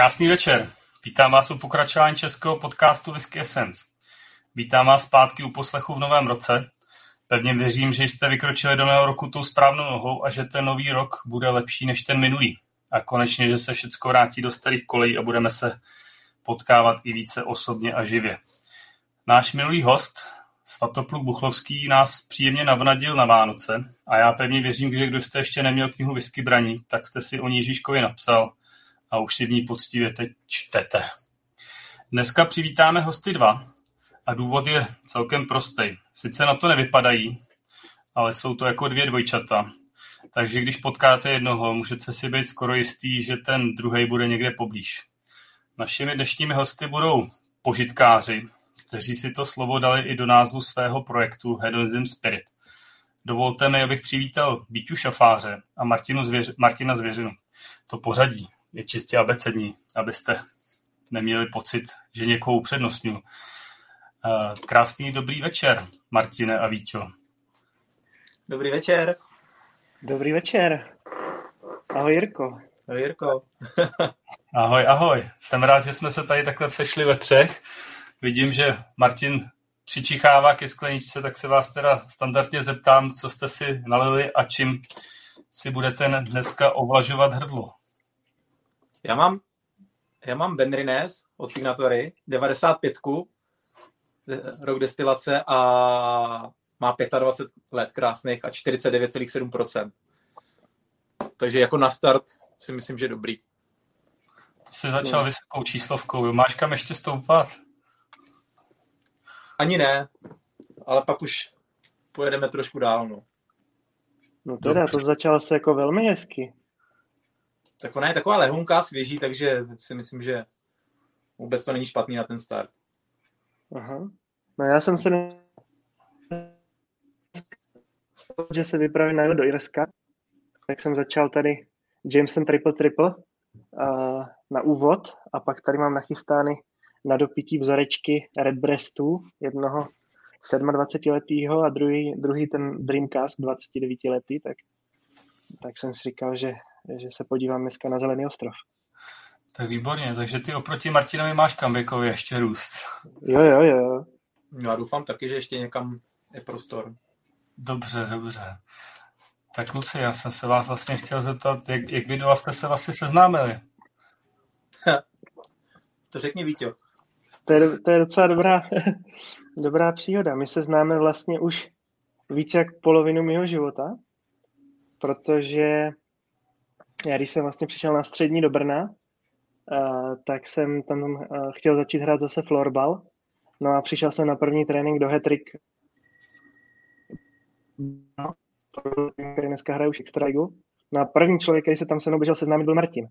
Krásný večer. Vítám vás u pokračování českého podcastu Whisky Essence. Vítám vás zpátky u poslechu v novém roce. Pevně věřím, že jste vykročili do nového roku tou správnou nohou a že ten nový rok bude lepší než ten minulý. A konečně, že se všechno vrátí do starých kolejí a budeme se potkávat i více osobně a živě. Náš minulý host, Svatopluk Buchlovský, nás příjemně navnadil na Vánoce a já pevně věřím, že kdo jste ještě neměl knihu Whisky braní, tak jste si o ní Ježíškovi napsal a už si v ní poctivě teď čtete. Dneska přivítáme hosty dva a důvod je celkem prostý. Sice na to nevypadají, ale jsou to jako dvě dvojčata. Takže když potkáte jednoho, můžete si být skoro jistý, že ten druhý bude někde poblíž. Našimi dnešními hosty budou požitkáři, kteří si to slovo dali i do názvu svého projektu Hedonism Spirit. Dovolte mi, abych přivítal Víťu Šafáře a Martinu Zvěř- Martina Zvěřinu. To pořadí je čistě abecední, abyste neměli pocit, že někoho upřednostňuji. Eh, krásný dobrý večer, Martine a Víťo. Dobrý večer. Dobrý večer. Ahoj Jirko. Ahoj Jirko. ahoj, ahoj. Jsem rád, že jsme se tady takhle sešli ve třech. Vidím, že Martin přičichává ke skleničce, tak se vás teda standardně zeptám, co jste si nalili a čím si budete dneska ovlažovat hrdlo. Já mám, já mám Benrines od Signatory, 95 rok destilace a má 25 let krásných a 49,7%. Takže jako na start si myslím, že dobrý. To jsi začal no. vysokou číslovkou. Máš kam ještě stoupat? Ani ne, ale pak už pojedeme trošku dál. No, no teda, to začalo se jako velmi hezky. Tak ona je taková lehunká, svěží, takže si myslím, že vůbec to není špatný na ten start. Aha. No já jsem se že se vypravím na do Irska, tak jsem začal tady Jameson Triple Triple uh, na úvod a pak tady mám nachystány na dopití vzorečky Red Breastů, jednoho 27-letého a druhý, druhý ten Dreamcast 29 letý, tak, tak jsem si říkal, že, že se podívám dneska na Zelený ostrov. Tak výborně, takže ty oproti Martinovi máš kam věkově ještě růst. Jo, jo, jo. Já doufám taky, že ještě někam je prostor. Dobře, dobře. Tak Luci, já jsem se vás vlastně chtěl zeptat, jak, jak vy dva jste se vlastně seznámili? to řekni Vítě. To je, to je docela dobrá, dobrá příhoda. My se známe vlastně už více jak polovinu mého života, protože já když jsem vlastně přišel na střední do Brna, uh, tak jsem tam uh, chtěl začít hrát zase florbal. No a přišel jsem na první trénink do Hetrik, který dneska hraje už extra ligu. No a první člověk, který se tam se mnou běžel seznámit, byl Martin.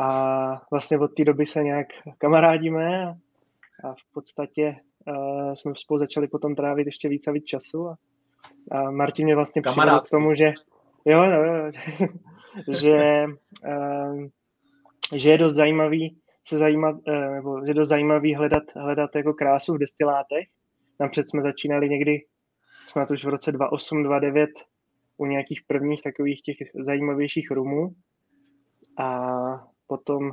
A vlastně od té doby se nějak kamarádíme a a v podstatě uh, jsme spolu začali potom trávit ještě víc a víc času a, a Martin mě vlastně přivedl k tomu, že jo, jo, jo že, uh, že je dost zajímavý se zajímat, uh, nebo že je dost zajímavý hledat, hledat jako krásu v destilátech. Napřed jsme začínali někdy snad už v roce 2008, 2009 u nějakých prvních takových těch zajímavějších rumů a potom,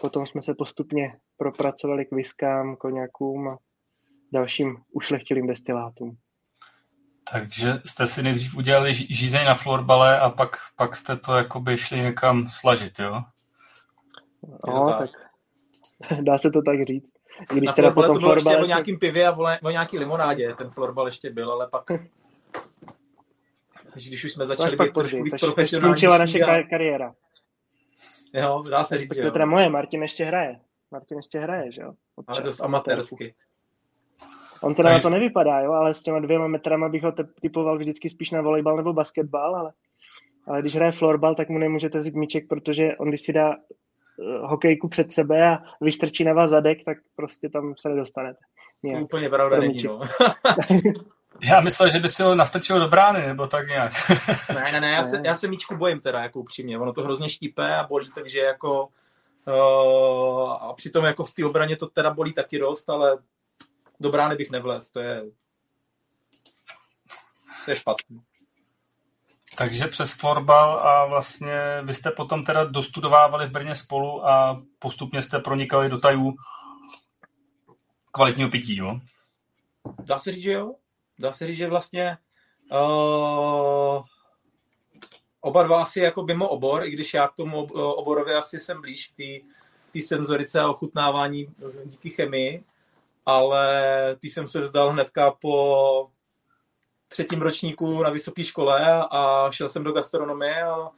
potom jsme se postupně propracovali k viskám, koněkům a dalším ušlechtilým destilátům. Takže jste si nejdřív udělali žízeň na florbale a pak, pak jste to jakoby šli někam slažit, jo? No, tak dá se to tak říct. Když na teda potom to bylo ještě o nějakým pivě a o nějaký limonádě, ten florbal ještě byl, ale pak když už jsme začali být trošku víc profesionální. Skončila naše a... kariéra. Jo, dá se říct, To je teda moje, Martin ještě hraje. Martin ještě hraje, že jo? Občas, ale dost amatérsky. On teda Tady. na to nevypadá, jo, ale s těma dvěma metrama bych ho typoval vždycky spíš na volejbal nebo basketbal, ale, ale když hraje florbal, tak mu nemůžete vzít míček, protože on když si dá uh, hokejku před sebe a vyštrčí na vás zadek, tak prostě tam se nedostanete. Nějak. To úplně pravda není, no. Já myslel, že by si ho nastrčil do brány, nebo tak nějak. ne, ne, ne, já se, já se míčku bojím teda, jako upřímně. Ono to hrozně štípe a bolí, takže jako Uh, a přitom jako v té obraně to teda bolí taky dost, ale do brány bych nevlez, to je, to je špatný. Takže přes florbal a vlastně vy jste potom teda dostudovávali v Brně spolu a postupně jste pronikali do tajů kvalitního pití, jo? Dá se říct, že jo. Dá se říct, že vlastně uh, oba dva asi jako mimo obor, i když já k tomu oborově asi jsem blíž k té senzorice a ochutnávání díky chemii, ale ty jsem se vzdal hnedka po třetím ročníku na vysoké škole a šel jsem do gastronomie a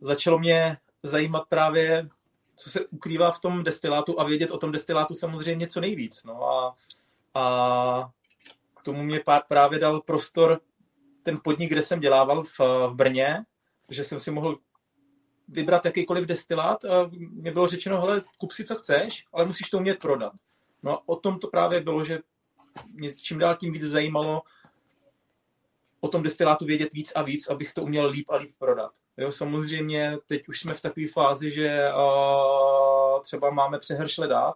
začalo mě zajímat právě, co se ukrývá v tom destilátu a vědět o tom destilátu samozřejmě co nejvíc. No a, a k tomu mě právě dal prostor ten podnik, kde jsem dělával v, v Brně, že jsem si mohl vybrat jakýkoliv destilát a mě bylo řečeno, hele, kup si, co chceš, ale musíš to umět prodat. No a o tom to právě bylo, že mě čím dál tím víc zajímalo o tom destilátu vědět víc a víc, abych to uměl líp a líp prodat. Jo, samozřejmě teď už jsme v takové fázi, že uh, třeba máme přehršle dát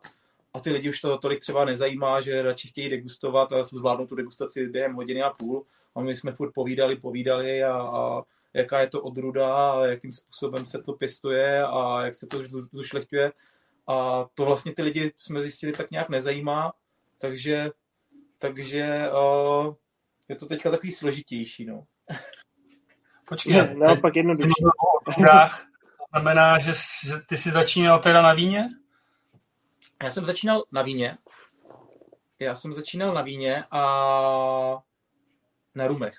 a ty lidi už to tolik třeba nezajímá, že radši chtějí degustovat a zvládnou tu degustaci během hodiny a půl. A my jsme furt povídali, povídali a, a jaká je to odruda a jakým způsobem se to pěstuje a jak se to zušlechtuje. A to vlastně ty lidi jsme zjistili tak nějak nezajímá, takže, takže uh, je to teďka takový složitější. No. Počkej, ne, naopak jednodušší. To znamená, že, že ty jsi začínal teda na víně? Já jsem začínal na víně. Já jsem začínal na víně a na rumech.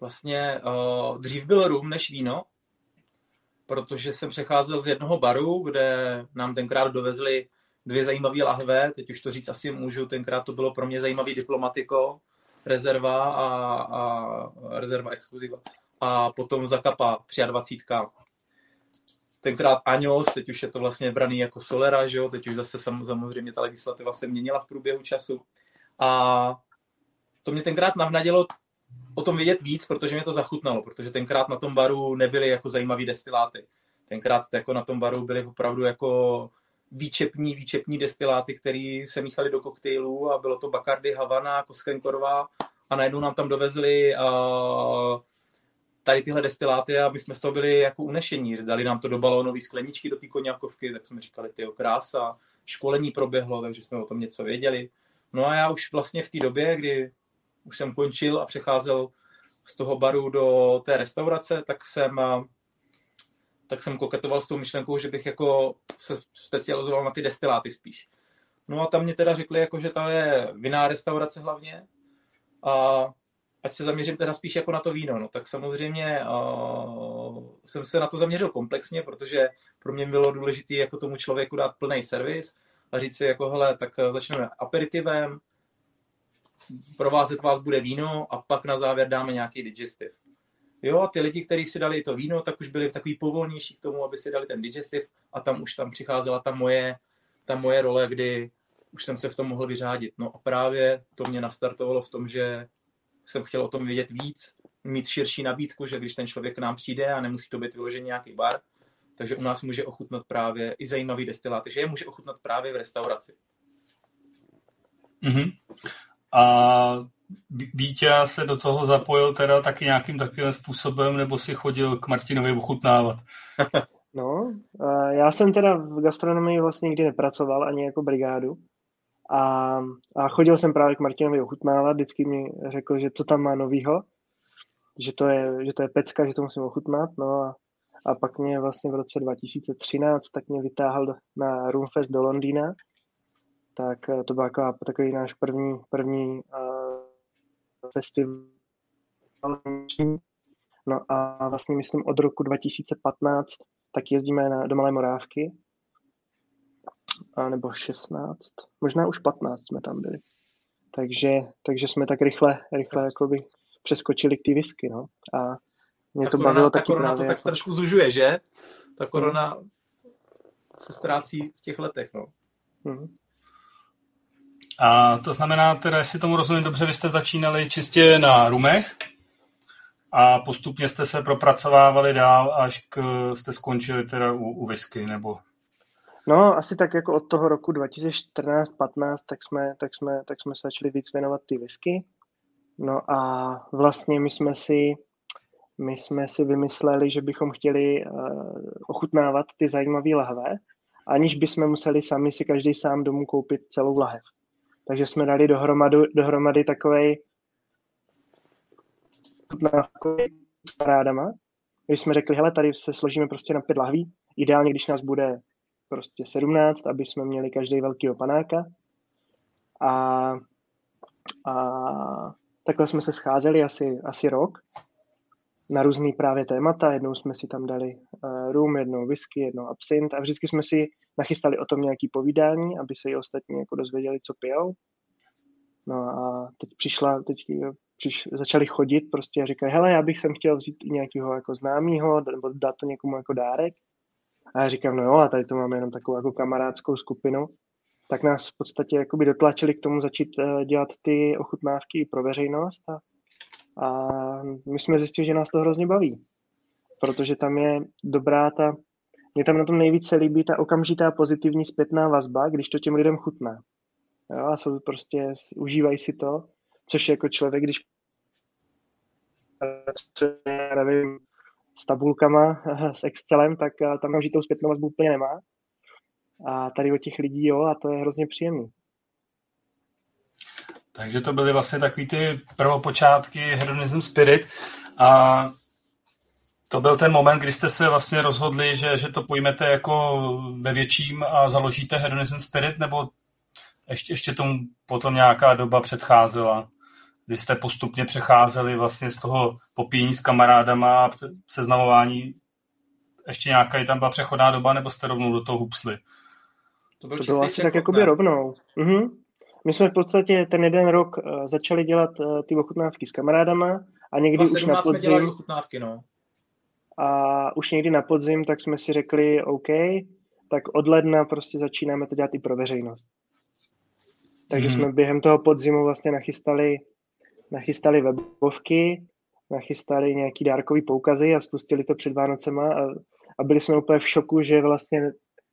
Vlastně uh, dřív byl rum než víno, protože jsem přecházel z jednoho baru, kde nám tenkrát dovezli dvě zajímavé lahve, teď už to říct asi můžu, tenkrát to bylo pro mě zajímavý diplomatiko, rezerva a, a rezerva exkluziva. A potom zakapa 23. Tenkrát Aňos, teď už je to vlastně braný jako Solera, že jo? teď už zase samozřejmě ta legislativa se měnila v průběhu času. A to mě tenkrát navnadilo o tom vědět víc, protože mě to zachutnalo, protože tenkrát na tom baru nebyly jako zajímavý destiláty. Tenkrát jako na tom baru byly opravdu jako výčepní, výčepní destiláty, které se míchaly do koktejlů a bylo to Bacardi, Havana, Koskenkorová a najednou nám tam dovezli uh, tady tyhle destiláty a my jsme z toho byli jako unešení. Dali nám to do balónové skleničky, do té koněkovky, tak jsme říkali, ty krása, školení proběhlo, takže jsme o tom něco věděli. No a já už vlastně v té době, kdy už jsem končil a přecházel z toho baru do té restaurace, tak jsem, tak jsem koketoval s tou myšlenkou, že bych jako se specializoval na ty destiláty spíš. No a tam mě teda řekli, jako, že ta je vinná restaurace hlavně a ať se zaměřím teda spíš jako na to víno. No tak samozřejmě uh, jsem se na to zaměřil komplexně, protože pro mě bylo důležité jako tomu člověku dát plný servis a říct si jako hele, tak začneme aperitivem, provázet vás bude víno a pak na závěr dáme nějaký digestiv. Jo, ty lidi, kteří si dali to víno, tak už byli takový povolnější k tomu, aby si dali ten digestiv a tam už tam přicházela ta moje, ta moje role, kdy už jsem se v tom mohl vyřádit. No a právě to mě nastartovalo v tom, že jsem chtěl o tom vědět víc, mít širší nabídku, že když ten člověk k nám přijde a nemusí to být vyložený nějaký bar, takže u nás může ochutnat právě i zajímavý destilát, že je může ochutnat právě v restauraci. Mm-hmm. A Vítě se do toho zapojil teda taky nějakým takovým způsobem, nebo si chodil k Martinovi ochutnávat? No, já jsem teda v gastronomii vlastně nikdy nepracoval, ani jako brigádu. A, a chodil jsem právě k Martinovi ochutnávat, vždycky mi řekl, že to tam má novýho, že to je, že to je pecka, že to musím ochutnat. No a, a pak mě vlastně v roce 2013 tak mě vytáhl na Roomfest do Londýna, tak eh, to byl taková, takový náš první, první uh, festival. No a vlastně myslím od roku 2015 tak jezdíme na, do Malé Morávky, a nebo 16, možná už 15 jsme tam byli. Takže, takže jsme tak rychle, rychle jakoby přeskočili k té whisky, no. A mě ta to korona, bavilo ta taky korona to tak jako... trošku zužuje, že? Ta korona hmm. se ztrácí v těch letech, no. Hmm. A to znamená, teda, jestli tomu rozumím dobře, vy jste začínali čistě na rumech a postupně jste se propracovávali dál, až k, jste skončili teda u, u whisky, nebo... No, asi tak jako od toho roku 2014-15, tak jsme, tak, jsme, tak jsme se začali víc věnovat ty whisky. No a vlastně my jsme si my jsme si vymysleli, že bychom chtěli uh, ochutnávat ty zajímavé lahve, aniž bychom museli sami si každý sám domů koupit celou lahev. Takže jsme dali dohromady, dohromady takovej s parádama, když jsme řekli, hele, tady se složíme prostě na pět lahví, ideálně, když nás bude prostě 17, aby jsme měli každý velký panáka. A, a takhle jsme se scházeli asi, asi rok na různý právě témata. Jednou jsme si tam dali uh, rum, jednou whisky, jednou absint a vždycky jsme si nachystali o tom nějaký povídání, aby se i ostatní jako dozvěděli, co pijou. No a teď přišla, teď přiš, začali chodit prostě a říkají, hele, já bych sem chtěl vzít i nějakého jako známého, nebo dát to někomu jako dárek. A já říkám, no jo, a tady to máme jenom takovou jako kamarádskou skupinu. Tak nás v podstatě jakoby dotlačili k tomu začít uh, dělat ty ochutnávky pro veřejnost a, a my jsme zjistili, že nás to hrozně baví. Protože tam je dobrá ta, mě tam na tom nejvíce líbí ta okamžitá pozitivní zpětná vazba, když to těm lidem chutná. Jo, a jsou prostě, užívají si to, což jako člověk, když nevím, s tabulkama, s Excelem, tak eh, tam žitou zpětnou vazbu úplně nemá. A tady od těch lidí, jo, a to je hrozně příjemný. Takže to byly vlastně takový ty prvopočátky Hedonism Spirit a to byl ten moment, kdy jste se vlastně rozhodli, že, že to pojmete jako ve větším a založíte Hedonism Spirit, nebo ještě, ještě tomu potom nějaká doba předcházela, kdy jste postupně přecházeli vlastně z toho popíjení s kamarádama a seznamování. Ještě nějaká tam byla přechodná doba, nebo jste rovnou do toho hupsli? To, byl to bylo asi tak jakoby rovnou. Mhm. My jsme v podstatě ten jeden rok uh, začali dělat uh, ty ochutnávky s kamarádama a někdy už na podzim... Jsme ochutnávky, no. A už někdy na podzim, tak jsme si řekli, OK, tak od ledna prostě začínáme to dělat i pro veřejnost. Takže mm-hmm. jsme během toho podzimu vlastně nachystali, nachystali webovky, nachystali nějaký dárkový poukazy a spustili to před Vánocema a, a byli jsme úplně v šoku, že vlastně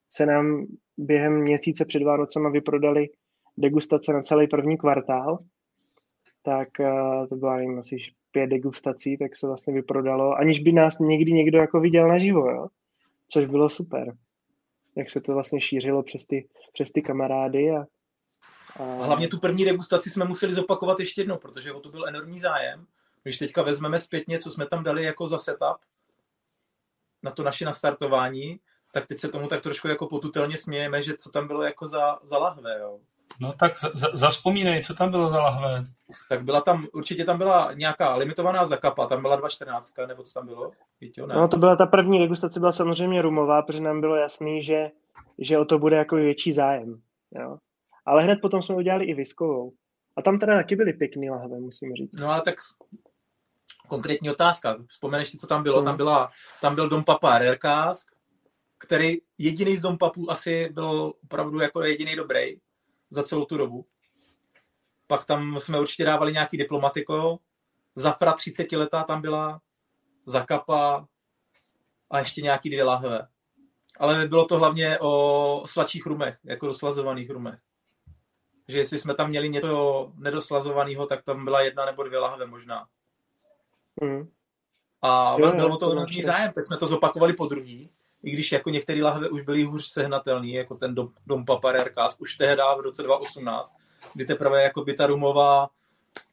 se nám během měsíce před Vánocema vyprodali degustace na celý první kvartál, tak uh, to bylo nevím, asi pět degustací, tak se vlastně vyprodalo, aniž by nás někdy někdo jako viděl naživo, jo? což bylo super. Jak se to vlastně šířilo přes ty, přes ty kamarády a, a hlavně tu první degustaci jsme museli zopakovat ještě jednou, protože o to byl enormní zájem. Když teďka vezmeme zpětně, co jsme tam dali jako za setup na to naše nastartování, tak teď se tomu tak trošku jako potutelně smějeme, že co tam bylo jako za, za lahve, jo. No tak zaspomínej, co tam bylo za lahve. Tak byla tam, určitě tam byla nějaká limitovaná zakapa, tam byla 2.14, nebo co tam bylo? Víte, ne? No to byla ta první degustace, byla samozřejmě rumová, protože nám bylo jasný, že, že o to bude jako větší zájem. Jo. Ale hned potom jsme udělali i viskovou. A tam teda taky byly pěkný lahve, musím říct. No ale tak konkrétní otázka. Vzpomeneš si, co tam bylo? Hmm. Tam, byla, tam byl Dom Papa Rerkásk, který jediný z Dom Papů asi byl opravdu jako jediný dobrý za celou tu dobu. Pak tam jsme určitě dávali nějaký diplomatiko. Zafra 30 letá tam byla, Zakapa a ještě nějaký dvě lahve. Ale bylo to hlavně o sladších rumech, jako doslazovaných rumech. Že jestli jsme tam měli něco nedoslazovaného, tak tam byla jedna nebo dvě lahve možná. Mm. A jo, byl o to enormní zájem, tak jsme to zopakovali po druhý i když jako některé lahve už byly hůř sehnatelné, jako ten dom, dom Paparerkas, už tehdy v roce 2018, kdy teprve jako by ta rumová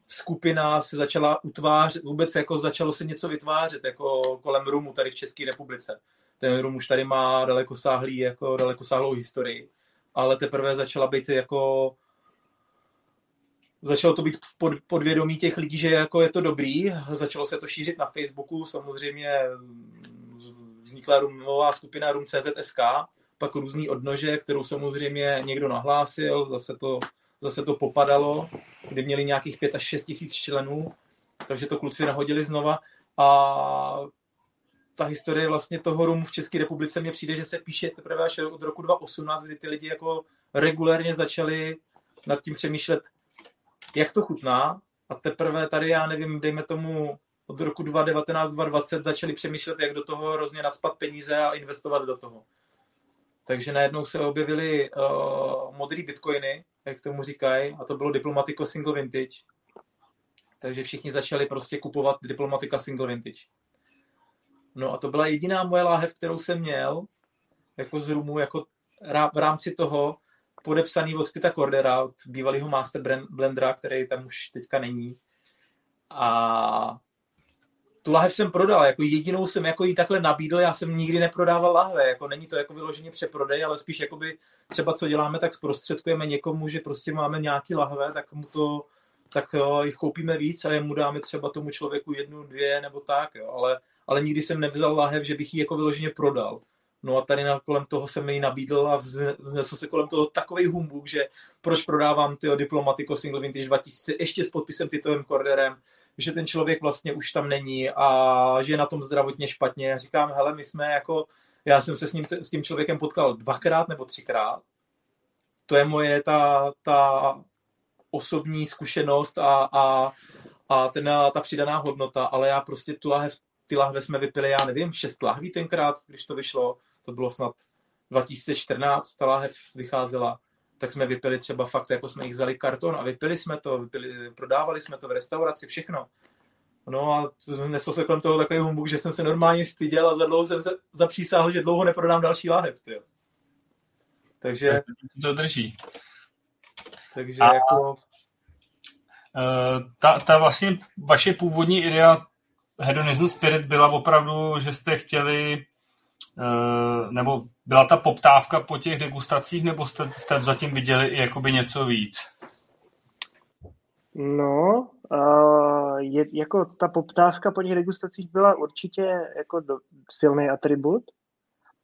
skupina se začala utvářet, vůbec jako začalo se něco vytvářet jako kolem rumu tady v České republice. Ten rum už tady má dalekosáhlý, jako dalekosáhlou historii, ale teprve začala být jako začalo to být v pod, podvědomí těch lidí, že jako je to dobrý, začalo se to šířit na Facebooku, samozřejmě vznikla rumová skupina Rum.cz.sk, pak různý odnože, kterou samozřejmě někdo nahlásil, zase to, zase to popadalo, kdy měli nějakých 5 až 6 tisíc členů, takže to kluci nahodili znova. A ta historie vlastně toho rumu v České republice mně přijde, že se píše teprve až od roku 2018, kdy ty lidi jako regulérně začali nad tím přemýšlet, jak to chutná. A teprve tady, já nevím, dejme tomu od roku 2019-2020 začali přemýšlet, jak do toho hrozně nadspat peníze a investovat do toho. Takže najednou se objevily uh, modrý bitcoiny, jak tomu říkají, a to bylo Diplomatico Single Vintage. Takže všichni začali prostě kupovat Diplomatica Single Vintage. No a to byla jediná moje láhev, kterou jsem měl, jako z rumu, jako v rámci toho podepsaný od Spita Cordera, od bývalého Master Blendera, který tam už teďka není. A tu lahev jsem prodal, jako jedinou jsem jako jí takhle nabídl, já jsem nikdy neprodával lahve, jako není to jako vyloženě přeprodej, ale spíš jakoby třeba co děláme, tak zprostředkujeme někomu, že prostě máme nějaký lahve, tak mu to, tak jo, jich koupíme víc a mu dáme třeba tomu člověku jednu, dvě nebo tak, jo, ale, ale nikdy jsem nevzal lahev, že bych ji jako vyloženě prodal. No a tady na, kolem toho jsem ji nabídl a vznesl se kolem toho takový humbuk, že proč prodávám ty Diplomatico Single Vintage 2000 ještě s podpisem Titovým Corderem, že ten člověk vlastně už tam není a že je na tom zdravotně špatně. Říkám, hele, my jsme jako, já jsem se s, ním, s tím člověkem potkal dvakrát nebo třikrát. To je moje ta, ta osobní zkušenost a, a, a ten, ta přidaná hodnota, ale já prostě tu lahev, ty lahve jsme vypili, já nevím, šest lahví tenkrát, když to vyšlo, to bylo snad 2014, ta lahev vycházela tak jsme vypili třeba fakt, jako jsme jich vzali karton a vypili jsme to, vypili, prodávali jsme to v restauraci, všechno. No a nesl se kolem toho takový humbuk, že jsem se normálně styděl a za dlouho jsem se zapřísáhl, že dlouho neprodám další láhev. Tyjo. Takže... To drží. Takže a, jako... Uh, ta, ta vlastně vaše původní idea Hedonism Spirit byla opravdu, že jste chtěli nebo byla ta poptávka po těch degustacích, nebo jste, jste zatím viděli i jakoby něco víc? No, uh, je, jako ta poptávka po těch degustacích byla určitě jako do, silný atribut,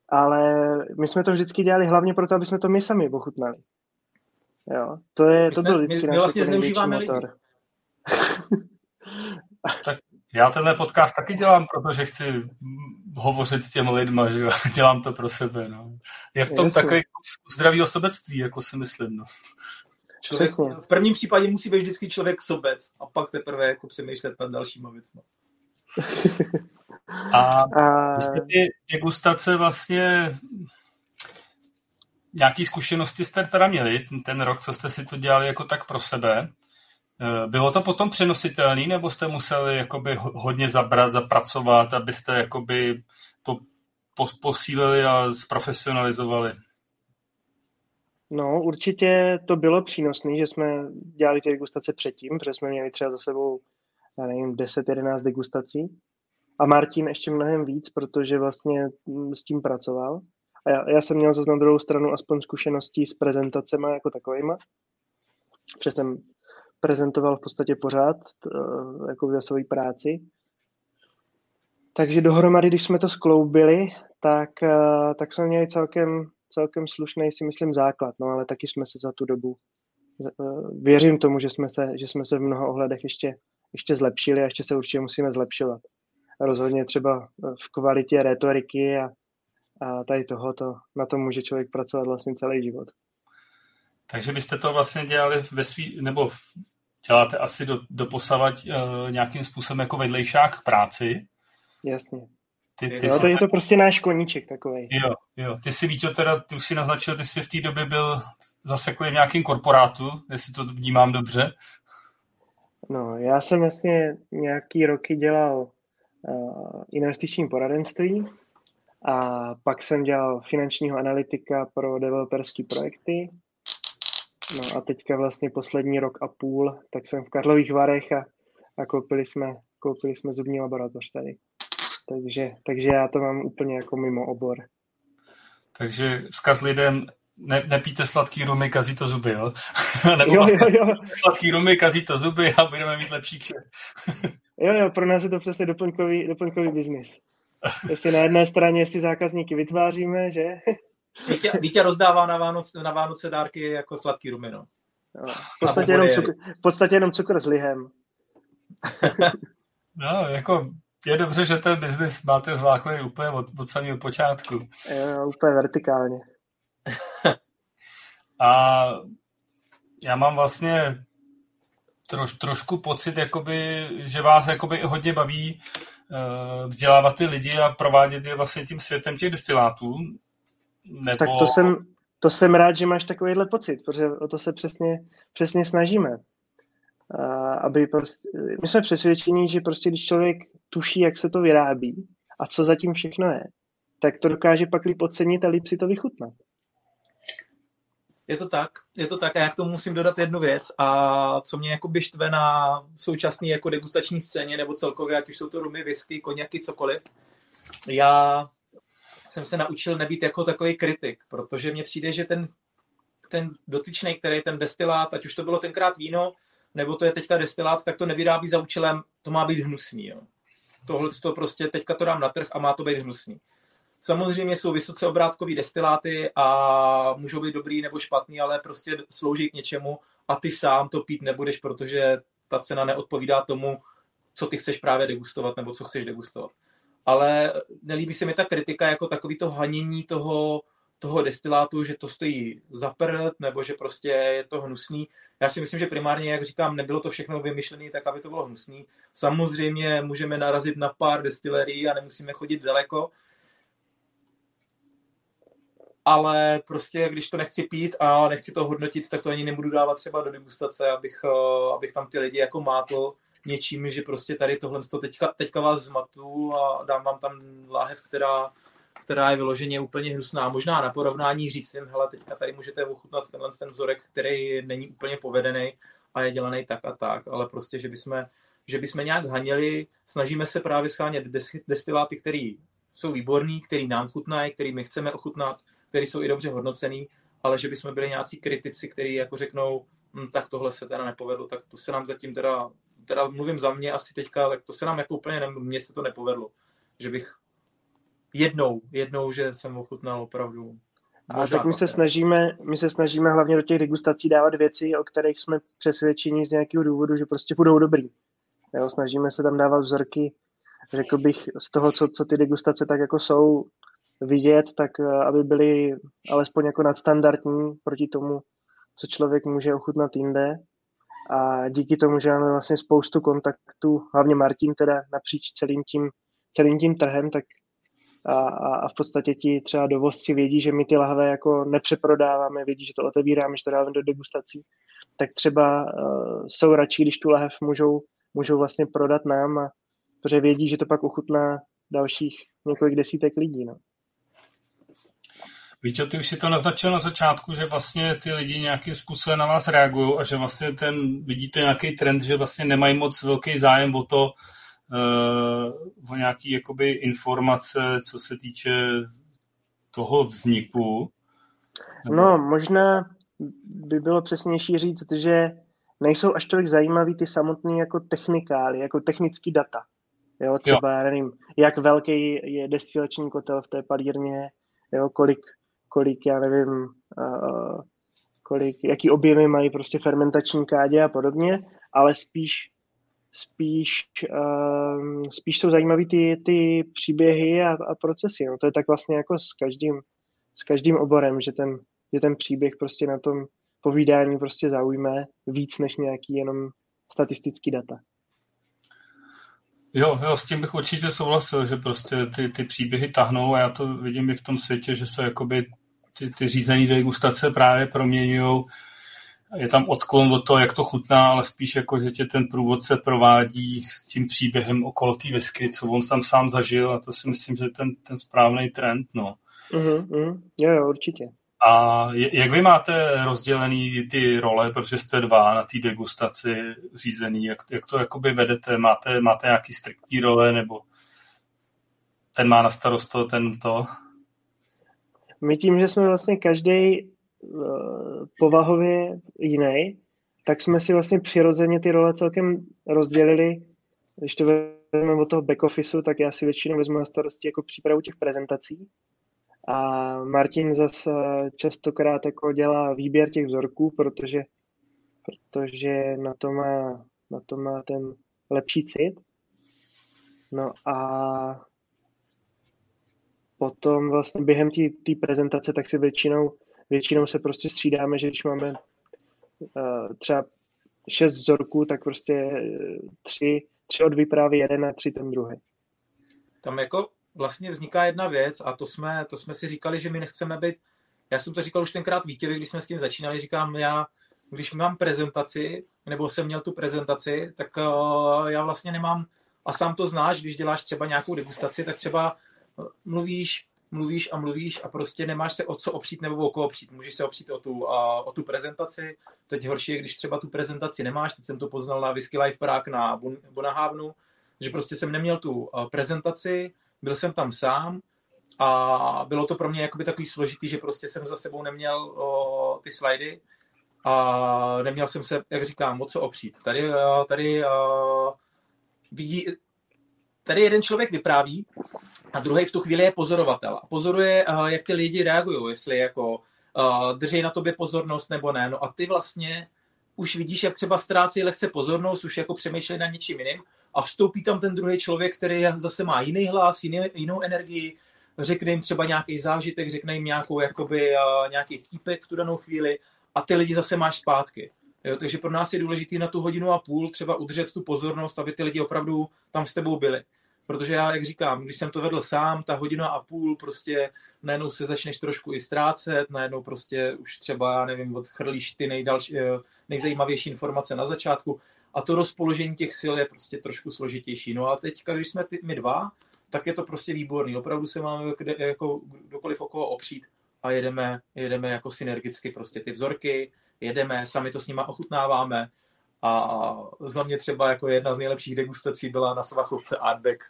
ale my jsme to vždycky dělali hlavně proto, aby jsme to my sami ochutnali. Jo, to, je, to byl vždycky my, my vlastně zneužíváme motor. tak já tenhle podcast taky dělám, protože chci hovořit s těmi lidmi, že dělám to pro sebe. No. Je v tom Jasně. takový zdravý osobectví, jako si myslím. No. Člověk, v prvním případě musí být vždycky člověk sobec a pak teprve jako přemýšlet nad dalšíma věcmi. a, a... jste ty degustace vlastně nějaký zkušenosti jste teda měli ten rok, co jste si to dělali jako tak pro sebe. Eh, bylo to potom přenositelný, nebo jste museli jakoby hodně zabrat, zapracovat, abyste jakoby to posílili a zprofesionalizovali? No, určitě to bylo přínosné, že jsme dělali ty degustace předtím, protože jsme měli třeba za sebou, já nevím, 10-11 degustací. A Martin ještě mnohem víc, protože vlastně mm, s tím pracoval. A já, já jsem měl zase na druhou stranu aspoň zkušeností s prezentacemi jako takovýma. Protože jsem prezentoval v podstatě pořád eh, jako ve své práci. Takže dohromady, když jsme to skloubili, tak, eh, tak jsme měli celkem, celkem slušný, si myslím, základ, no ale taky jsme se za tu dobu, eh, věřím tomu, že jsme se, že jsme se v mnoha ohledech ještě, ještě zlepšili a ještě se určitě musíme zlepšovat. Rozhodně třeba v kvalitě retoriky a, a tady tohoto, na tom může člověk pracovat vlastně celý život. Takže byste to vlastně dělali ve svý, nebo děláte asi do, do posavať uh, nějakým způsobem jako vedlejšák k práci. Jasně. Ty, ty jo, jsi... to je to prostě náš koníček takový. Jo, jo. Ty si, Víťo, teda, ty už si naznačil, ty jsi v té době byl zaseklý v nějakém korporátu, jestli to vnímám dobře. No, já jsem vlastně nějaký roky dělal uh, investiční poradenství a pak jsem dělal finančního analytika pro developerské projekty No a teďka vlastně poslední rok a půl, tak jsem v Karlových Varech a, a koupili, jsme, koupili jsme zubní laboratoř tady. Takže, takže já to mám úplně jako mimo obor. Takže vzkaz lidem, ne, nepíte sladký rumy, kazí to zuby, jo? Nebo jo, vlastně jo, jo. sladký rumy, kazí to zuby a budeme mít lepší kše. jo, jo, pro nás je to přesně doplňkový, doplňkový biznis. Jestli na jedné straně si zákazníky vytváříme, že? Vítě, Vítě rozdává na Vánoce, na Vánoce dárky jako sladký rumino. No, v, podstatě jenom cukr, v podstatě jenom cukr s lihem. no, jako je dobře, že ten biznis máte zváklý úplně od, od samého počátku. Jo, úplně vertikálně. A já mám vlastně troš, trošku pocit, jakoby, že vás jakoby hodně baví uh, vzdělávat ty lidi a provádět je vlastně tím světem těch destilátů. Nebo... Tak to jsem, to jsem rád, že máš takovýhle pocit, protože o to se přesně, přesně snažíme. A aby prostě, my jsme přesvědčení, že prostě když člověk tuší, jak se to vyrábí a co zatím všechno je, tak to dokáže pak líp ocenit a líp si to vychutnat. Je to tak, je to tak a já k tomu musím dodat jednu věc a co mě jako štve na současné jako degustační scéně nebo celkově, ať už jsou to rumy, whisky, koněky, cokoliv. Já jsem se naučil nebýt jako takový kritik, protože mně přijde, že ten, ten dotyčný, který ten destilát, ať už to bylo tenkrát víno, nebo to je teďka destilát, tak to nevyrábí za účelem, to má být hnusný. Jo. Tohle to prostě teďka to dám na trh a má to být hnusný. Samozřejmě jsou vysoce obrátkový destiláty a můžou být dobrý nebo špatný, ale prostě slouží k něčemu a ty sám to pít nebudeš, protože ta cena neodpovídá tomu, co ty chceš právě degustovat nebo co chceš degustovat. Ale nelíbí se mi ta kritika jako takový to hanění toho, toho destilátu, že to stojí za prd, nebo že prostě je to hnusný. Já si myslím, že primárně, jak říkám, nebylo to všechno vymyšlené tak, aby to bylo hnusný. Samozřejmě můžeme narazit na pár destilerií a nemusíme chodit daleko, ale prostě když to nechci pít a nechci to hodnotit, tak to ani nebudu dávat třeba do degustace, abych, eh, abych tam ty lidi jako mátl něčím, že prostě tady tohle to teďka, teďka vás zmatu a dám vám tam láhev, která, která je vyloženě úplně hnusná. Možná na porovnání říct jim, hele, teďka tady můžete ochutnat tenhle ten vzorek, který není úplně povedený a je dělaný tak a tak, ale prostě, že bychom, že bychom nějak haněli, snažíme se právě schánět destiláty, které jsou výborný, který nám chutnají, který my chceme ochutnat, které jsou i dobře hodnocený, ale že bychom byli nějací kritici, kteří jako řeknou, hm, tak tohle se teda nepovedlo, tak to se nám zatím teda, teda mluvím za mě asi teďka, tak to se nám jako úplně, ne, mně se to nepovedlo, že bych jednou, jednou, že jsem ochutnal opravdu a tak my se, snažíme, my se snažíme hlavně do těch degustací dávat věci, o kterých jsme přesvědčeni z nějakého důvodu, že prostě budou dobrý. Jo, snažíme se tam dávat vzorky, řekl bych, z toho, co, co ty degustace tak jako jsou, vidět, tak eh, aby byly alespoň jako nadstandardní proti tomu, co člověk může ochutnat jinde. A díky tomu, že máme vlastně spoustu kontaktů, hlavně Martin teda napříč celým tím, celým tím trhem, tak a, a, v podstatě ti třeba dovozci vědí, že my ty lahve jako nepřeprodáváme, vědí, že to otevíráme, že to dáváme do degustací, tak třeba uh, jsou radši, když tu lahev můžou, můžou vlastně prodat nám, a, protože vědí, že to pak ochutná dalších několik desítek lidí. No. Víte, ty už si to naznačil na začátku, že vlastně ty lidi nějakým způsobem na vás reagují a že vlastně ten, vidíte nějaký trend, že vlastně nemají moc velký zájem o to, uh, o nějaký jakoby informace, co se týče toho vzniku. Nebo... No, možná by bylo přesnější říct, že nejsou až tolik zajímavý ty samotné jako technikály, jako technický data. Jo, třeba, jo. nevím, jak velký je destilační kotel v té palírně, jo, kolik kolik, já nevím, uh, kolik, jaký objemy mají prostě fermentační kádě a podobně, ale spíš spíš, uh, spíš jsou zajímavé ty, ty příběhy a, a procesy. No. To je tak vlastně jako s každým, s každým oborem, že ten, že ten příběh prostě na tom povídání prostě zaujme víc než nějaký jenom statistický data. Jo, jo, s tím bych určitě souhlasil, že prostě ty, ty příběhy tahnou a já to vidím i v tom světě, že se jakoby ty, ty řízený degustace právě proměňují. Je tam odklon od toho, jak to chutná, ale spíš jako, že tě ten průvodce provádí tím příběhem okolo té whisky, co on tam sám zažil a to si myslím, že je ten, ten správný trend, no. Uh-huh, uh-huh. Jo, jo, určitě. A jak vy máte rozdělený ty role, protože jste dva na té degustaci řízený, jak, jak to jakoby vedete? Máte, máte nějaký striktní role, nebo ten má na starost to, ten to? My tím, že jsme vlastně každý uh, povahově jiný, tak jsme si vlastně přirozeně ty role celkem rozdělili. Když to vezmeme od toho back officeu, tak já si většinou vezmu na starosti jako přípravu těch prezentací. A Martin zase častokrát jako dělá výběr těch vzorků, protože, protože na, to má, na to má ten lepší cit. No a potom vlastně během té prezentace tak si většinou, většinou se prostě střídáme, že když máme uh, třeba šest vzorků, tak prostě eh, tři, tři od vyprávy jeden a tři ten druhý. Tam jako vlastně vzniká jedna věc a to jsme, to jsme si říkali, že my nechceme být, já jsem to říkal už tenkrát Vítěvi, když jsme s tím začínali, říkám, já, když mám prezentaci, nebo jsem měl tu prezentaci, tak uh, já vlastně nemám a sám to znáš, když děláš třeba nějakou degustaci, tak třeba eh, mluvíš, mluvíš a mluvíš a prostě nemáš se o co opřít nebo o koho opřít. Můžeš se opřít o tu, a, o tu prezentaci. Teď horší je, když třeba tu prezentaci nemáš. Teď jsem to poznal na Whisky Life Prague na Bonahávnu, že prostě jsem neměl tu eh, prezentaci, byl jsem tam sám a bylo to pro mě jakoby takový složitý, že prostě jsem za sebou neměl o, ty slajdy a neměl jsem se, jak říkám, o co opřít. Tady, tady vidí, tady jeden člověk vypráví a druhý v tu chvíli je pozorovatel a pozoruje, jak ty lidi reagují, jestli jako drží na tobě pozornost nebo ne. No a ty vlastně už vidíš, jak třeba ztrácí lehce pozornost, už jako přemýšlí na něčím jiným a vstoupí tam ten druhý člověk, který zase má jiný hlas, jiný, jinou energii, řekne jim třeba nějaký zážitek, řekne jim nějakou, jakoby, nějaký vtípek v tu danou chvíli a ty lidi zase máš zpátky. Jo, takže pro nás je důležité na tu hodinu a půl třeba udržet tu pozornost, aby ty lidi opravdu tam s tebou byli. Protože já, jak říkám, když jsem to vedl sám, ta hodina a půl prostě najednou se začneš trošku i ztrácet, najednou prostě už třeba, já nevím, odchrlíš ty nejdalší, eh, nejzajímavější informace na začátku a to rozpoložení těch sil je prostě trošku složitější. No a teďka, když jsme ty, my dva, tak je to prostě výborný. Opravdu se máme kde, jako kdokoliv okolo opřít a jedeme, jedeme jako synergicky prostě ty vzorky, jedeme, sami to s nima ochutnáváme a za mě třeba jako jedna z nejlepších degustací byla na Svachovce Artback,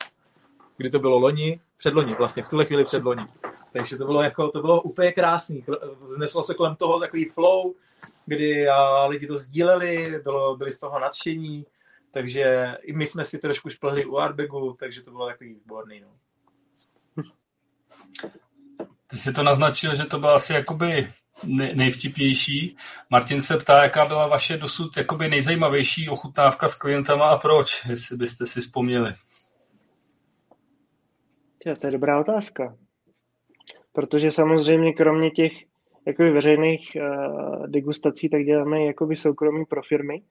kdy to bylo loni, předloni vlastně, v tuhle chvíli předloni. Takže to bylo, jako, to bylo úplně krásný. Zneslo se kolem toho takový flow, kdy lidi to sdíleli, bylo, byli z toho nadšení, takže i my jsme si trošku šplhli u Arbegu, takže to bylo takový výborný. No. Ty jsi to naznačil, že to bylo asi jakoby nejvtipnější. Martin se ptá, jaká byla vaše dosud jakoby nejzajímavější ochutnávka s klientama a proč, jestli byste si vzpomněli. to je dobrá otázka. Protože samozřejmě kromě těch jakoby veřejných uh, degustací, tak děláme jakoby soukromí pro firmy.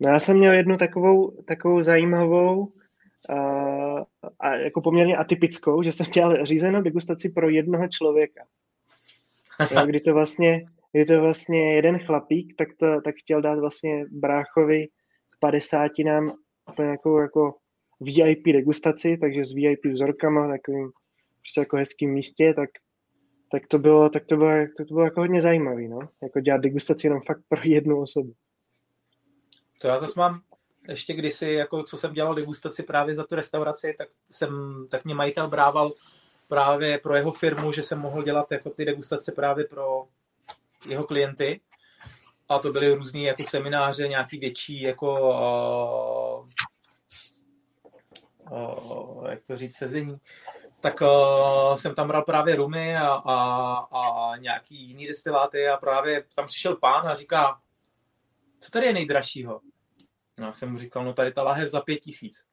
No já jsem měl jednu takovou, takovou zajímavou uh, a jako poměrně atypickou, že jsem dělal řízenou degustaci pro jednoho člověka. Jo, kdy to vlastně, kdy to vlastně jeden chlapík, tak, to, tak chtěl dát vlastně bráchovi k 50 nám nějakou jako VIP degustaci, takže s VIP vzorkama, takovým prostě jako hezkým místě, tak, tak to bylo, tak to bylo, to, to bylo jako hodně zajímavý, no? Jako dělat degustaci jenom fakt pro jednu osobu. To já zase mám ještě kdysi, jako co jsem dělal degustaci právě za tu restauraci, tak jsem, tak mě majitel brával právě pro jeho firmu, že jsem mohl dělat jako ty degustace právě pro jeho klienty. A to byly různé jako semináře, nějaký větší jako uh, uh, jak to říct, sezení. Tak uh, jsem tam bral právě rumy a, a, a nějaký jiný destiláty a právě tam přišel pán a říká, co tady je nejdražšího? No, já jsem mu říkal, no tady ta lahev za pět tisíc.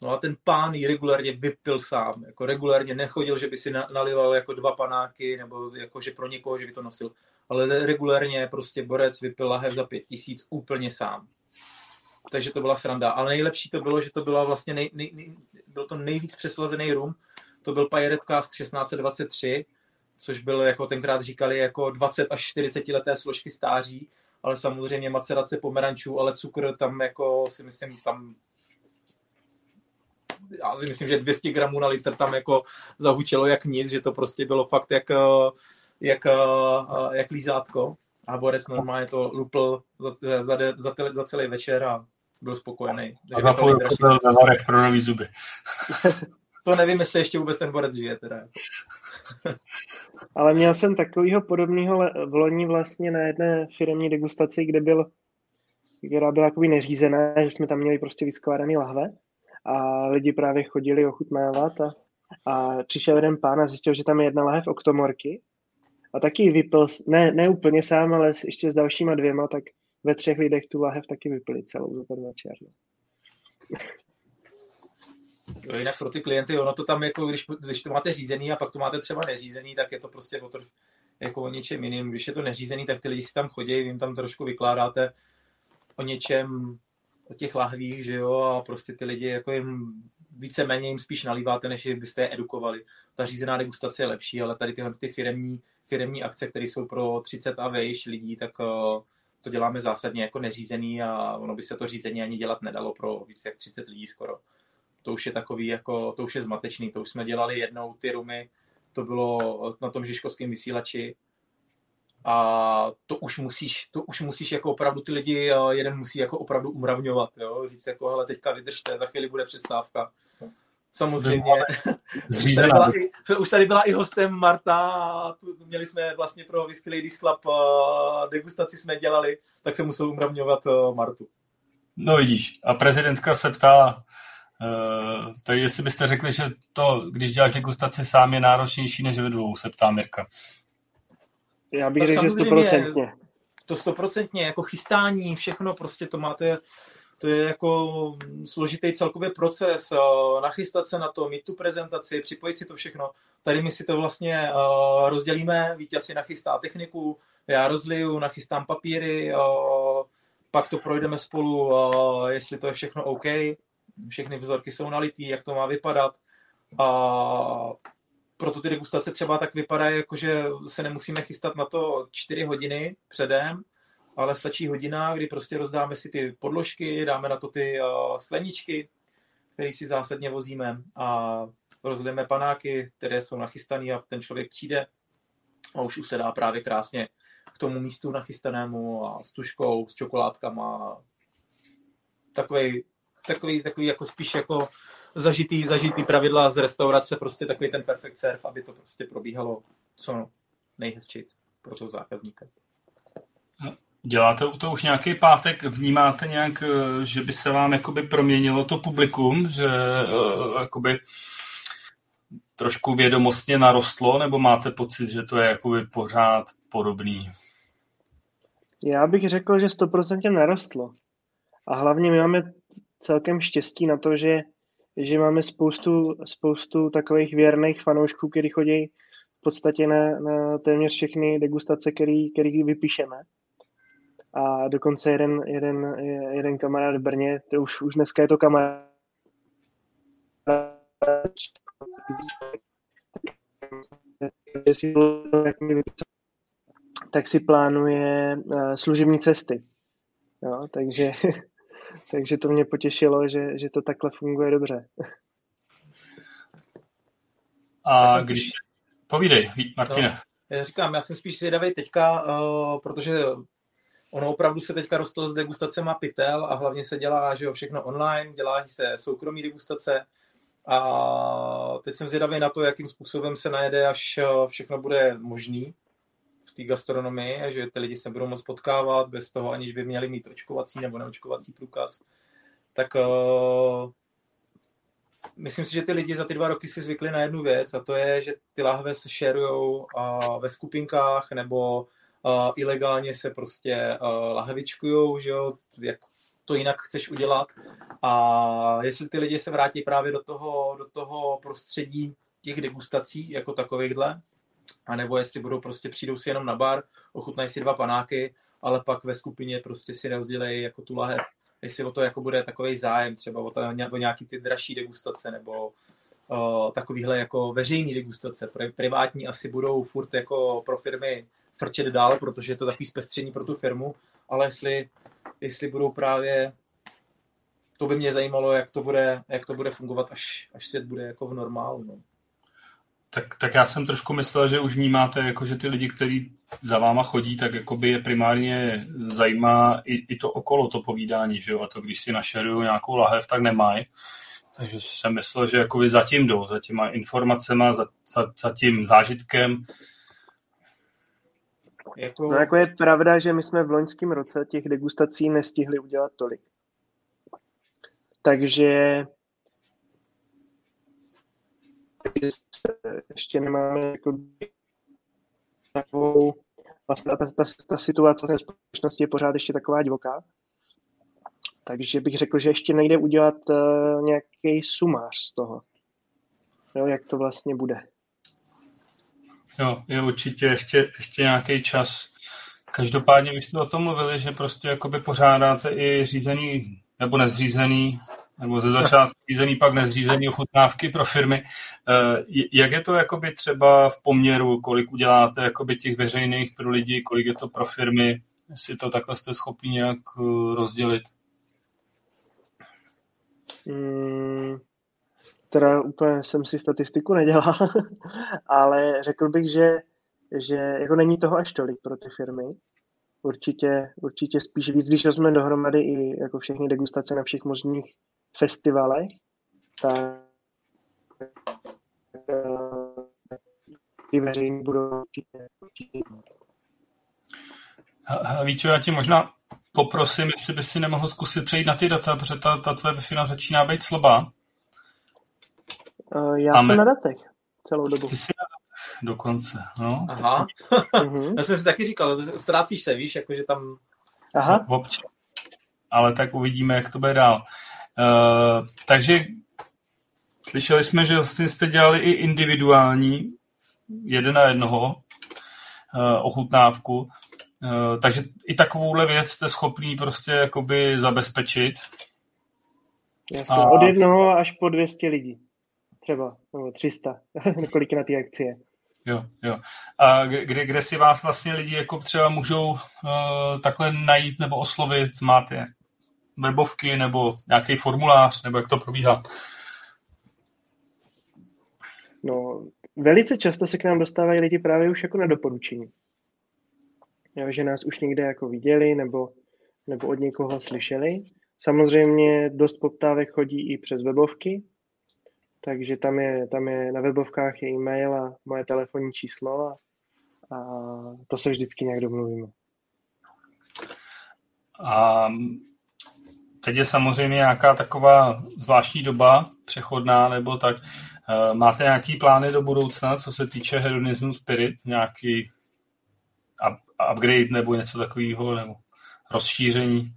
No a ten pán ji regulárně vypil sám, jako regulárně nechodil, že by si nalival jako dva panáky, nebo jako, že pro někoho, že by to nosil, ale regulárně prostě borec vypil lahev za pět tisíc úplně sám. Takže to byla sranda. Ale nejlepší to bylo, že to byla vlastně nej, nej, nej, byl to nejvíc přeslazený rum. To byl Pirate Cask 1623, což byl, jako tenkrát říkali, jako 20 až 40 leté složky stáří, ale samozřejmě macerace pomerančů, ale cukr tam jako si myslím, tam já si myslím, že 200 gramů na litr tam jako zahučelo jak nic, že to prostě bylo fakt jak, eh, jak, eh, jak lízátko. A Borec normálně to lupl za, za, za, za celý večer a byl spokojený. A na půl byl ve varech pro nový zuby. to nevím, jestli ještě vůbec ten borec žije. Teda. Ale měl jsem takového podobného v loni vlastně na jedné firmní degustaci, kde byl, která byla jakoby neřízená, že jsme tam měli prostě vyskládaný lahve a lidi právě chodili ochutnávat a, a přišel jeden pán a zjistil, že tam je jedna lahev oktomorky a taky vypil, ne, ne úplně sám, ale ještě s dalšíma dvěma, tak ve třech lidech tu lahev taky vypili celou za ten večer. Jinak pro ty klienty, ono to tam jako, když, když to máte řízený a pak to máte třeba neřízený, tak je to prostě o, to, jako o něčem jiným. Když je to neřízený, tak ty lidi si tam chodí, vy jim tam trošku vykládáte o něčem, o těch lahvích, že jo, a prostě ty lidi jako jim víceméně jim spíš nalíváte, než byste je edukovali. Ta řízená degustace je lepší, ale tady tyhle ty firemní, firemní akce, které jsou pro 30 a vejš lidí, tak uh, to děláme zásadně jako neřízený a ono by se to řízení ani dělat nedalo pro více jak 30 lidí skoro. To už je takový, jako, to už je zmatečný, to už jsme dělali jednou ty rumy, to bylo na tom žižkovském vysílači, a to už musíš, to už musíš jako opravdu ty lidi, eh, jeden musí jako opravdu umravňovat, jo? říct jako, hele, teďka vydržte, za chvíli bude přestávka. Samozřejmě. už, tady byla i, už tady byla i hostem Marta, tu, měli jsme vlastně pro Whisky Ladies Club uh, degustaci jsme dělali, tak se musel umravňovat uh, Martu. No vidíš, a prezidentka se ptala, uh, tak jestli byste řekli, že to, když děláš degustaci sám, je náročnější než ve dvou, se ptá Mirka. Já bych řekl, že stoprocentně. To stoprocentně, jako chystání, všechno, prostě to máte, to je jako složitý celkový proces, nachystat se na to, mít tu prezentaci, připojit si to všechno. Tady my si to vlastně rozdělíme, Vítě si nachystá techniku, já rozliju, nachystám papíry, pak to projdeme spolu, jestli to je všechno OK, všechny vzorky jsou nalitý, jak to má vypadat. A proto ty degustace třeba tak vypadají, jako že se nemusíme chystat na to čtyři hodiny předem, ale stačí hodina, kdy prostě rozdáme si ty podložky, dáme na to ty skleničky, které si zásadně vozíme a rozdělíme panáky, které jsou nachystané a ten člověk přijde a už usedá právě krásně k tomu místu nachystanému a s tuškou, s čokoládkama. Takový, takový, takový jako spíš jako zažitý, zažitý pravidla z restaurace, prostě takový ten perfect serve, aby to prostě probíhalo co nejhezčí pro toho zákazníka. Děláte to už nějaký pátek, vnímáte nějak, eh, že by se vám jakoby proměnilo to publikum, že uh, jakoby trošku vědomostně narostlo, nebo máte pocit, že to je jakoby pořád podobný? Já bych řekl, že stoprocentně narostlo. A hlavně my máme celkem štěstí na to, že že máme spoustu, spoustu takových věrných fanoušků, kteří chodí v podstatě na, na téměř všechny degustace, který, který vypíšeme. A dokonce jeden, jeden, jeden kamarád v Brně, to už, už dneska je to kamarád, tak si plánuje eh, služební cesty. Jo, takže takže to mě potěšilo, že, že to takhle funguje dobře. A když... Spíš... Povídej, Martine. No, já říkám, já jsem spíš zvědavý teďka, uh, protože ono opravdu se teďka rostlo s degustacema pitel a hlavně se dělá že jo, všechno online, dělá se soukromí degustace a teď jsem zvědavý na to, jakým způsobem se najede, až eh, všechno bude možný té gastronomii, že ty lidi se budou moc potkávat bez toho, aniž by měli mít očkovací nebo neočkovací průkaz, tak uh, myslím si, že ty lidi za ty dva roky si zvykli na jednu věc a to je, že ty lahve se šerujou ve skupinkách nebo uh, ilegálně se prostě uh, lahvičkujou, že jo, jak to jinak chceš udělat. A jestli ty lidi se vrátí právě do toho, do toho prostředí těch degustací jako takovýchhle, a nebo jestli budou prostě přijdou si jenom na bar, ochutnají si dva panáky, ale pak ve skupině prostě si rozdělejí jako tu lahev. Jestli o to jako bude takový zájem, třeba o, to, o nějaký ty dražší degustace, nebo o, takovýhle jako veřejný degustace. Privátní asi budou furt jako pro firmy frčet dál, protože je to takový zpestření pro tu firmu, ale jestli, jestli budou právě to by mě zajímalo, jak to bude, jak to bude fungovat, až, až svět bude jako v normálu. No. Tak, tak já jsem trošku myslel, že už vnímáte, jako, že ty lidi, kteří za váma chodí, tak jakoby je primárně zajímá i, i to okolo, to povídání, že jo? a to když si našerují nějakou lahev, tak nemají. Takže jsem myslel, že jakoby zatím jdou, za těma informacemi, za, za, za tím zážitkem. Jako... No jako je pravda, že my jsme v loňském roce těch degustací nestihli udělat tolik. Takže ještě nemáme jako takovou, vlastně ta, ta, ta situace v společnosti je pořád ještě taková divoká. Takže bych řekl, že ještě nejde udělat uh, nějaký sumář z toho, jo, jak to vlastně bude. Jo, je určitě ještě, ještě nějaký čas. Každopádně vy jste o tom mluvili, že prostě jakoby pořádáte i řízený nebo nezřízený nebo ze začátku řízený, pak nezřízený ochutnávky pro firmy. Eh, jak je to jakoby třeba v poměru, kolik uděláte jakoby těch veřejných pro lidi, kolik je to pro firmy? jestli to takhle jste schopni nějak rozdělit. Mm, teda úplně jsem si statistiku nedělal, ale řekl bych, že, že jako není toho až tolik pro ty firmy. Určitě, určitě spíš víc, když vezmeme dohromady i jako všechny degustace na všech možných festivalech, tak ty veřejní budou určitě. Víčo, já ti možná poprosím, jestli by si nemohl zkusit přejít na ty data, protože ta, ta tvoje wi začíná být slabá. Uh, já Máme... jsem na datech celou dobu. Ty jsi na datech dokonce, no. Aha. Mhm. já jsem si taky říkal, ztrácíš se, víš, jakože tam... Aha. Občas. Ale tak uvidíme, jak to bude dál. Uh, takže slyšeli jsme, že vlastně jste dělali i individuální, jeden na jednoho, uh, ochutnávku. Uh, takže i takovouhle věc jste schopný prostě jakoby zabezpečit. Jasně, a... od jednoho až po 200 lidí třeba, nebo 300, kolik na ty akcie. Jo, jo. A kde, kde si vás vlastně lidi jako třeba můžou uh, takhle najít nebo oslovit? Máte webovky nebo nějaký formulář, nebo jak to probíhá? No, velice často se k nám dostávají lidi právě už jako na doporučení. Jo, že nás už někde jako viděli nebo, nebo od někoho slyšeli. Samozřejmě dost poptávek chodí i přes webovky, takže tam je, tam je na webovkách je e-mail a moje telefonní číslo a, a to se vždycky nějak domluvíme. A teď je samozřejmě nějaká taková zvláštní doba, přechodná, nebo tak. Eh, máte nějaký plány do budoucna, co se týče Hedonism Spirit? Nějaký upgrade nebo něco takového, nebo rozšíření?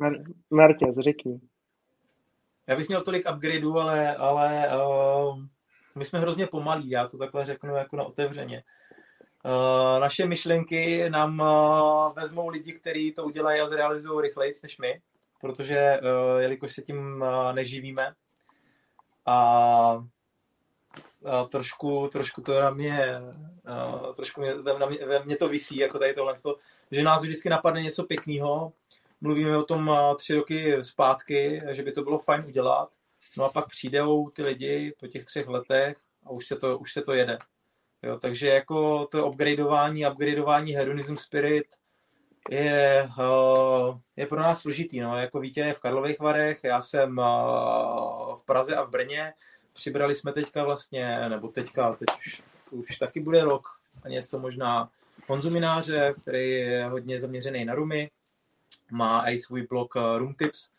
Mar- Martě, řekni. Já bych měl tolik upgradeů, ale, ale uh, my jsme hrozně pomalí, já to takhle řeknu jako na otevřeně. Uh, naše myšlenky nám uh, vezmou lidi, kteří to udělají a zrealizují rychleji než my, protože uh, jelikož se tím neživíme a trošku, trošku to na mě, trošku mě, na mě, ve mně to visí, jako tady tohle, že nás vždycky napadne něco pěkného, mluvíme o tom tři roky zpátky, že by to bylo fajn udělat. No a pak přijdou ty lidi po těch třech letech a už se to, už se to jede. Jo, takže jako to upgradeování, upgradeování Hedonism Spirit je, uh, je pro nás složitý. No. Jako Vítě je v Karlových Varech, já jsem uh, v Praze a v Brně. Přibrali jsme teďka vlastně, nebo teďka, teď už, už taky bude rok a něco možná konzumináře, který je hodně zaměřený na rumy má i svůj blog eh, Room Tips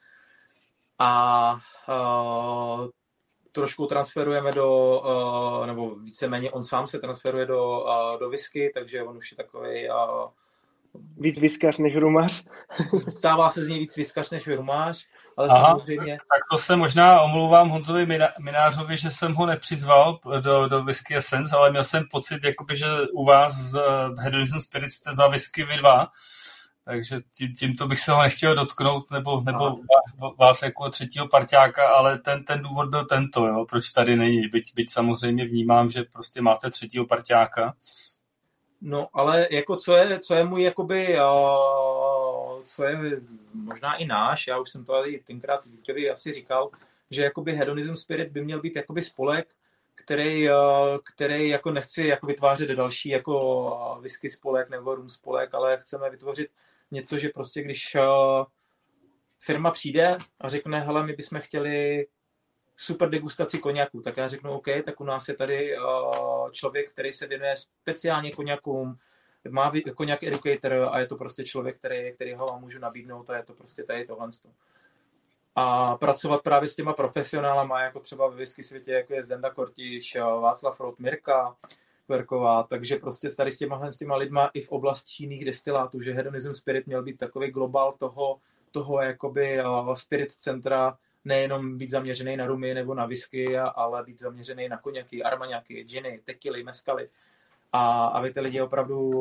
a trošku transferujeme do, uh, nebo víceméně on sám se transferuje do, uh, do whisky, takže on už je takový uh, víc vyskař než rumář. Stává se z něj víc vyskař než rumář, ale Aha, samozřejmě... Tak to se možná omlouvám Honzovi Minářovi, že jsem ho nepřizval do, do Whisky Essence, ale měl jsem pocit, jakoby, že u vás z Hedonism Spirits jste za whisky vy dva, takže tím, tímto bych se ho nechtěl dotknout, nebo, nebo vás jako třetího parťáka, ale ten, ten důvod byl tento, jo, proč tady není. Byť, byť samozřejmě vnímám, že prostě máte třetího parťáka. No, ale jako co je, co je můj jakoby, uh, co je možná i náš, já už jsem to tady tenkrát Vítěvi asi říkal, že jakoby Hedonism Spirit by měl být jakoby spolek, který, který jako nechci jako vytvářet další jako whisky spolek nebo rum spolek, ale chceme vytvořit něco, že prostě když uh, firma přijde a řekne, hele, my bychom chtěli super degustaci koněku, tak já řeknu, OK, tak u nás je tady uh, člověk, který se věnuje speciálně koněkům, má koněk educator a je to prostě člověk, který, který ho můžu nabídnout a je to prostě tady tohle. A pracovat právě s těma profesionálama, jako třeba ve whisky světě, jako je Zdenda Kortiš, Václav Rout, Mirka, Kverková, takže prostě tady s těma, s těma lidma i v oblasti jiných destilátů, že Hedonism Spirit měl být takový globál toho, toho jakoby uh, spirit centra, nejenom být zaměřený na rumy nebo na whisky, ale být zaměřený na koněky, armaňaky, džiny, tekily, meskaly. A aby ty lidi opravdu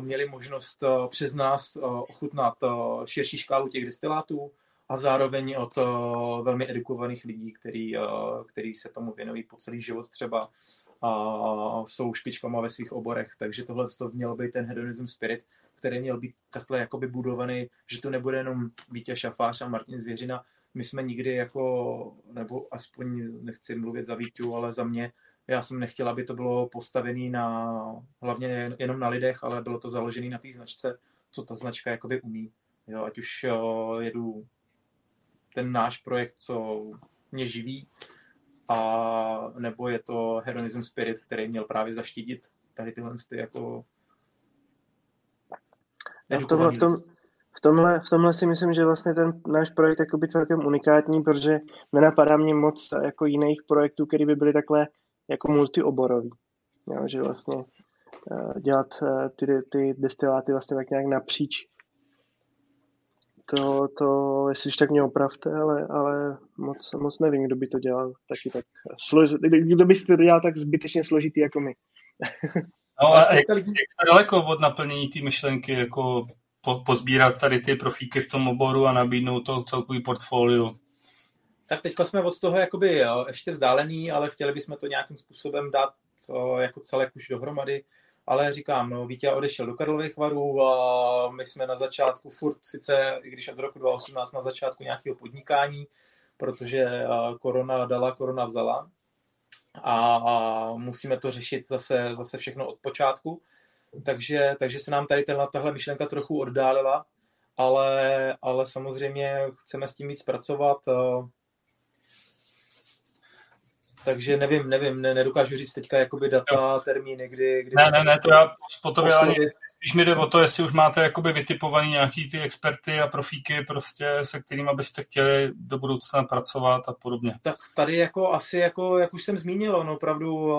měli možnost přes nás ochutnat širší škálu těch destilátů a zároveň od velmi edukovaných lidí, který, který se tomu věnují po celý život třeba a jsou špičkama ve svých oborech. Takže tohle to mělo být ten hedonism spirit, který měl být takhle jakoby budovaný, že to nebude jenom Vítě Šafář a Martin Zvěřina. My jsme nikdy jako, nebo aspoň nechci mluvit za Vítu, ale za mě, já jsem nechtěl, aby to bylo postavené na, hlavně jenom na lidech, ale bylo to založené na té značce, co ta značka jakoby umí. Jo, ať už jo, jedu ten náš projekt, co mě živí, a nebo je to Hedonism Spirit, který měl právě zaštítit tady tyhle ty jako no, v, tomhle, v, tom, v, tomhle, v tomhle si myslím, že vlastně ten náš projekt je celkem unikátní, protože nenapadá mě moc jako jiných projektů, které by byly takhle jako multioborový. Jo, že vlastně eh, dělat eh, ty, ty destiláty vlastně tak nějak napříč to, to jestli tak mě opravte, ale, ale moc, moc nevím, kdo by to dělal taky tak slož, kdo by to dělal tak zbytečně složitý jako my. No a jak, jak daleko od naplnění té myšlenky, jako po, pozbírat tady ty profíky v tom oboru a nabídnout to celkový portfolio? Tak teďka jsme od toho jakoby jo, ještě vzdálený, ale chtěli bychom to nějakým způsobem dát jako celek už dohromady ale říkám, no, Vítě odešel do Karlových varů a my jsme na začátku furt, sice i když od roku 2018 na začátku nějakého podnikání, protože korona dala, korona vzala a, a musíme to řešit zase, zase všechno od počátku. Takže, takže se nám tady tenhle, tahle myšlenka trochu oddálila, ale, ale samozřejmě chceme s tím víc pracovat. Takže nevím, nevím, ne, nedokážu říct teďka jakoby data, termíny, kdy... kdy ne, ne, ne, to já po tobě ani, když mi jde o to, jestli už máte jakoby vytipovaný nějaký ty experty a profíky prostě, se kterými byste chtěli do budoucna pracovat a podobně. Tak tady jako asi, jako, jak už jsem zmínil, no opravdu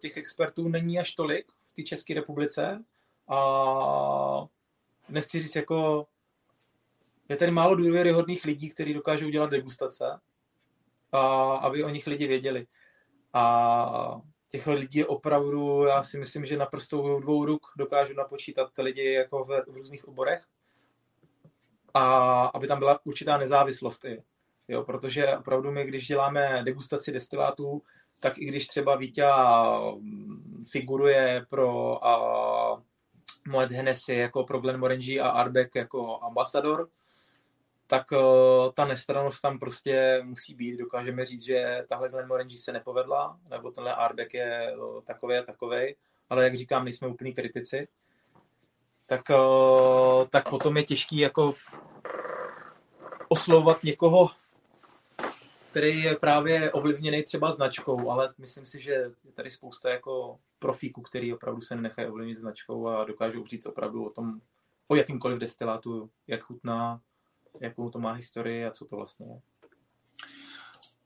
těch expertů není až tolik v té České republice a nechci říct jako je tady málo důvěryhodných lidí, kteří dokážou dělat degustace, a aby o nich lidi věděli. A těch lidí je opravdu, já si myslím, že na prstou dvou ruk dokážu napočítat ty lidi jako v, v různých oborech. A aby tam byla určitá nezávislost. Je. Jo, protože opravdu my, když děláme degustaci destilátů, tak i když třeba Vítě figuruje pro a, Moet Hennessy jako pro Glenmorangie a Arbeck jako ambasador, tak uh, ta nestranost tam prostě musí být. Dokážeme říct, že tahle Glenmorangie se nepovedla, nebo tenhle Arbeck je uh, takový a takový, ale jak říkám, nejsme úplní kritici. Tak, uh, tak potom je těžký jako oslovovat někoho, který je právě ovlivněný třeba značkou, ale myslím si, že je tady spousta jako profíků, který opravdu se nechají ovlivnit značkou a dokážou říct opravdu o tom, o jakýmkoliv destilátu, jak chutná, jakou to má historii a co to vlastně je.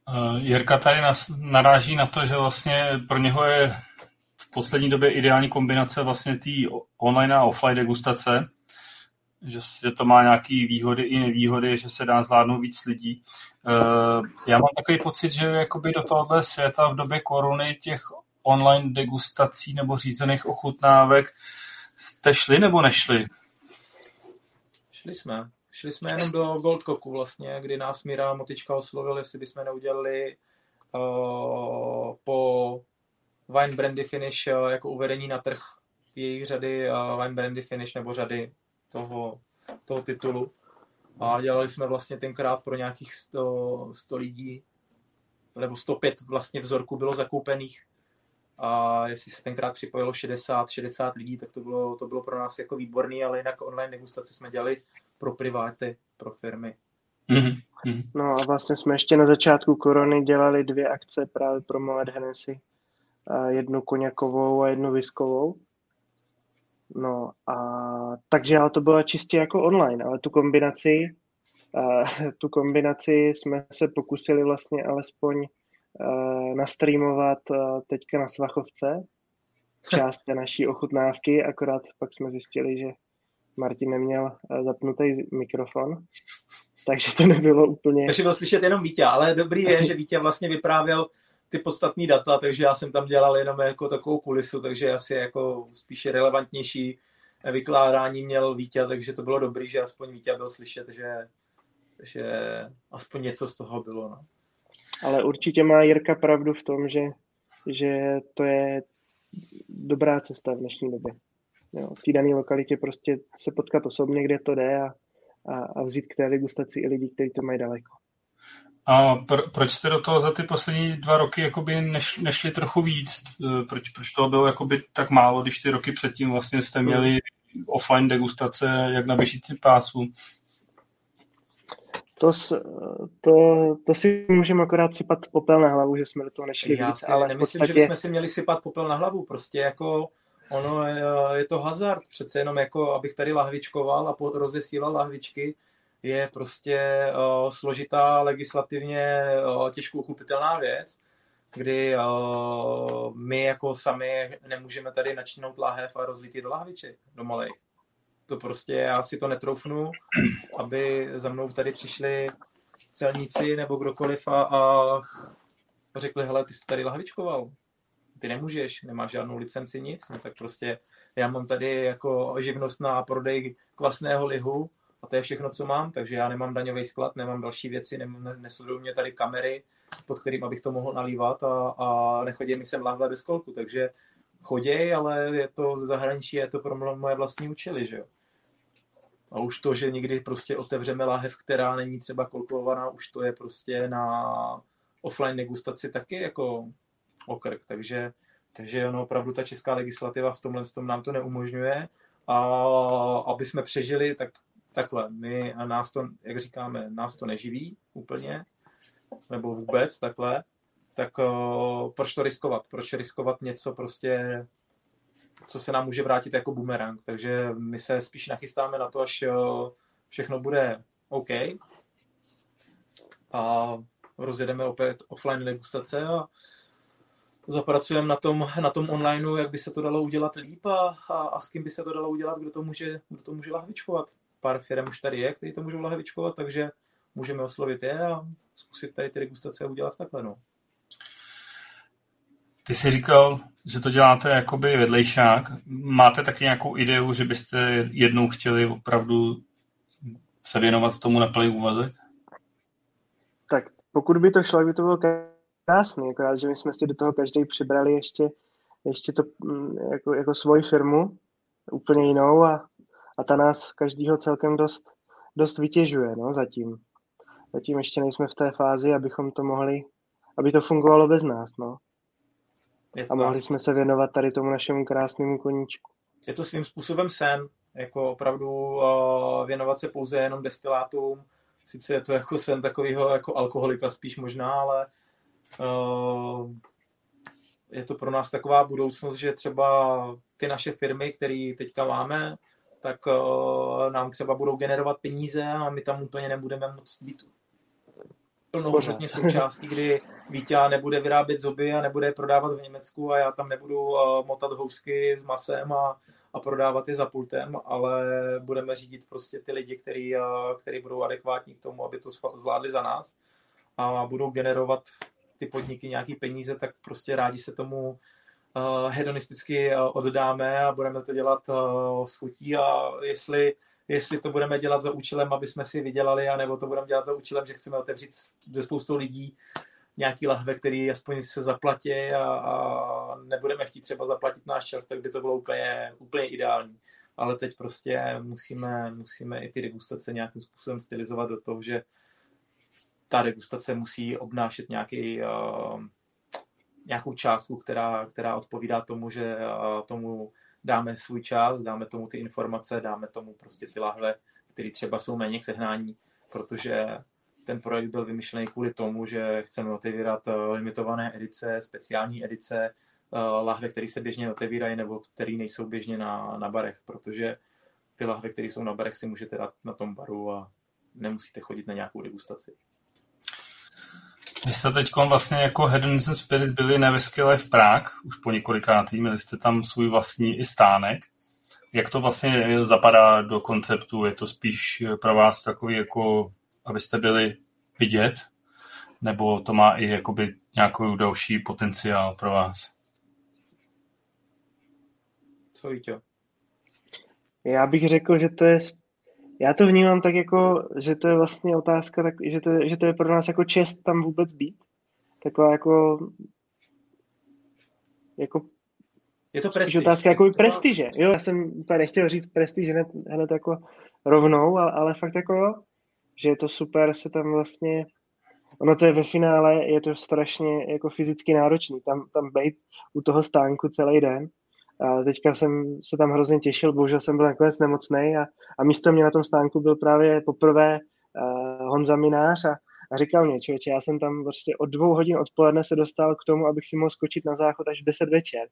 Uh, Jirka tady naráží na to, že vlastně pro něho je v poslední době ideální kombinace vlastně té online a offline degustace, že, že to má nějaké výhody i nevýhody, že se dá zvládnout víc lidí. Uh, já mám takový pocit, že jakoby do tohohle světa v době korony těch online degustací nebo řízených ochutnávek jste šli nebo nešli? Šli jsme. Šli jsme jenom do Goldcocku vlastně, kdy nás Míra Motička oslovil, jestli bychom neudělali uh, po Wine Brandy Finish uh, jako uvedení na trh jejich řady uh, Wine Brandy Finish nebo řady toho, toho titulu. A dělali jsme vlastně tenkrát pro nějakých 100, 100 lidí, nebo 105 vlastně vzorků bylo zakoupených. A jestli se tenkrát připojilo 60, 60 lidí, tak to bylo, to bylo pro nás jako výborný, ale jinak online degustace jsme dělali pro priváty, pro firmy. Mm-hmm. No a vlastně jsme ještě na začátku korony dělali dvě akce právě pro Moet Hennessy. Jednu koněkovou a jednu viskovou. No a takže ale to bylo čistě jako online, ale tu kombinaci, tu kombinaci jsme se pokusili vlastně alespoň nastreamovat teďka na Svachovce, část té naší ochutnávky, akorát pak jsme zjistili, že Martin neměl eh, zapnutý mikrofon, takže to nebylo úplně... Takže byl slyšet jenom Vítě, ale dobrý je, že Vítě vlastně vyprávěl ty podstatní data, takže já jsem tam dělal jenom jako takovou kulisu, takže asi jako spíše relevantnější vykládání měl Vítě, takže to bylo dobrý, že aspoň Vítě byl slyšet, že, že aspoň něco z toho bylo. No. Ale určitě má Jirka pravdu v tom, že že to je dobrá cesta v dnešní době. Jo, v té dané lokalitě prostě se potkat osobně, kde to jde a, a, a vzít k té degustaci i lidi, kteří to mají daleko. A pro, proč jste do toho za ty poslední dva roky jakoby neš, nešli trochu víc? E, proč, proč toho bylo jakoby tak málo, když ty roky předtím vlastně jste měli offline degustace jak na běžící pásu? To, to, to si můžeme akorát sypat popel na hlavu, že jsme do toho nešli Já víc, si ale nemyslím, podstatě... že bychom si měli sypat popel na hlavu, prostě jako ono je, je to hazard, přece jenom jako abych tady lahvičkoval a rozesílal lahvičky, je prostě uh, složitá legislativně uh, těžko uchopitelná věc, kdy uh, my jako sami nemůžeme tady načinout lahev a rozlít do lahviček, do malých. To prostě já si to netroufnu, aby za mnou tady přišli celníci nebo kdokoliv a, a řekli, hele, ty jsi tady lahvičkoval, ty nemůžeš, nemáš žádnou licenci, nic, no tak prostě já mám tady jako živnost na prodej kvasného lihu a to je všechno, co mám, takže já nemám daňový sklad, nemám další věci, ne, nesledují mě tady kamery, pod kterým abych to mohl nalívat a, a nechodí mi sem lahve bez kolku, takže choděj, ale je to z zahraničí, je to pro moje vlastní účely, že jo. A už to, že někdy prostě otevřeme lahev, která není třeba kolkulovaná, už to je prostě na offline degustaci taky jako okrk. Takže, takže ono, opravdu ta česká legislativa v tomhle tom nám to neumožňuje. A aby jsme přežili, tak takhle, my a nás to, jak říkáme, nás to neživí úplně, nebo vůbec takhle, tak uh, proč to riskovat? Proč riskovat něco prostě, co se nám může vrátit jako bumerang? Takže my se spíš nachystáme na to, až uh, všechno bude OK a rozjedeme opět offline degustace a zapracujeme na tom, na tom onlineu, jak by se to dalo udělat líp a, a, a s kým by se to dalo udělat, kdo to může, kdo to může lahvičkovat. Pár firm už tady je, který to můžou lahvičkovat, takže můžeme oslovit je a zkusit tady ty degustace udělat takhle. No. Ty jsi říkal, že to děláte jakoby vedlejšák. Máte taky nějakou ideu, že byste jednou chtěli opravdu se věnovat tomu na plný úvazek? Tak pokud by to šlo, by to bylo krásný, akorát, že my jsme si do toho každý přibrali ještě, ještě to mm, jako, jako svoji firmu, úplně jinou a, a ta nás každýho celkem dost, dost vytěžuje, no, zatím. Zatím ještě nejsme v té fázi, abychom to mohli, aby to fungovalo bez nás, no. A mohli jsme se věnovat tady tomu našemu krásnému koníčku. Je to svým způsobem sen, jako opravdu uh, věnovat se pouze jenom destilátům. Sice je to jako sen takového jako alkoholika spíš možná, ale je to pro nás taková budoucnost, že třeba ty naše firmy, které teďka máme, tak uh, nám třeba budou generovat peníze a my tam úplně nebudeme moc být plnohodnotně součástí, kdy Vítě nebude vyrábět zuby a nebude je prodávat v Německu a já tam nebudu uh, motat housky s masem a, a prodávat je za pultem, ale budeme řídit prostě ty lidi, který, který budou adekvátní k tomu, aby to zvládli za nás a budou generovat ty podniky nějaký peníze, tak prostě rádi se tomu uh, hedonisticky uh, oddáme a budeme to dělat uh, s chutí a jestli jestli to budeme dělat za účelem, aby jsme si vydělali, anebo to budeme dělat za účelem, že chceme otevřít ze spoustou lidí nějaký lahve, který aspoň se zaplatí a, a nebudeme chtít třeba zaplatit náš čas, tak by to bylo úplně, úplně ideální. Ale teď prostě musíme, musíme i ty degustace nějakým způsobem stylizovat do toho, že ta degustace musí obnášet nějaký, uh, nějakou částku, která, která odpovídá tomu, že uh, tomu dáme svůj čas, dáme tomu ty informace, dáme tomu prostě ty lahve, které třeba jsou méně k sehnání, protože ten projekt byl vymyšlený kvůli tomu, že chceme otevírat eh, limitované edice, speciální edice, eh, lahve, které se běžně otevírají nebo které nejsou běžně na, na barech, protože ty lahve, které jsou na barech, si můžete dát na tom baru a nemusíte chodit na nějakou degustaci. Vy jste teď vlastně jako Hedonism Spirit byli na Whisky Life Prague už po několikátý, měli jste tam svůj vlastní i stánek. Jak to vlastně zapadá do konceptu? Je to spíš pro vás takový jako, abyste byli vidět? Nebo to má i jakoby nějaký další potenciál pro vás? Co Vítě? Já bych řekl, že to je já to vnímám tak jako, že to je vlastně otázka, tak, že, to, že to je pro nás jako čest tam vůbec být. Taková jako jako je to prestiž. otázka jako prestiže. Jo, já jsem úplně nechtěl říct prestiž hned, hned jako rovnou, ale, ale fakt jako jo, že je to super se tam vlastně ono to je ve finále, je to strašně jako fyzicky náročný, tam, tam být u toho stánku celý den. A teďka jsem se tam hrozně těšil, bohužel jsem byl nakonec nemocný a, a místo mě na tom stánku byl právě poprvé uh, Honza Minář a, a říkal mě, člověče, já jsem tam prostě od dvou hodin odpoledne se dostal k tomu, abych si mohl skočit na záchod až v 10 večer.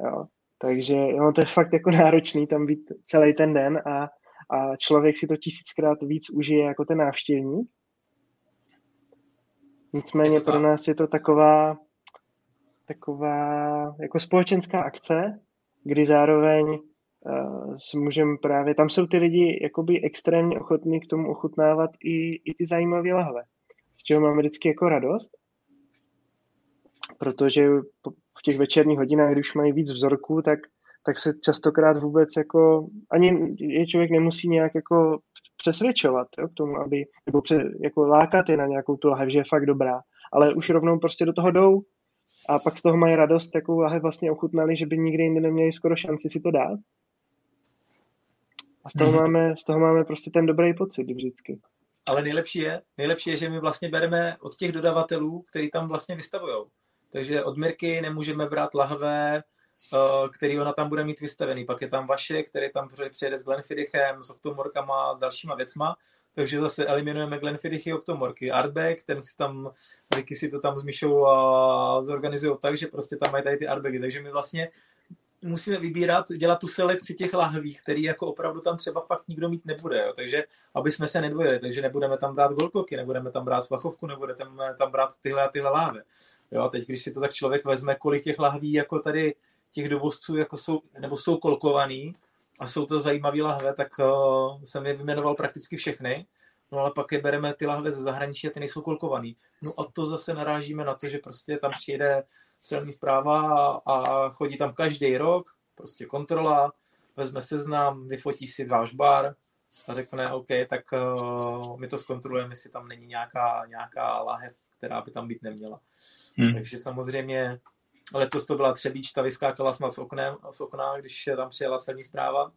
Jo. Takže no, to je fakt jako náročný tam být celý ten den a, a člověk si to tisíckrát víc užije jako ten návštěvník. Nicméně pro nás je to taková, taková jako společenská akce, kdy zároveň uh, s můžem právě, tam jsou ty lidi jakoby extrémně ochotní k tomu ochutnávat i, i ty zajímavé lahve, z čeho máme vždycky jako radost, protože v těch večerních hodinách, když mají víc vzorků, tak, tak se častokrát vůbec jako, ani je člověk nemusí nějak jako přesvědčovat jo, k tomu, aby, nebo pře, jako lákat je na nějakou tu lahev, že je fakt dobrá, ale už rovnou prostě do toho jdou a pak z toho mají radost, takovou lahev vlastně ochutnali, že by nikdy jinde neměli skoro šanci si to dát. A z toho, mm. máme, z toho máme prostě ten dobrý pocit vždycky. Ale nejlepší je, nejlepší je, že my vlastně bereme od těch dodavatelů, který tam vlastně vystavují. Takže od Mirky nemůžeme brát lahve, Eh, který ona tam bude mít vystavený. Pak je tam vaše, který tam přijede s Glenfidichem, s Octomorkama, s dalšíma věcma. Takže zase eliminujeme Glenfidichy, Octomorky. Artback, ten si tam, Ricky si to tam s a zorganizují tak, že prostě tam mají tady ty artbagy. Takže my vlastně musíme vybírat, dělat tu selekci těch lahví, který jako opravdu tam třeba fakt nikdo mít nebude. Jo. Takže aby jsme se nedvojili, takže nebudeme tam brát golkoky, nebudeme tam brát svachovku, nebudeme tam brát tyhle a tyhle láhve. Jo, teď, když si to tak člověk vezme, kolik těch lahví jako tady těch dovozců jako jsou, nebo jsou kolkovaný a jsou to zajímavé lahve, tak uh, jsem je vyjmenoval prakticky všechny. No ale pak je bereme ty lahve ze zahraničí a ty nejsou kolkovaný. No a to zase narážíme na to, že prostě tam přijede celní zpráva a chodí tam každý rok, prostě kontrola, vezme seznam, vyfotí si váš bar a řekne, OK, tak uh, my to zkontrolujeme, jestli tam není nějaká, nějaká lahev, která by tam být neměla. Hmm. Takže samozřejmě Letos to byla Třebíč, ta vyskákala snad z, oknem, z okna, když tam přijela celní zpráva.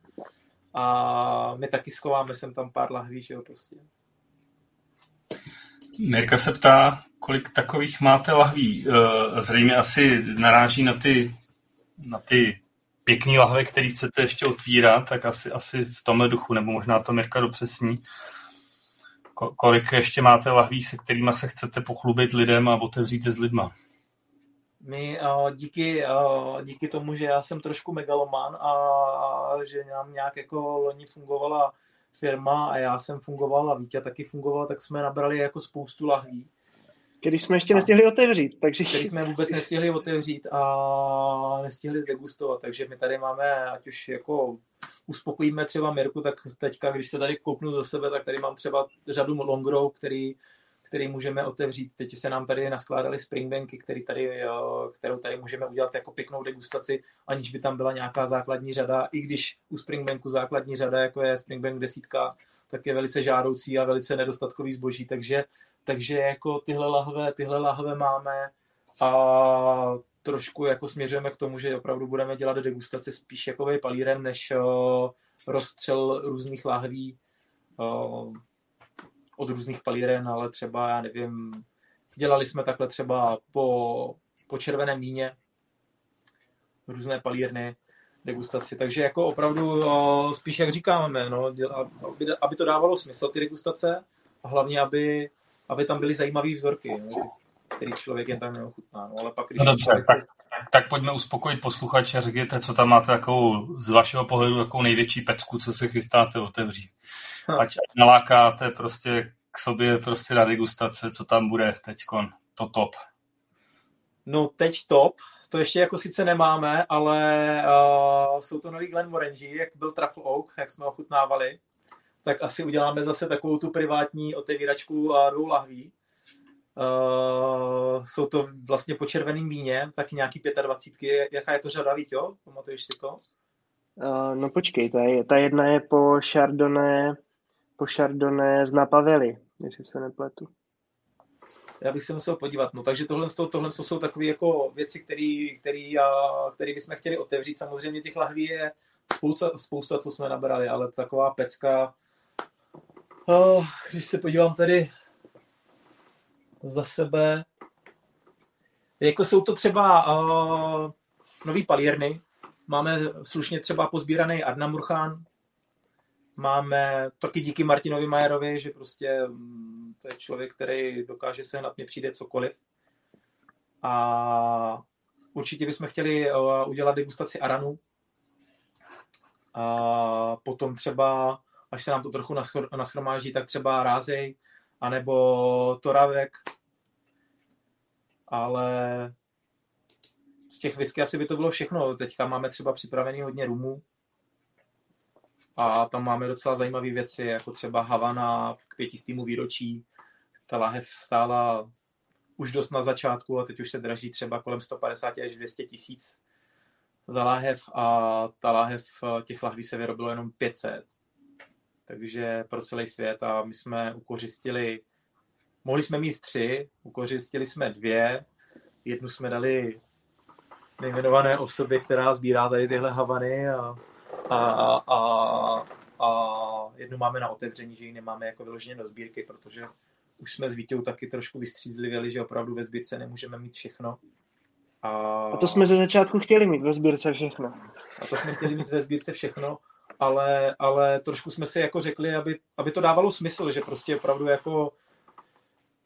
A my taky schováme sem tam pár lahví, že jo, prostě. Mirka se ptá, kolik takových máte lahví. Eh, zřejmě asi naráží na ty, na ty pěkný lahve, který chcete ještě otvírat, tak asi, asi v tomhle duchu, nebo možná to Mirka dopřesní. Kolik ještě máte lahví, se kterými se chcete pochlubit lidem a otevřít s lidma? My uh, díky, uh, díky tomu, že já jsem trošku megaloman a, a že nám nějak jako loni fungovala firma a já jsem fungoval a Vítě taky fungoval, tak jsme nabrali jako spoustu lahví. Který jsme ještě nestihli otevřít. Takže... Který jsme vůbec nestihli otevřít a nestihli zdegustovat. Takže my tady máme, ať už jako uspokojíme třeba Mirku, tak teďka, když se tady koupnu za sebe, tak tady mám třeba řadu longrow, který který můžeme otevřít. Teď se nám tady naskládaly springbanky, který tady, kterou tady můžeme udělat jako pěknou degustaci, aniž by tam byla nějaká základní řada, i když u springbanku základní řada, jako je springbank desítka, tak je velice žádoucí a velice nedostatkový zboží, takže, takže jako tyhle lahve, tyhle lahve máme a trošku jako směřujeme k tomu, že opravdu budeme dělat degustaci spíš jako palírem, než rozstřel různých lahví od různých palíren, ale třeba, já nevím, dělali jsme takhle třeba po, po červeném víně různé palírny, degustaci. Takže jako opravdu spíš, jak říkáme, no, aby, aby to dávalo smysl, ty degustace, a hlavně, aby, aby tam byly zajímavé vzorky, no, který člověk jen tak neochutná. No, ale pak, když no dobře, tak, tak, tak, pojďme uspokojit posluchače, řekněte, co tam máte takovou, z vašeho pohledu takovou největší pecku, co se chystáte otevřít. Ať, ať nalákáte prostě k sobě prostě na degustace, co tam bude teď, to top. No teď top, to ještě jako sice nemáme, ale uh, jsou to nový Glenmorangie, jak byl Truffle Oak, jak jsme ochutnávali, tak asi uděláme zase takovou tu privátní otevíračku a dvou lahví. Uh, jsou to vlastně po červeném víně, taky nějaký 25. Jaká je to řada, jo? Pamatuješ si to? Uh, no počkej, ta, je, ta jedna je po Chardonnay, po Chardonnay z Napavely jestli se nepletu. já bych se musel podívat. No, takže tohle, tohle jsou takové jako věci, které bychom chtěli otevřít. Samozřejmě těch lahví je spousta, spousta, co jsme nabrali, ale taková pecka, oh, když se podívám tady za sebe, jako jsou to třeba uh, nový palírny, máme slušně třeba pozbíraný Adna Murchán, máme taky díky Martinovi Majerovi, že prostě um, to je člověk, který dokáže se na mě přijde cokoliv. A určitě bychom chtěli uh, udělat degustaci Aranu. A potom třeba, až se nám to trochu naschromáží, tak třeba Rázej, anebo Toravek, ale z těch whisky asi by to bylo všechno. Teďka máme třeba připravený hodně rumů a tam máme docela zajímavé věci, jako třeba Havana k pětistýmu výročí. Ta lahev stála už dost na začátku a teď už se draží třeba kolem 150 až 200 tisíc za láhev a ta láhev těch lahví se vyrobilo jenom 500. Takže pro celý svět a my jsme ukořistili Mohli jsme mít tři, ukořistili jsme dvě. Jednu jsme dali nejmenované osobě, která sbírá tady tyhle havany a, a, a, a, jednu máme na otevření, že ji nemáme jako vyloženě do sbírky, protože už jsme s Vítěou taky trošku vystřízlivěli, že opravdu ve sbírce nemůžeme mít všechno. A... a to jsme ze začátku chtěli mít ve sbírce všechno. A to jsme chtěli mít ve sbírce všechno, ale, ale trošku jsme si jako řekli, aby, aby to dávalo smysl, že prostě opravdu jako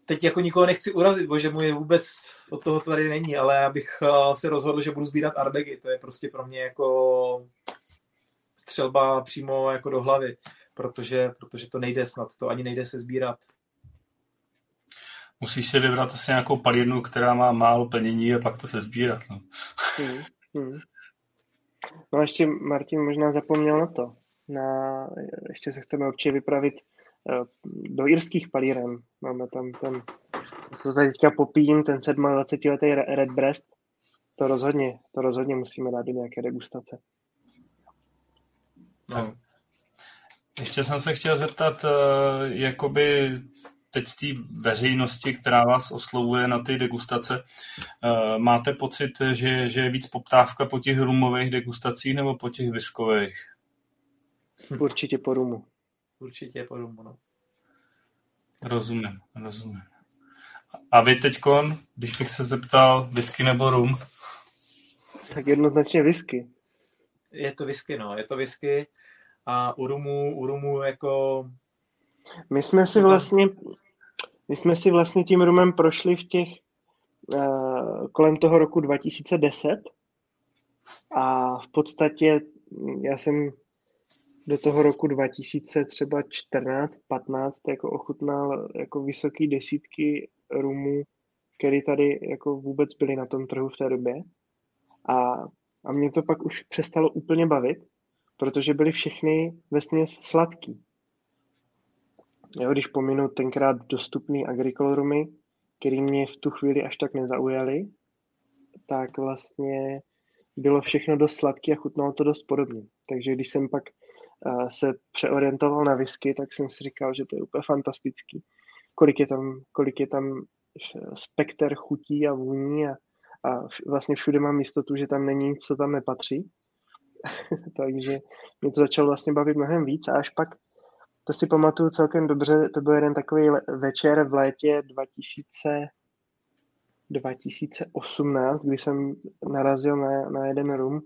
teď jako nikoho nechci urazit, bože můj vůbec od toho tady není, ale abych eh, se rozhodl, že budu sbírat arbegy, to je prostě pro mě jako střelba přímo jako do hlavy, protože, protože to nejde snad, to ani nejde se sbírat. Musíš si vybrat asi nějakou palírnu, která má málo plnění a pak to se sbírat. No. Hmm, hmm. No a ještě Martin možná zapomněl na to. Na, ještě se chceme určitě vypravit Eh, do irských palíren. Máme tam ten, co tady teďka popíjím, ten 27 letý Red Breast. To rozhodně, to rozhodně musíme dát do nějaké degustace. No. Ještě jsem se chtěl zeptat, eh, jakoby teď z té veřejnosti, která vás oslovuje na ty degustace, eh, máte pocit, že, že je víc poptávka po těch rumových degustacích nebo po těch viskových? Určitě po rumu určitě po rumu. No. Rozumím, rozumím. A vy teďkon, když bych se zeptal, whisky nebo rum? Tak jednoznačně whisky. Je to whisky, no, je to whisky. A u rumu, u rumu jako... My jsme si vlastně, my jsme si vlastně tím rumem prošli v těch uh, kolem toho roku 2010 a v podstatě já jsem do toho roku 2000 třeba 14, 15 jako ochutnal jako vysoký desítky rumů, které tady jako vůbec byly na tom trhu v té době. A, a mě to pak už přestalo úplně bavit, protože byly všechny vesměs sladký. Jo, když pominu tenkrát dostupný agricole rumy, který mě v tu chvíli až tak nezaujaly, tak vlastně bylo všechno dost sladké a chutnalo to dost podobně. Takže když jsem pak se přeorientoval na whisky, tak jsem si říkal, že to je úplně fantastický. Kolik je tam, kolik je tam spekter chutí a vůní a, a vlastně všude mám jistotu, že tam není co tam nepatří. Takže mě to začalo vlastně bavit mnohem víc a až pak, to si pamatuju celkem dobře, to byl jeden takový večer v létě 2000, 2018, kdy jsem narazil na, na jeden rum,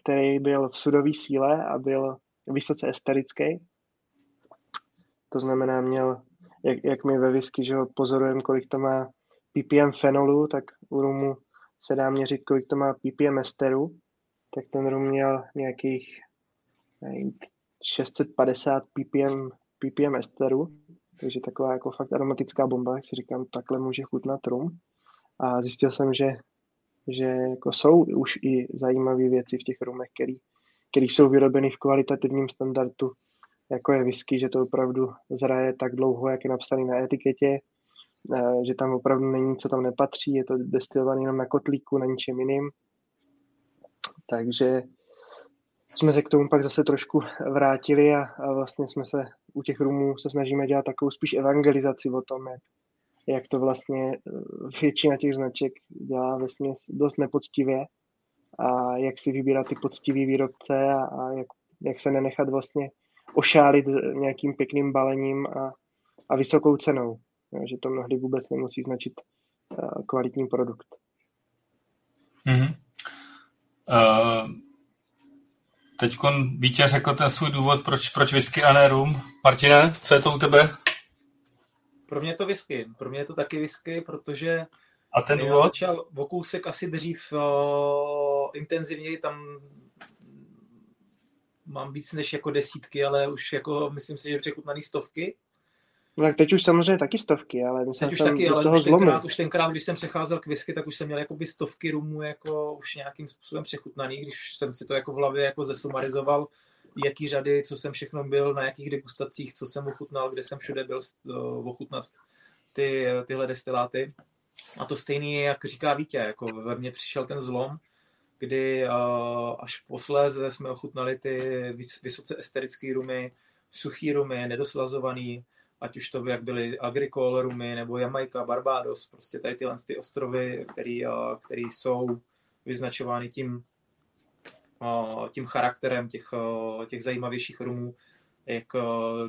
který byl v sudové síle a byl vysoce esterický. To znamená, měl, jak, jak my ve whisky, že ho pozorujeme, kolik to má ppm fenolu, tak u rumu se dá měřit, kolik to má ppm esteru, tak ten rum měl nějakých nevím, 650 ppm, ppm esteru, takže taková jako fakt aromatická bomba, jak si říkám, takhle může chutnat rum. A zjistil jsem, že že jako jsou už i zajímavé věci v těch rumech, který jsou vyrobeny v kvalitativním standardu, jako je whisky, že to opravdu zraje tak dlouho, jak je napsaný na etiketě, eh, že tam opravdu není, co tam nepatří, je to destilované jenom na kotlíku, na ničem jiným. Takže jsme se k tomu pak zase trošku vrátili a, a vlastně jsme se u těch rumů se snažíme dělat takovou spíš evangelizaci o tom, jak, jak to vlastně většina těch značek dělá směs dost nepoctivě a jak si vybírat ty poctivý výrobce a, a jak, jak se nenechat vlastně ošálit nějakým pěkným balením a, a vysokou cenou. že to mnohdy vůbec nemusí značit kvalitní produkt. Mm-hmm. Uh, Teď Vítě řekl ten svůj důvod, proč, proč whisky a ne rum. Martine, co je to u tebe? Pro mě je to whisky. Pro mě je to taky whisky, protože a ten důvod? Začal o kousek asi dřív uh, intenzivněji, tam mám víc než jako desítky, ale už jako myslím si, že přechutnaný stovky. No tak teď už samozřejmě taky stovky, ale myslím, teď už taky, ale už tenkrát, už tenkrát, když jsem přecházel k whisky, tak už jsem měl jakoby stovky rumů jako už nějakým způsobem přechutnaný, když jsem si to jako v hlavě jako zesumarizoval, jaký řady, co jsem všechno byl, na jakých degustacích, co jsem ochutnal, kde jsem všude byl ochutnat ty, tyhle destiláty. A to stejný je, jak říká Vítě, jako ve mně přišel ten zlom, kdy až posléze jsme ochutnali ty vysoce esterické rumy, suchý rumy, nedoslazovaný, ať už to jak byly Agricole rumy, nebo Jamaika, Barbados, prostě tady tyhle ty ostrovy, který, který jsou vyznačovány tím, tím charakterem těch, těch zajímavějších rumů, jak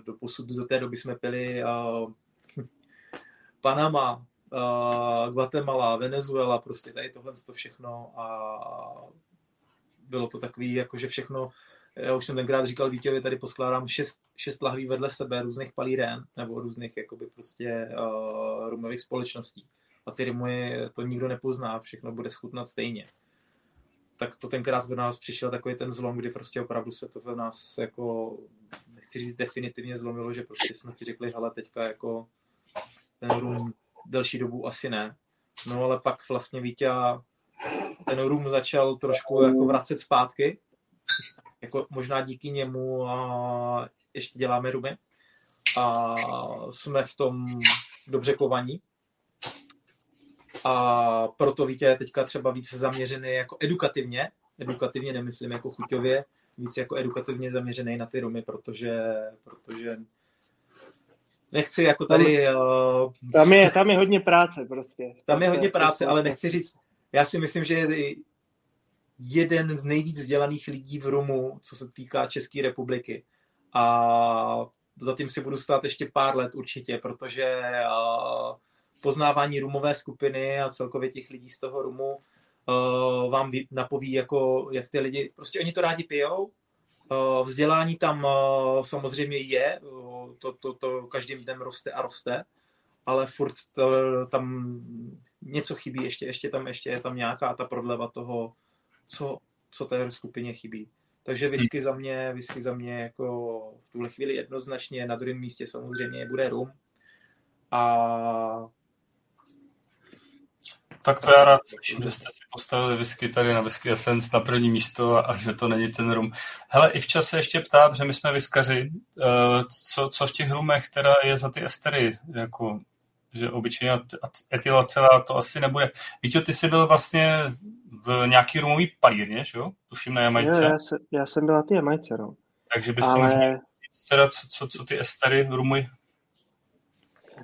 do posud do té doby jsme pili Panama, Guatemala, Venezuela, prostě tady tohle to všechno a bylo to takový, jako že všechno já už jsem tenkrát říkal Vítěvi, tady poskládám šest, šest lahví vedle sebe různých palíren, nebo různých jakoby prostě uh, rumových společností. A ty rumy to nikdo nepozná, všechno bude schutnat stejně. Tak to tenkrát v nás přišel takový ten zlom, kdy prostě opravdu se to v nás jako, nechci říct definitivně zlomilo, že prostě jsme si řekli, hele, teďka jako ten rum delší dobu asi ne. No ale pak vlastně Vítě ten rum začal trošku jako vracet zpátky jako možná díky němu a ještě děláme rumy a jsme v tom dobře kovaní. A proto Vítě je teďka třeba víc zaměřený jako edukativně, edukativně nemyslím jako chuťově, víc jako edukativně zaměřený na ty rumy, protože, protože nechci jako tady... Tam je, tam je hodně práce prostě. Tam je hodně práce, ale nechci říct, já si myslím, že jeden z nejvíc vzdělaných lidí v Rumu, co se týká České republiky. A zatím si budu stát ještě pár let určitě, protože poznávání rumové skupiny a celkově těch lidí z toho rumu vám napoví, jako, jak ty lidi, prostě oni to rádi pijou, vzdělání tam samozřejmě je, to, to, to každým dnem roste a roste, ale furt to, tam něco chybí, ještě, ještě tam ještě je tam nějaká ta prodleva toho, co, co té skupině chybí. Takže whisky za mě, whisky za mě jako v tuhle chvíli jednoznačně, na druhém místě samozřejmě bude rum. A tak to já rád slyším, že jste si postavili whisky tady na Whisky Essence na první místo a, a že to není ten rum. Hele, i včas se ještě ptát, že my jsme vyskaři, uh, co, co v těch rumech teda je za ty estery, jako, že obyčejně etylacela to asi nebude. Víte, ty jsi byl vlastně v nějaký rumový palírně, že jo? Tuším na Jamajce. Jo, já, se, já jsem byl na ty Jamajce, no. Takže by Ale... se říct teda, co, co, co ty estery rumují?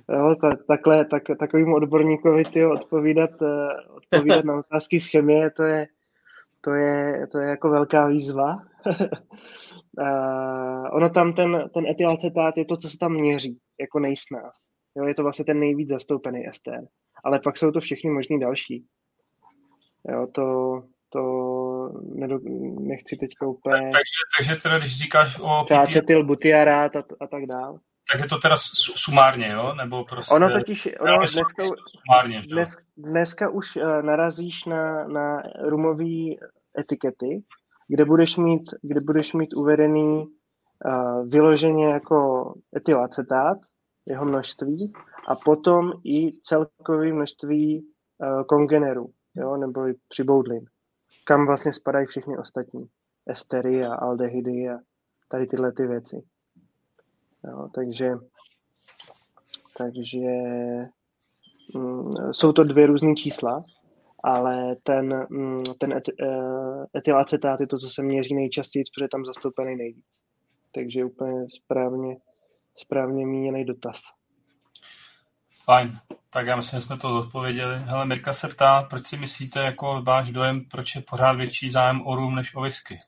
Jo, ta, takhle, tak, takovým odborníkovi ty odpovídat, eh, odpovídat na otázky z chemie, to je, to je, to je jako velká výzva. uh, ono tam ten, ten etylacetát je to, co se tam měří, jako nejsnáz. Jo, je to vlastně ten nejvíc zastoupený ester. Ale pak jsou to všechny možný další. Jo, to, to nedo, nechci teďka úplně... Tak, takže, takže teda, když říkáš o... Třeba acetyl butiarát a, a tak dál. Tak je to teda sumárně, jo? Nebo prostě... Ono totiž... Ono dneska, sumárně, dnes, dneska už uh, narazíš na, na rumové etikety, kde budeš mít, kde budeš mít uvedený uh, vyloženě jako etylacetát, jeho množství, a potom i celkové množství uh, kongenerů jo, nebo i přiboudlin, kam vlastně spadají všechny ostatní estery a aldehydy a tady tyhle ty věci. Jo, takže takže mm, jsou to dvě různé čísla, ale ten, mm, ten et, uh, etylacetát je to, co se měří nejčastěji, protože je tam zastoupený nejvíc. Takže úplně správně, správně míněný dotaz. Fajn. Tak já myslím, že jsme to odpověděli. Hele, Mirka se ptá, proč si myslíte, jako váš dojem, proč je pořád větší zájem o rum než o whisky?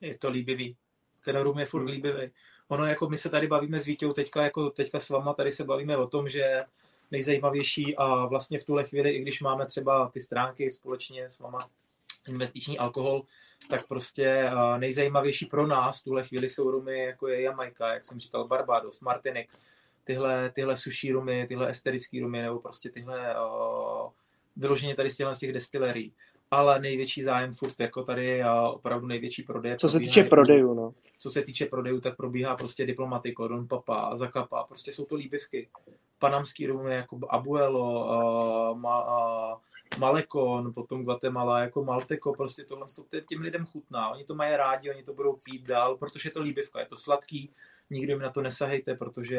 Je to líbivý. Ten rum je furt líbivý. Ono, jako my se tady bavíme s Vítěou teďka, jako teďka s váma, tady se bavíme o tom, že nejzajímavější a vlastně v tuhle chvíli, i když máme třeba ty stránky společně s váma, investiční alkohol, tak prostě nejzajímavější pro nás v tuhle chvíli jsou rumy, jako je Jamaica, jak jsem říkal, Barbados, Martinik, tyhle, tyhle suší rumy, tyhle esterické rumy, nebo prostě tyhle uh, vyloženě tady z těch destilerií. Ale největší zájem furt jako tady a opravdu největší prodej. Co se týče prodejů, no. Co se týče prodejů, tak probíhá prostě Diplomatiko, Don Papa, Zakapa, prostě jsou to líbivky. Panamský rumy jako Abuelo, uh, ma, uh, Malekon, potom Guatemala, jako Malteko, prostě tohle to těm lidem chutná. Oni to mají rádi, oni to budou pít dál, protože je to líbivka, je to sladký, nikdo jim na to nesahejte, protože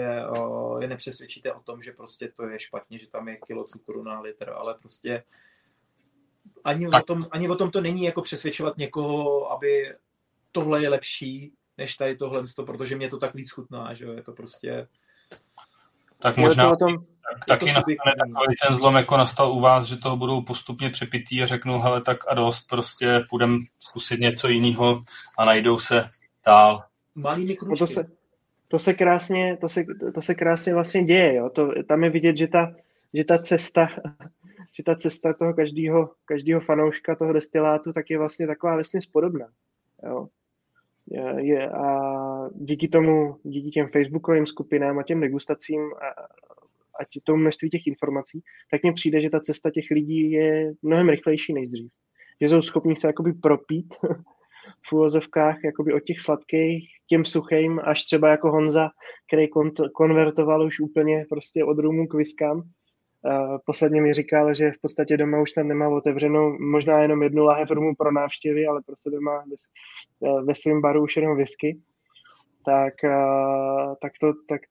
je nepřesvědčíte o tom, že prostě to je špatně, že tam je kilo cukru na litr, ale prostě ani o, tom, ani o tom to není jako přesvědčovat někoho, aby tohle je lepší, než tady tohle, protože mě to tak víc chutná, že jo, je to prostě... Tak možná, tom, tak, taky nastane takový ten zlom, jako nastal u vás, že toho budou postupně přepitý a řeknou, hele, tak a dost, prostě půjdem zkusit něco jiného a najdou se dál. Malými kručky. No to se, to se krásně, to se, to se krásně vlastně děje, jo. To, tam je vidět, že ta, že ta cesta, že ta cesta toho každého, každého fanouška toho destilátu tak je vlastně taková vlastně podobná. Jo. Je, je, a díky tomu, díky těm facebookovým skupinám a těm degustacím a, a tomu množství těch informací, tak mně přijde, že ta cesta těch lidí je mnohem rychlejší než dřív. Že jsou schopni se jakoby propít v úvozovkách jakoby od těch sladkých těm suchým, až třeba jako Honza, který konvertoval už úplně prostě od rumu k viskám. Posledně mi říkal, že v podstatě doma už tam nemá otevřenou možná jenom jednu lahev rumu pro návštěvy, ale prostě doma ve, ve svém baru už jenom whisky. Tak, tak, to, tak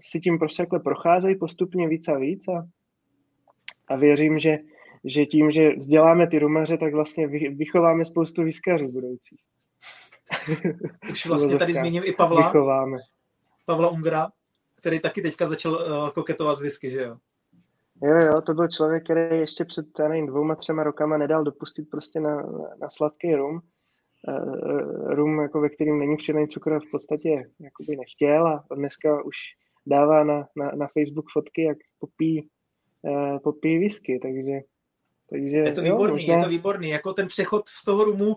si tím prostě takhle procházejí postupně víc a víc a, a věřím, že, že tím, že vzděláme ty rumaře, tak vlastně vychováme spoustu výskařů budoucích. Už vlastně tady zmíním i Pavla. Vychováme. Pavla Ungra, který taky teďka začal uh, koketovat z whisky, že jo? Jo, jo, to byl člověk, který ještě před, já nevím, dvouma, třema rokama nedal dopustit prostě na, na sladký rum. Uh, rum, jako ve kterým není přidaný cukr, v podstatě jakoby nechtěl a dneska už dává na, na, na Facebook fotky, jak popí, uh, popí whisky, takže, takže je to výborný, jo, možná... je to výborný, jako ten přechod z toho rumu,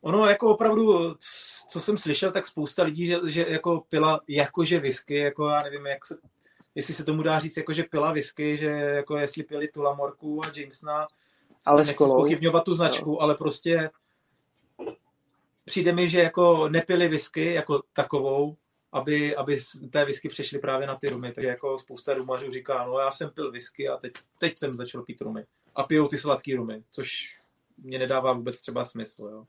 ono jako opravdu, co jsem slyšel, tak spousta lidí, že, že jako pila jakože whisky, jako já nevím, jak se, jestli se tomu dá říct, jakože pila whisky, že jako jestli pili tu Lamorku a Jamesona, ale nechci spochybňovat tu značku, no. ale prostě přijde mi, že jako nepili whisky jako takovou, aby, aby té whisky přešly právě na ty rumy. Takže jako spousta rumařů říká, no já jsem pil whisky a teď, teď jsem začal pít rumy. A pijou ty sladké rumy, což mě nedává vůbec třeba smysl. Jo.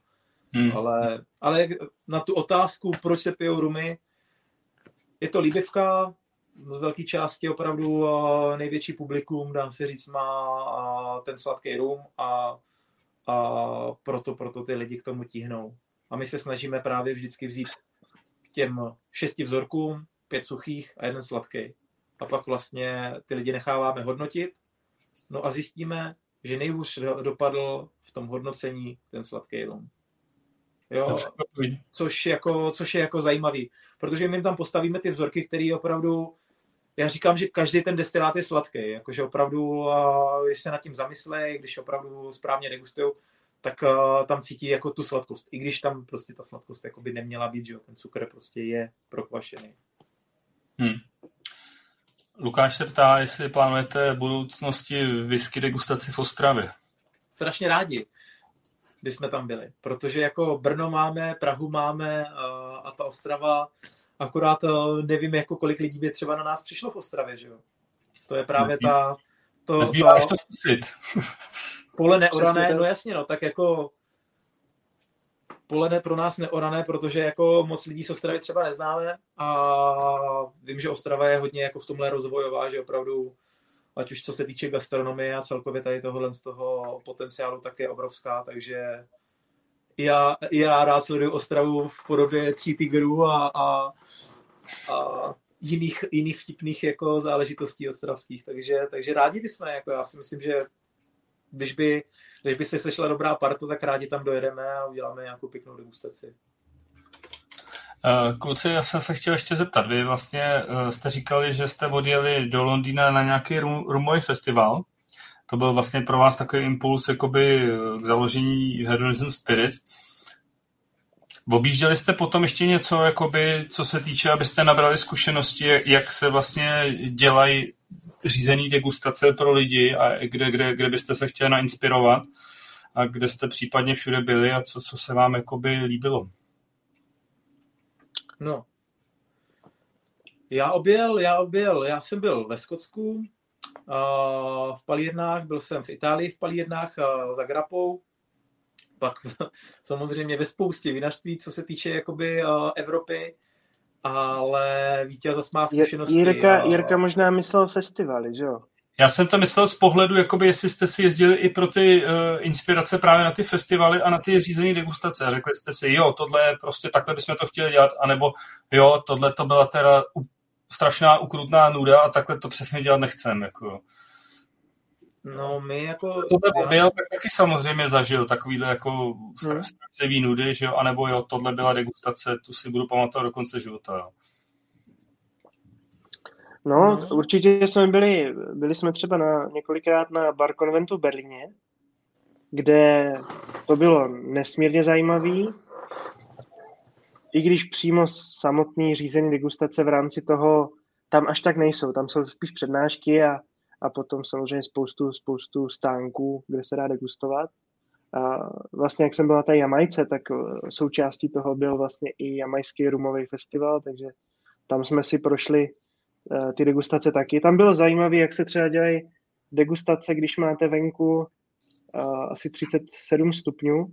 Hmm. Ale, ale na tu otázku, proč se pijou rumy, je to líbivka, z velké části opravdu největší publikum, dám se říct, má ten sladký rum a, a proto, proto ty lidi k tomu tíhnou. A my se snažíme právě vždycky vzít těm šesti vzorkům, pět suchých a jeden sladký. A pak vlastně ty lidi necháváme hodnotit, no a zjistíme, že nejhůř dopadl v tom hodnocení ten sladký rum. Jo, což, jako, což je jako zajímavý, protože my tam postavíme ty vzorky, které opravdu, já říkám, že každý ten destilát je sladký, jakože opravdu, když se nad tím zamyslej, když opravdu správně degustují, tak tam cítí jako tu sladkost. I když tam prostě ta sladkost jako by neměla být, že jo? ten cukr prostě je prokvašený. Hmm. Lukáš se ptá, jestli plánujete v budoucnosti whisky degustaci v Ostravě. Strašně rádi bychom tam byli, protože jako Brno máme, Prahu máme a ta Ostrava, akorát uh, nevím, jako kolik lidí by třeba na nás přišlo v Ostravě, že jo? To je právě ta... To, Nezbývá to zkusit. pole neorané, no jasně, no, tak jako pole ne pro nás neorané, protože jako moc lidí z Ostravy třeba neznáme a vím, že Ostrava je hodně jako v tomhle rozvojová, že opravdu ať už co se týče gastronomie a celkově tady tohohle z toho potenciálu tak je obrovská, takže já, já rád sleduju Ostravu v podobě tří tigrů a, a, a jiných, jiných vtipných jako záležitostí ostravských, takže, takže rádi bychom, jako já si myslím, že když by, když by se sešla dobrá parta, tak rádi tam dojedeme a uděláme nějakou pěknou degustaci. Eh, kluci, já jsem se chtěl ještě zeptat. Vy vlastně eh, jste říkali, že jste odjeli do Londýna na nějaký rumový festival. To byl vlastně pro vás takový impuls jakoby k založení Hedonism Spirit. Objížděli jste potom ještě něco, jakoby, co se týče, abyste nabrali zkušenosti, jak se vlastně dělají řízený degustace pro lidi a kde, kde, kde byste se chtěli nainspirovat a kde jste případně všude byli a co, co se vám jakoby líbilo? No. Já objel, já objel, já jsem byl ve Skotsku, v palírnách, byl jsem v Itálii v palírnách za Grapou, pak samozřejmě ve spoustě vinařství, co se týče jakoby Evropy, ale vítěz zase má zkušenosti. Jirka, Jirka možná myslel festivaly, že jo? Já jsem to myslel z pohledu, jakoby jestli jste si jezdili i pro ty uh, inspirace právě na ty festivaly a na ty řízené degustace. A řekli jste si, jo, tohle je prostě takhle bychom to chtěli dělat, anebo jo, tohle to byla teda strašná ukrutná nuda a takhle to přesně dělat nechcem. Jako. No, my jako... Tohle já... byl, tak taky samozřejmě zažil takovýhle jako hmm. strašlivý nudy, že jo, anebo jo, tohle byla degustace, tu si budu pamatovat do konce života, jo. No, no, určitě jsme byli, byli jsme třeba na, několikrát na Bar Conventu v Berlíně, kde to bylo nesmírně zajímavý, i když přímo samotný řízený degustace v rámci toho tam až tak nejsou, tam jsou spíš přednášky a, a potom samozřejmě spoustu, spoustu stánků, kde se dá degustovat. A vlastně, jak jsem byla na té Jamajce, tak eh, součástí toho byl vlastně i jamajský rumový festival, takže tam jsme si prošli uh, ty degustace taky. Tam bylo zajímavé, jak se třeba dělají degustace, když máte venku uh, asi 37 stupňů,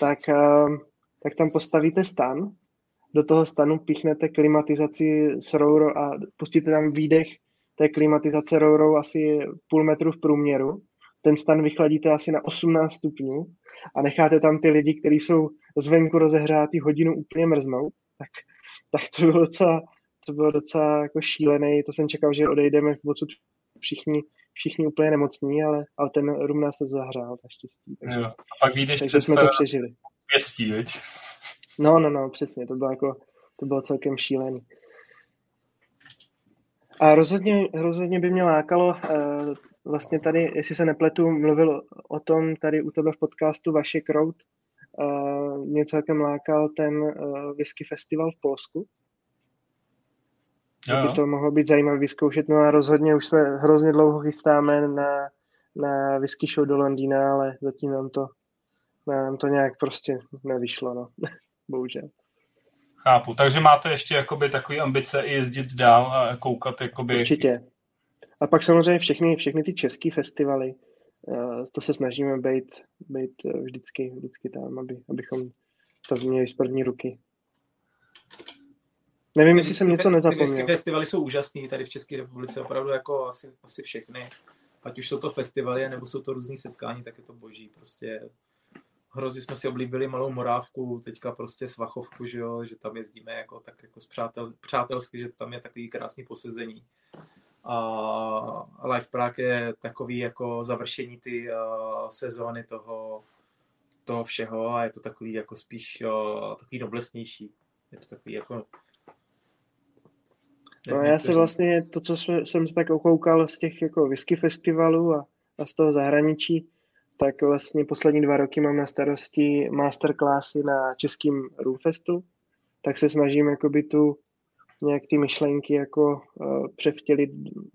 tak tak tam postavíte stan, do toho stanu píchnete klimatizaci s rouro a pustíte tam výdech té klimatizace rourou asi půl metru v průměru. Ten stan vychladíte asi na 18 stupňů a necháte tam ty lidi, kteří jsou zvenku rozehřátý hodinu úplně mrznout, tak, tak to bylo docela, to bylo docela jako šílený. To jsem čekal, že odejdeme odsud všichni, všichni úplně nemocní, ale, ale ten rum nás se zahřál, naštěstí. Takže, jo. A pak vyjdeš takže jsme to přežili pěstí, viď? No, no, no, přesně, to bylo jako, to bylo celkem šílený. A rozhodně, rozhodně by mě lákalo, uh, vlastně tady, jestli se nepletu, mluvil o tom tady u tebe v podcastu Vaše Krout, uh, mě celkem lákal ten uh, whisky festival v Polsku. Jo, jo. by to mohlo být zajímavé vyzkoušet, no a rozhodně už jsme hrozně dlouho chystáme na, na whisky show do Londýna, ale zatím nám to nám to nějak prostě nevyšlo, no. Bohužel. Chápu, takže máte ještě jakoby takový ambice i jezdit dál a koukat jakoby... Určitě. A pak samozřejmě všechny, všechny ty české festivaly, eh, to se snažíme být, být eh, vždycky, vždycky tam, aby, abychom to měli z první ruky. Nevím, jestli jsem něco nezapomněl. Ty festivaly jsou úžasný tady v České republice, opravdu jako asi, asi všechny. Ať už jsou to festivaly, nebo jsou to různý setkání, tak je to boží. Prostě hrozně jsme si oblíbili Malou Morávku, teďka prostě Svachovku, že, jo, že tam jezdíme jako, tak jako přátel, přátelsky, že tam je takový krásný posezení. A Life Prague je takový jako završení ty uh, sezóny toho, toho všeho a je to takový jako spíš uh, takový noblesnější. Je to takový jako No já se vlastně, to, co jsme, jsem se tak okoukal z těch jako whisky festivalů a, a z toho zahraničí, tak vlastně poslední dva roky mám na starosti masterclassy na českým Roomfestu, tak se snažím jakoby tu nějak ty myšlenky jako uh, převtělit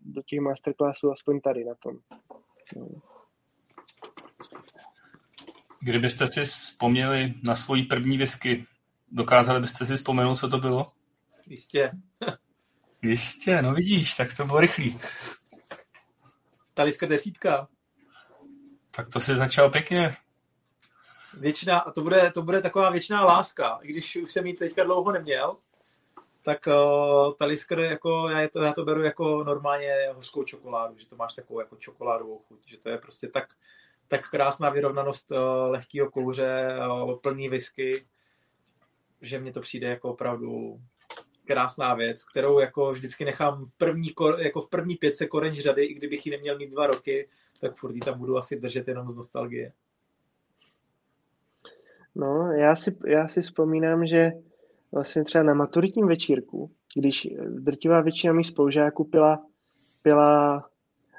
do těch masterclassů aspoň tady na tom. Kdybyste si vzpomněli na svoji první whisky, dokázali byste si vzpomenout, co to bylo? Jistě. Jistě, no vidíš, tak to bylo rychlý. Taliska desítka. Tak to si začal pěkně. Věčná, to bude, to bude taková věčná láska. I když už jsem ji teďka dlouho neměl, tak uh, ta liskr, jako, já, to, já to beru jako normálně hořkou čokoládu, že to máš takovou jako čokoládovou chuť, že to je prostě tak, tak krásná vyrovnanost uh, lehkého kouře, uh, plný whisky, že mně to přijde jako opravdu krásná věc, kterou jako vždycky nechám v první, jako v první pětce korenč řady, i kdybych ji neměl mít dva roky, tak furt tam budu asi držet jenom z nostalgie. No, já si, já si vzpomínám, že vlastně třeba na maturitním večírku, když drtivá většina mých spolužáků pila, pila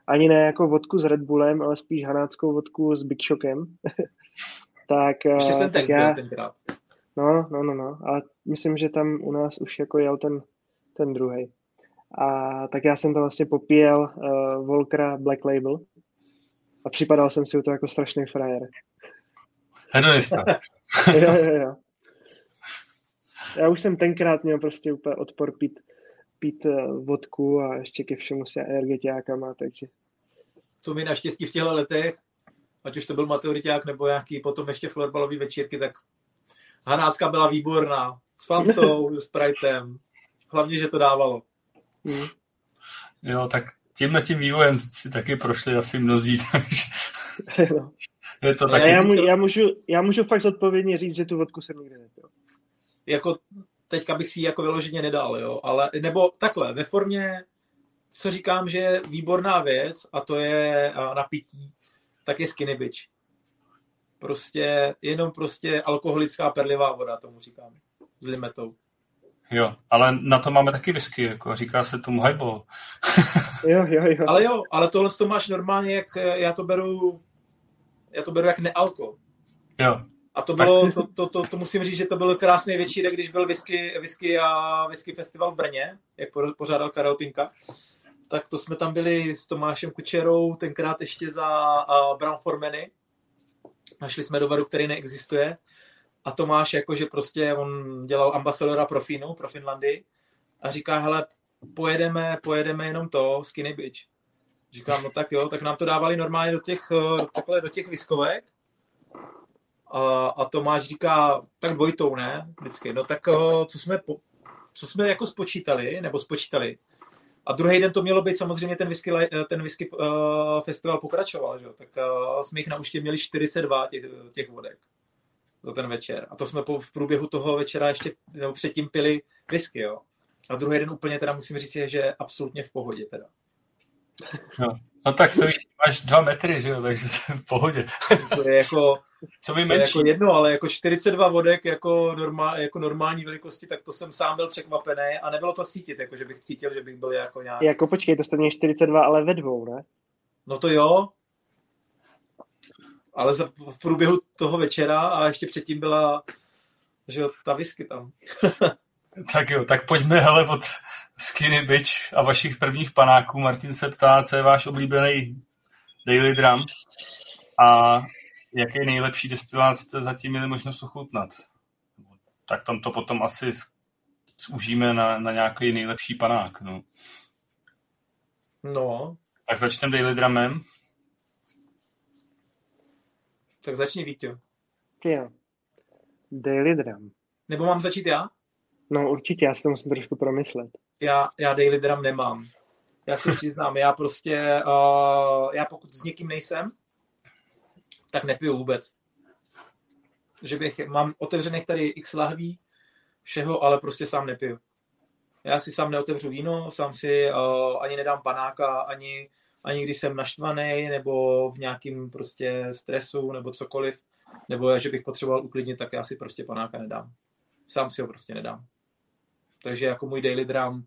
ani ne jako vodku s Red Bullem, ale spíš hanáckou vodku s Big Shockem, tak, Ještě jsem tak já, tenkrát. No, no, no, no. A myslím, že tam u nás už jako jel ten, ten druhý. A tak já jsem to vlastně popíjel uh, Volkra Black Label a připadal jsem si u toho jako strašný frajer. Hedonista. jo, jo, jo. Já už jsem tenkrát měl prostě úplně odpor pít, pít uh, vodku a ještě ke všemu se energetiákama, takže... To mi naštěstí v těchto letech, ať už to byl maturiták nebo nějaký potom ještě florbalový večírky, tak Hanácka byla výborná. S Fantou, s Spritem. Hlavně, že to dávalo. Hmm. Jo, tak tímhle tím vývojem si taky prošli asi mnozí, takže je to taky... Já, já, já, můžu, já můžu fakt zodpovědně říct, že tu vodku jsem nikdy nepil. Jako teďka bych si ji jako vyloženě nedal, jo, ale nebo takhle, ve formě, co říkám, že je výborná věc a to je napití, tak je skinny bitch prostě jenom prostě alkoholická perlivá voda, tomu říkám, s limetou. Jo, ale na to máme taky whisky, jako říká se tomu highball. jo, jo, jo. Ale jo, ale tohle to máš normálně, jak já to beru, já to beru jak nealko. Jo. A to bylo, to, to, to, to, musím říct, že to byl krásný večírek, když byl whisky, whisky a whisky festival v Brně, jak pořádal Karel Pinka. Tak to jsme tam byli s Tomášem Kučerou, tenkrát ještě za uh, Brown Formeny, Našli jsme dovedu, který neexistuje. A Tomáš, jakože prostě on dělal ambasadora pro Finu, pro Finlandii a říká, hele, pojedeme, pojedeme jenom to, Skinny Beach. Říkám, no tak jo, tak nám to dávali normálně do těch, takhle do těch viskovek. A, a Tomáš říká, tak dvojitou, ne? Vždycky. No tak co jsme, po, co jsme jako spočítali, nebo spočítali, a druhý den to mělo být samozřejmě ten whisky, eh, ten whisky uh, festival pokračoval, že? tak uh, jsme jich na účtě měli 42 těch, těch vodek za ten večer. A to jsme po, v průběhu toho večera ještě nebo předtím pili whisky, jo. A druhý den úplně teda musím říct, že je absolutně v pohodě teda. No, no tak to víš, máš dva metry, že jo, takže je v pohodě. To je jako, co mi menší. Jako jedno, ale jako 42 vodek jako, normál, jako normální velikosti, tak to jsem sám byl překvapený a nebylo to cítit, jako že bych cítil, že bych byl jako nějak... Jako počkej, to jste měli 42, ale ve dvou, ne? No to jo, ale za, v průběhu toho večera a ještě předtím byla že jo, ta whisky tam. tak jo, tak pojďme hele od Skinny Bitch a vašich prvních panáků. Martin se ptá, co je váš oblíbený Daily Drum a jaký nejlepší destilát jste zatím měli možnost ochutnat. Tak tam to potom asi zúžíme na, na nějaký nejlepší panák. No. no. Tak začneme Daily Drumem. Tak začni, Vítě. Jo. Daily Drum. Nebo mám začít já? No určitě, já si to musím trošku promyslet. Já, já Daily Drum nemám. Já si přiznám, já prostě, uh, já pokud s někým nejsem, tak nepiju vůbec. Že bych, mám otevřených tady x lahví, všeho, ale prostě sám nepiju. Já si sám neotevřu víno, sám si uh, ani nedám panáka, ani, ani když jsem naštvaný, nebo v nějakým prostě stresu, nebo cokoliv, nebo že bych potřeboval uklidnit, tak já si prostě panáka nedám. Sám si ho prostě nedám. Takže jako můj daily drum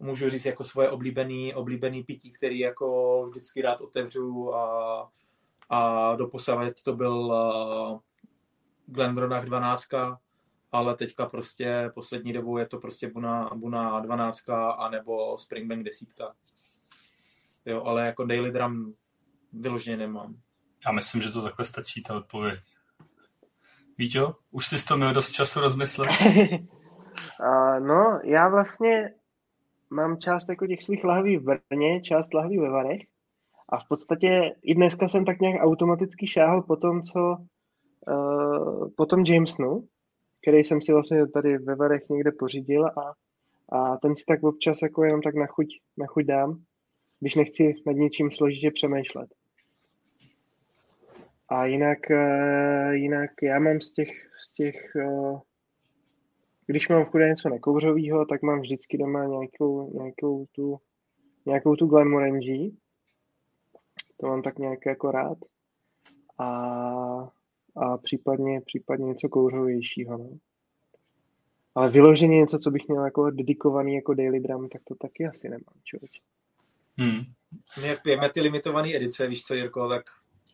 můžu říct jako svoje oblíbený, oblíbený pití, který jako vždycky rád otevřu a a doposavat to byl uh, Glendronach 12, ale teďka prostě poslední dobou je to prostě Buna, Buna 12 anebo Springbank 10. Jo, ale jako Daily Drum vyloženě nemám. Já myslím, že to takhle stačí, ta odpověď. Víťo, už jsi to měl dost času rozmyslet? uh, no, já vlastně mám část jako těch svých lahví v Brně, část lahví ve Varech a v podstatě i dneska jsem tak nějak automaticky šáhl po tom, co uh, po tom Jamesonu, který jsem si vlastně tady ve Varech někde pořídil a, a ten si tak občas jako jenom tak na chuť, na chuť dám, když nechci nad něčím složitě přemýšlet. A jinak, uh, jinak já mám z těch, z těch uh, když mám chude něco nekouřového, tak mám vždycky doma nějakou, nějakou tu, nějakou tu Glenmorangie. To mám tak nějak jako rád. A, a případně, případně něco kouřovějšího. No. Ale vyloženě něco, co bych měl jako dedikovaný jako daily drum, tak to taky asi nemám, člověč. Hmm. My jak pijeme ty limitované edice, víš co, Jirko, tak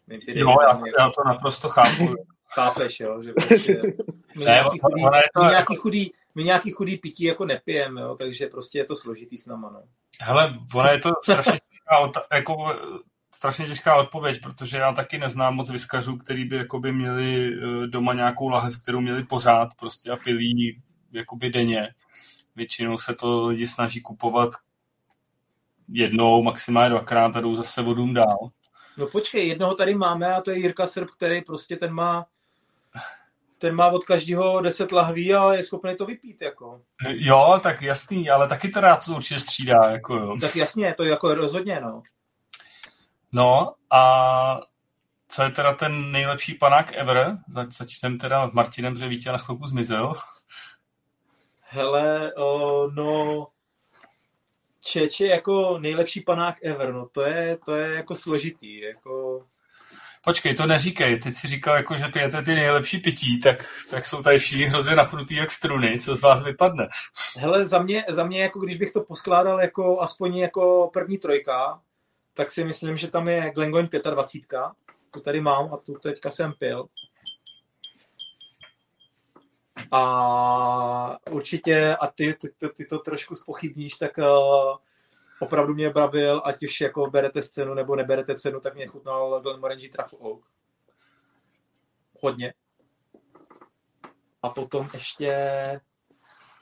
my ty jo, já, jako... já to naprosto chápu. Chápeš, jo, že prostě my, ne, nějaký, chudý, my, nějaký chudý, my nějaký chudý pití jako nepijeme, jo, takže prostě je to složitý s náma, no. Hele, ona je to strašně těžká, jako, strašně těžká odpověď, protože já taky neznám moc vyskařů, který by jakoby měli eh, doma nějakou lahev, kterou měli pořád prostě a pilí jakoby denně. Většinou se to lidi snaží kupovat jednou, maximálně dvakrát a jdou zase vodům dál. No počkej, jednoho tady máme a to je Jirka Srb, který prostě ten má ten má od každého 10 lahví a je schopný to vypít, jako. Jo, tak jasný, ale taky to rád to určitě střídá, jako jo. Tak jasně, to je jako rozhodně, no. No a co je teda ten nejlepší panák ever? Začneme teda Martinem, že Vítě na chvilku zmizel. Hele, o, no, Čeče jako nejlepší panák ever, no to je, to je jako složitý, jako... Počkej, to neříkej, teď si říkal, jako, že pijete ty nejlepší pití, tak, tak jsou tady všichni hrozně napnutý jak struny, co z vás vypadne? Hele, za mě, za mě, jako když bych to poskládal jako aspoň jako první trojka, tak si myslím, že tam je Glengoyne 25, tu tady mám a tu teďka jsem pil. A určitě, a ty, ty, ty, ty to trošku spochybníš, tak uh, opravdu mě bavil, ať už jako berete cenu nebo neberete cenu, tak mě chutnal Glenmorangie Truffle Oak. Hodně. A potom ještě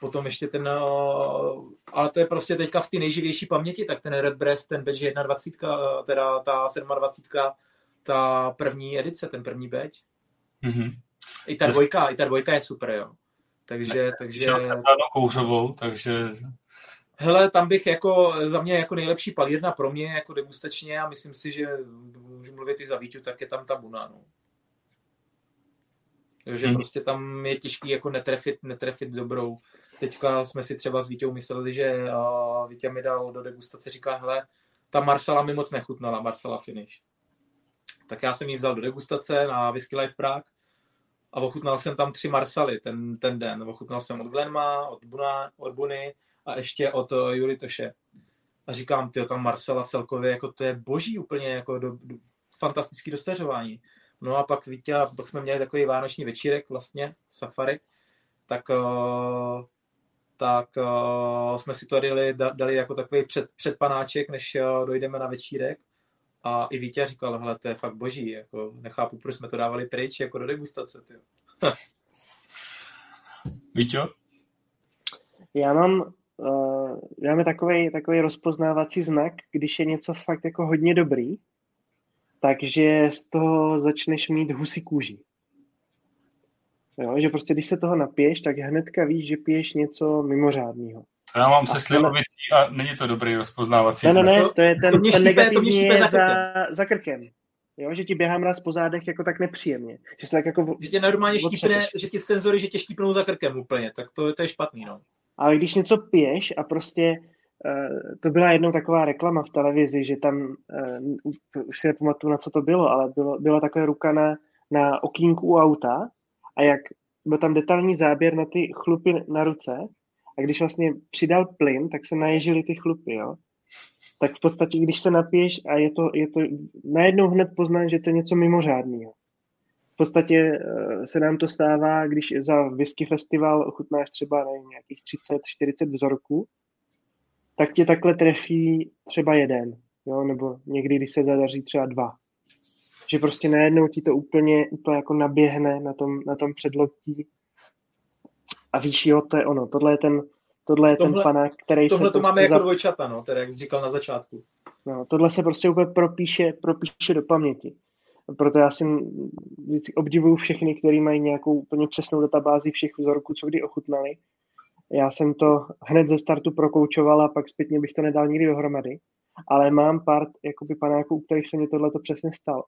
potom ještě ten, uh, ale to je prostě teďka v té nejživější paměti, tak ten Red Breast, ten badge 21, uh, teda ta 27, ta první edice, ten první badge. Mm-hmm. I ta dvojka, i ta dvojka je super, jo. Takže, ne, takže... kouřovou, takže... Hele, tam bych jako, za mě jako nejlepší palírna pro mě jako degustačně a myslím si, že můžu mluvit i za Víťu, tak je tam ta Buna, no. Takže hmm. prostě tam je těžký jako netrefit, netrefit dobrou. Teďka jsme si třeba s Vítěou mysleli, že uh, Vítě mi dal do degustace, říká, hele, ta Marsala mi moc nechutnala, Marsala Finish. Tak já jsem ji vzal do degustace na Whisky Life Prague a ochutnal jsem tam tři Marsaly ten, ten den. Ochutnal jsem od Glenma, od, Buna, od Buny a ještě od eh, Juritoše. A říkám, ty tam Marsala celkově, jako to je boží úplně, jako do, do, fantastický dostařování. No a pak Vítě, pak jsme měli takový vánoční večírek vlastně, safari, tak, uh, tak uh, jsme si to dali, dali jako takový před, předpanáček, než dojdeme na večírek. A i Vítě říkal, hele, to je fakt boží, jako nechápu, proč jsme to dávali pryč, jako do degustace, ty. Vítě? Já mám, uh, já mám takový, takový rozpoznávací znak, když je něco fakt jako hodně dobrý, takže z toho začneš mít husí kůži. Jo, že prostě když se toho napiješ, tak hnedka víš, že piješ něco mimořádného. Já mám se slivovicí a není to dobrý rozpoznávací Ne, ne, ne, to je ten, to ten šípe, negativní to je za, za, za krkem. Jo, že ti běhá mraz po zádech jako tak nepříjemně. Že se tak jako že tě normálně štípne, že ti senzory, že tě štípnou za krkem úplně, tak to, to je špatný, no. Ale když něco piješ a prostě uh, to byla jednou taková reklama v televizi, že tam, uh, už si nepamatuju, na co to bylo, ale bylo, byla taková ruka na, na okýnku u auta a jak byl tam detailní záběr na ty chlupy na ruce a když vlastně přidal plyn, tak se naježily ty chlupy, jo. Tak v podstatě, když se napiješ a je to, je to najednou hned poznáš, že to je něco mimořádného. V podstatě eh, se nám to stává, když za whisky festival ochutnáš třeba nevím, nějakých 30-40 vzorků, tak tě takhle trefí třeba jeden, jo? nebo někdy, když se zadaří třeba dva. Že prostě najednou ti to úplně, úplně jako naběhne na tom, na tom předloktí a víš, jo, to je ono, tohle je ten, tohle je tohle, ten panák, který tohle se... Tohle to máme jako za... dvojčata, no, teda jak jsi říkal na začátku. No, tohle se prostě úplně propíše, propíše do paměti. Proto já si vždycky obdivuju všechny, kteří mají nějakou úplně přesnou databázi všech vzorků, co kdy ochutnali. Já jsem to hned ze startu prokoučoval a pak zpětně bych to nedal nikdy dohromady. Ale mám pár jakoby panáků, u kterých se mi tohle přesně stalo.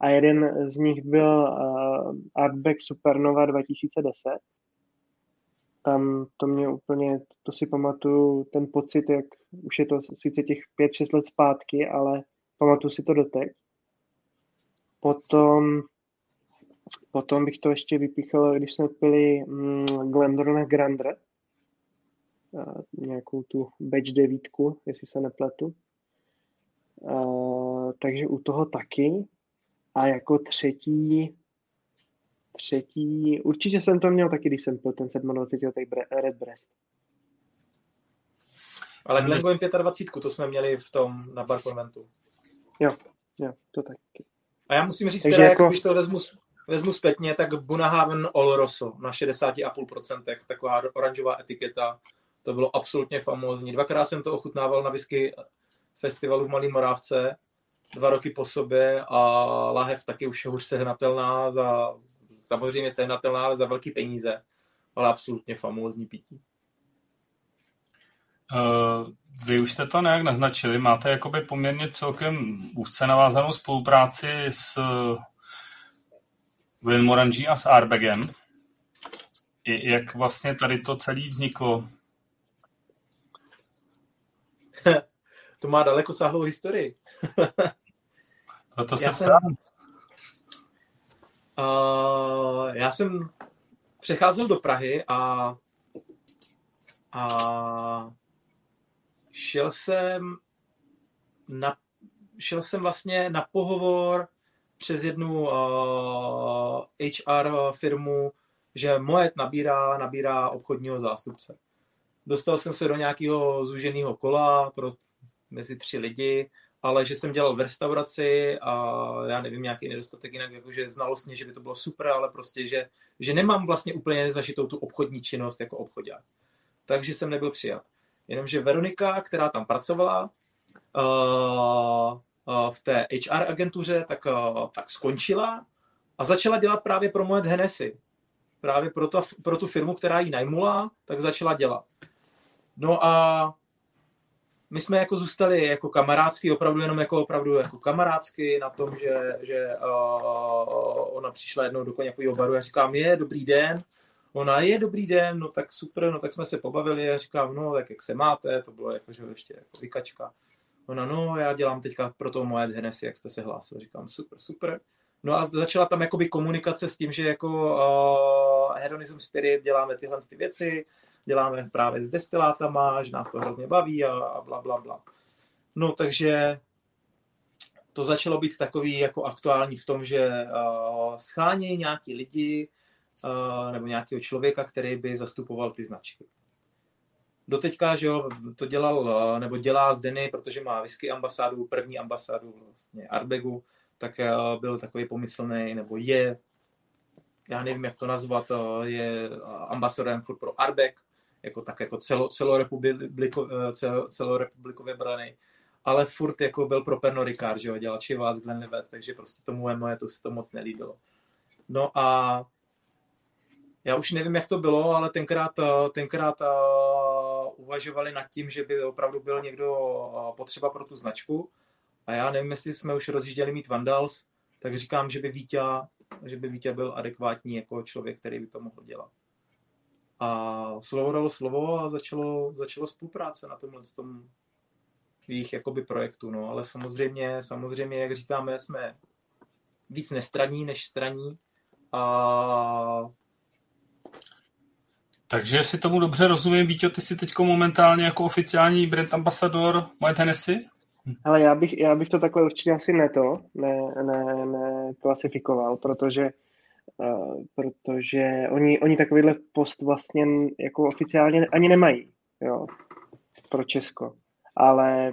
A jeden z nich byl uh, Artback Supernova 2010, tam to mě úplně, to si pamatuju, ten pocit, jak už je to sice těch 5-6 let zpátky, ale pamatuju si to doteď. Potom, potom bych to ještě vypíchl, když jsme pili mm, Glendorna Grander, nějakou tu batch devítku, jestli se nepletu. Uh, takže u toho taky. A jako třetí, třetí, určitě jsem to měl taky, když jsem pil ten 27. Red Breast. Ale Glengoyne 25, to jsme měli v tom na Bar Conventu. Jo, jo, to taky. A já musím říct, teda, jako... když to vezmu, vezmu zpětně, tak Bunahaven Oloroso na 60,5%, taková oranžová etiketa, to bylo absolutně famózní. Dvakrát jsem to ochutnával na whisky festivalu v Malý Morávce, dva roky po sobě a lahev taky už je už sehnatelná, za, samozřejmě sehnatelná, ale za velký peníze, ale absolutně famózní pití. Uh, vy už jste to nějak naznačili, máte jakoby poměrně celkem úzce navázanou spolupráci s Wilmorangí a s Arbegem. Jak vlastně tady to celé vzniklo? to má daleko sáhlou historii. Proto se já jsem, uh, já jsem přecházel do Prahy a, a šel jsem na, šel jsem vlastně na pohovor přes jednu uh, HR firmu, že Moet nabírá, nabírá obchodního zástupce. Dostal jsem se do nějakého zúženého kola pro mezi tři lidi, ale že jsem dělal v restauraci a já nevím, nějaký nedostatek jinak, jakože znalostně, že by to bylo super, ale prostě, že, že nemám vlastně úplně zažitou tu obchodní činnost jako obchodák. Takže jsem nebyl přijat. Jenomže Veronika, která tam pracovala uh, uh, v té HR agentuře, tak, uh, tak skončila a začala dělat právě pro Moet Hennessy. Právě pro, to, pro tu firmu, která ji najmula, tak začala dělat. No a my jsme jako zůstali jako kamarádský, opravdu jenom jako opravdu jako kamarádsky na tom, že, že uh, ona přišla jednou do nějakého baru a říkám, je, dobrý den. Ona je dobrý den, no tak super, no tak jsme se pobavili a říkám, no tak jak se máte, to bylo jako, že ještě jako vykačka. Ona, no já dělám teďka pro to moje Hennessy, jak jste se hlásil. Říkám, super, super. No a začala tam jakoby komunikace s tím, že jako uh, Hedonism Spirit děláme tyhle ty věci, děláme právě s destilátama, že nás to hrozně baví a, a bla, bla, bla. No takže to začalo být takový jako aktuální v tom, že uh, schánějí nějaký lidi uh, nebo nějakého člověka, který by zastupoval ty značky. Doteďka, že jo, to dělal, uh, nebo dělá z Denny, protože má whisky ambasádu, první ambasádu vlastně Arbegu, tak uh, byl takový pomyslný, nebo je, já nevím, jak to nazvat, uh, je ambasadorem furt pro Arbek, jako tak jako celo, celorepubliko, eh, celo, celorepublikově braný, ale furt jako byl pro Pernod Ricard, že jo, dělal Chivas, Glenlivet, takže prostě tomu moje to se to moc nelíbilo. No a já už nevím, jak to bylo, ale tenkrát, eh, tenkrát uh, uvažovali nad tím, že by opravdu byl někdo potřeba pro tu značku. A já nevím, jestli jsme už rozjížděli mít Vandals, tak říkám, že by Vítě, že by Vítě byl adekvátní jako člověk, který by to mohl dělat. A slovo dalo slovo a začalo, začalo spolupráce na tomhle tom jejich jakoby projektu. No. Ale samozřejmě, samozřejmě, jak říkáme, jsme víc nestraní než straní. A... Takže jestli tomu dobře rozumím, Víťo, ty jsi teď momentálně jako oficiální brand ambasador Moje Tennessee? Ale já bych, já bych to takhle určitě asi neto, ne, ne, ne klasifikoval, protože Uh, protože oni, oni takovýhle post vlastně jako oficiálně ani nemají, jo, pro Česko. Ale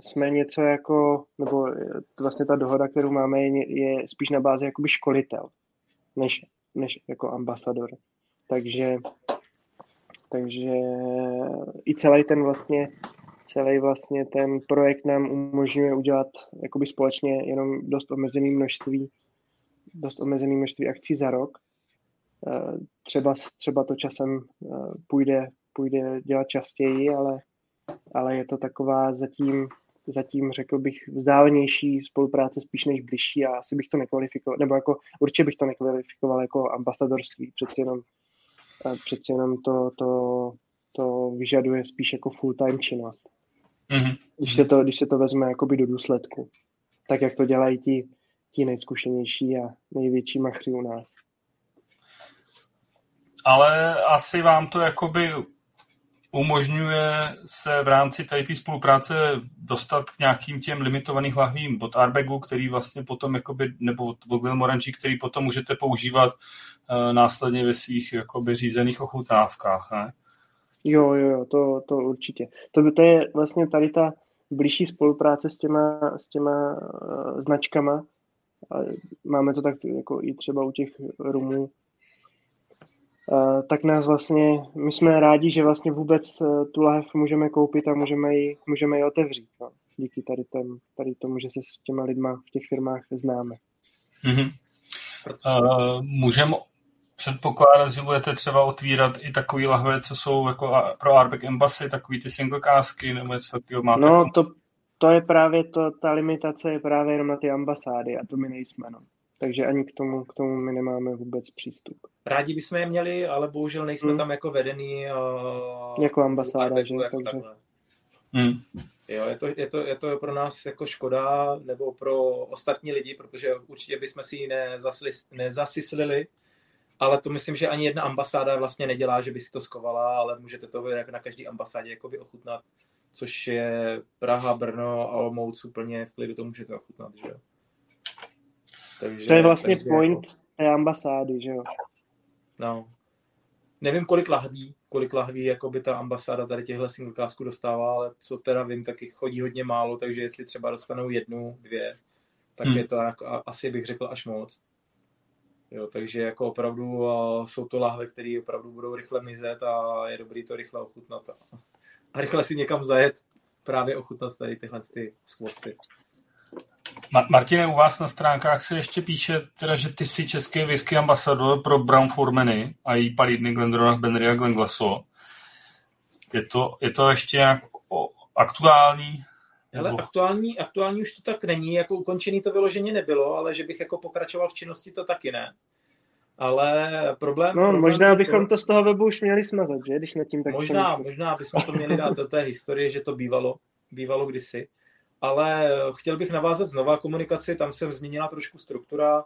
jsme něco jako, nebo vlastně ta dohoda, kterou máme, je, je spíš na bázi jakoby školitel, než, než jako ambasador. Takže, takže i celý ten vlastně, celý vlastně ten projekt nám umožňuje udělat jakoby společně jenom dost omezený množství dost omezený množství akcí za rok. Eh, třeba, třeba to časem eh, půjde, půjde dělat častěji, ale, ale je to taková zatím, zatím řekl bych vzdálenější spolupráce spíš než blížší a asi bych to nekvalifikoval, nebo jako určitě bych to nekvalifikoval jako ambasadorství, přeci jenom přeci jenom to, to, to vyžaduje spíš jako full-time činnost. Mm-hmm. Když, se to, když se to vezme jakoby do důsledku. Tak, jak to dělají ti, ti nejzkušenější a největší machři u nás. Ale asi vám to jakoby umožňuje se v rámci tady té spolupráce dostat k nějakým těm limitovaným hlavím od Arbegu, který vlastně potom, jakoby, nebo od, Moranči, který potom můžete používat uh, následně ve svých jakoby, řízených ochutnávkách. Ne? Jo, jo, jo, to, to určitě. To, to je vlastně tady ta blížší spolupráce s těma, s těma uh, značkama. A máme to tak jako i třeba u těch rumů, tak nás vlastně, my jsme rádi, že vlastně vůbec uh, tu lahev můžeme koupit a můžeme ji, můžeme ji otevřít. No. Díky tady, ten, tady tomu, že se s těma lidma v těch firmách známe. Mm-hmm. Uh, můžeme předpokládat, že budete třeba otvírat i takový lahve, co jsou jako pro Arbeck Embassy, takový ty single kásky nebo něco takového máte? No, to, to je právě to, ta limitace je právě jenom na ty ambasády a to my nejsme. No. Takže ani k tomu, k tomu my nemáme vůbec přístup. Rádi bychom je měli, ale bohužel nejsme hmm. tam jako vedený. Uh, jako ambasáda, že? Jako takže... Hmm. Jo, je to, je, to, je to pro nás jako škoda, nebo pro ostatní lidi, protože určitě bychom si ji nezasyslili, ale to myslím, že ani jedna ambasáda vlastně nedělá, že by si to skovala, ale můžete to jak na každý ambasádě jakoby ochutnat, což je Praha, Brno a Olomouc úplně v klidu to můžete ochutnat, že jo. Takže, to je vlastně takže point jako... té ambasády, že jo? No. Nevím, kolik lahví, kolik lahví jako by ta ambasáda tady těchto singlekásků dostává, ale co teda vím, tak jich chodí hodně málo, takže jestli třeba dostanou jednu, dvě, tak hmm. je to jako, asi bych řekl až moc. Jo, takže jako opravdu jsou to lahve, které opravdu budou rychle mizet a je dobrý to rychle ochutnat a, rychle si někam zajet, právě ochutnat tady tyhle ty skvosty. Martine, u vás na stránkách se ještě píše, teda, že ty jsi český whisky ambasador pro Brown Formany a jí palidny Glendronach, Benry a Glenglaso. Je to, je to ještě nějak aktuální? Hele, aktuální, aktuální už to tak není, jako ukončený to vyloženě nebylo, ale že bych jako pokračoval v činnosti, to taky ne. Ale problém... No, problém možná bychom to... to z toho webu už měli smazat, že? Když nad tím tak Možná, možná bychom to měli dát do té historie, že to bývalo, bývalo kdysi. Ale chtěl bych navázat znova komunikaci, tam jsem změnila trošku struktura,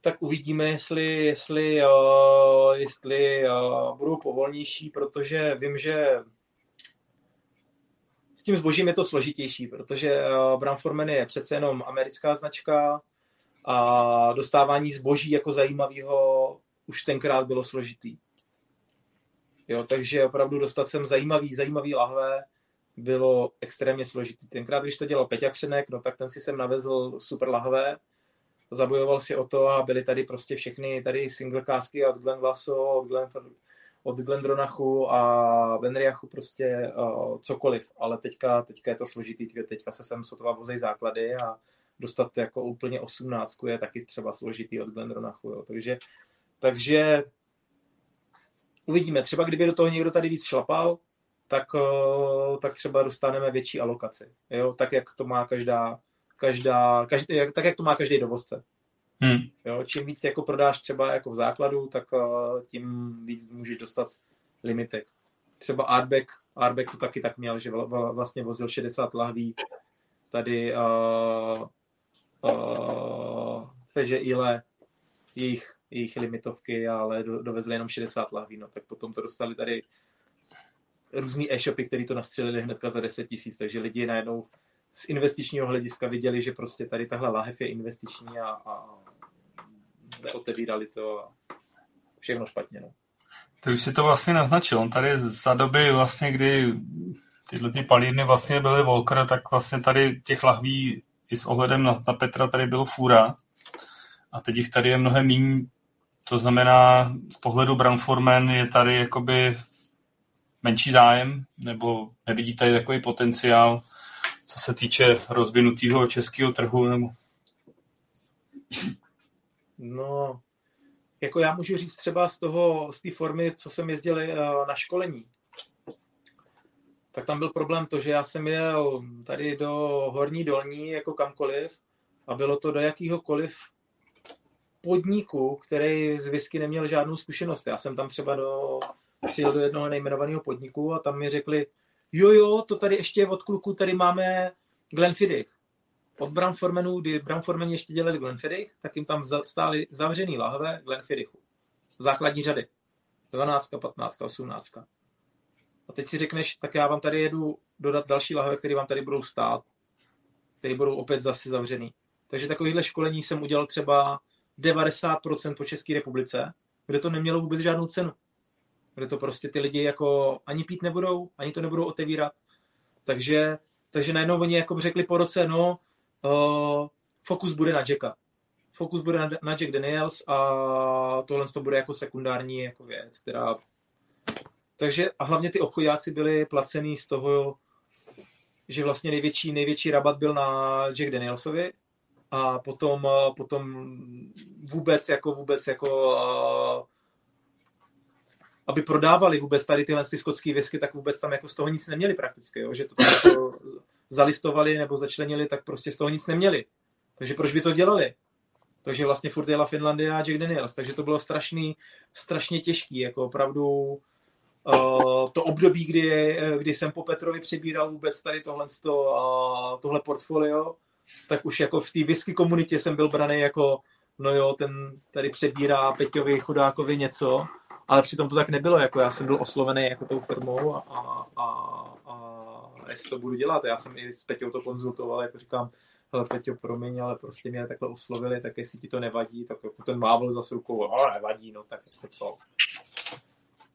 tak uvidíme, jestli, jestli, uh, jestli uh, budou povolnější, protože vím, že s tím zbožím je to složitější, protože uh, Bramforman je přece jenom americká značka a dostávání zboží jako zajímavého už tenkrát bylo složitý. Jo, takže opravdu dostat sem zajímavý, zajímavý lahve, bylo extrémně složitý. Tenkrát, když to dělal Peťa Křenek, no tak ten si sem navezl super lahve, zabojoval si o to a byly tady prostě všechny tady single kásky od Glen Glasso, od Glen, od Glendronachu a Benriachu prostě uh, cokoliv, ale teďka, teďka je to složitý, teďka se sem sotva vozej základy a dostat jako úplně osmnáctku je taky třeba složitý od Glendronachu, jo. takže takže uvidíme, třeba kdyby do toho někdo tady víc šlapal, tak, eh, tak třeba dostaneme větší alokaci. Jo? Tak, jak to má každá, každá, každý, tak, jak to má každý dovozce. Hmm. Jo? Čím víc jako prodáš třeba jako v základu, tak eh, tím víc můžeš dostat limitek. Třeba Artback, Artback to taky tak měl, že vlastně vozil 60 lahví tady uh, uh, Feže Ile, jejich, jejich limitovky, ale do, dovezli jenom 60 lahví, no, tak potom to dostali tady různý e-shopy, který to nastřelili hnedka za 10 tisíc, takže lidi najednou z investičního hlediska viděli, že prostě tady tahle lahev je investiční a, a neotevírali to a všechno špatně. No. To už si to vlastně naznačil. On tady za doby vlastně, kdy tyhle ty palírny vlastně byly Volker, tak vlastně tady těch lahví i s ohledem na, na Petra tady bylo fůra. A teď jich tady je mnohem méně. To znamená, z pohledu Brownforman je tady jakoby menší zájem, nebo nevidíte takový potenciál, co se týče rozvinutého českého trhu? Nebo... No, jako já můžu říct třeba z toho, z té formy, co jsem jezdil eh, na školení, tak tam byl problém to, že já jsem jel tady do Horní Dolní jako kamkoliv a bylo to do jakýhokoliv podniku, který z whisky neměl žádnou zkušenost. Já jsem tam třeba do, přijel do jednoho nejmenovaného podniku a tam mi řekli, jo, jo, to tady ještě od kluku, tady máme Glenfiddich. Od Bramformenů, kdy Bramformeni ještě dělali Glenfiddich, tak jim tam stály zavřený lahve Glenfiddichu. Základní řady. 12, 15, 18. A teď si řekneš, tak já vám tady jedu dodat další lahve, které vám tady budou stát, které budou opět zase zavřený. Takže takovýhle školení jsem udělal třeba 90% po České republice, kde to nemělo vůbec žádnou cenu. Kde to prostě ty lidi jako ani pít nebudou, ani to nebudou otevírat. Takže, takže najednou oni jako řekli po roce, no, uh, fokus bude na Jacka. Fokus bude na, na Jack Daniels a tohle to bude jako sekundární jako věc, která... Takže a hlavně ty obchodáci byli placený z toho, že vlastně největší, největší rabat byl na Jack Danielsovi a potom, potom vůbec jako vůbec jako aby prodávali vůbec tady tyhle ty skotské whisky, tak vůbec tam jako z toho nic neměli prakticky, jo? že to tam jako zalistovali nebo začlenili, tak prostě z toho nic neměli. Takže proč by to dělali? Takže vlastně furt jela Finlandia a Jack Daniels, takže to bylo strašný, strašně těžký, jako opravdu to období, kdy, kdy jsem po Petrovi přebíral vůbec tady tohle, uh, tohle portfolio, tak už jako v té whisky komunitě jsem byl braný jako, no jo, ten tady přebírá Peťovi chudákovi něco, ale přitom to tak nebylo, jako já jsem byl oslovený jako tou firmou a, a, a, a jestli to budu dělat. Já jsem i s Peťou to konzultoval, jako říkám, hele Peťo, promiň, ale prostě mě takhle oslovili, tak jestli ti to nevadí, tak jako ten mávl za rukou, no nevadí, no tak jako co.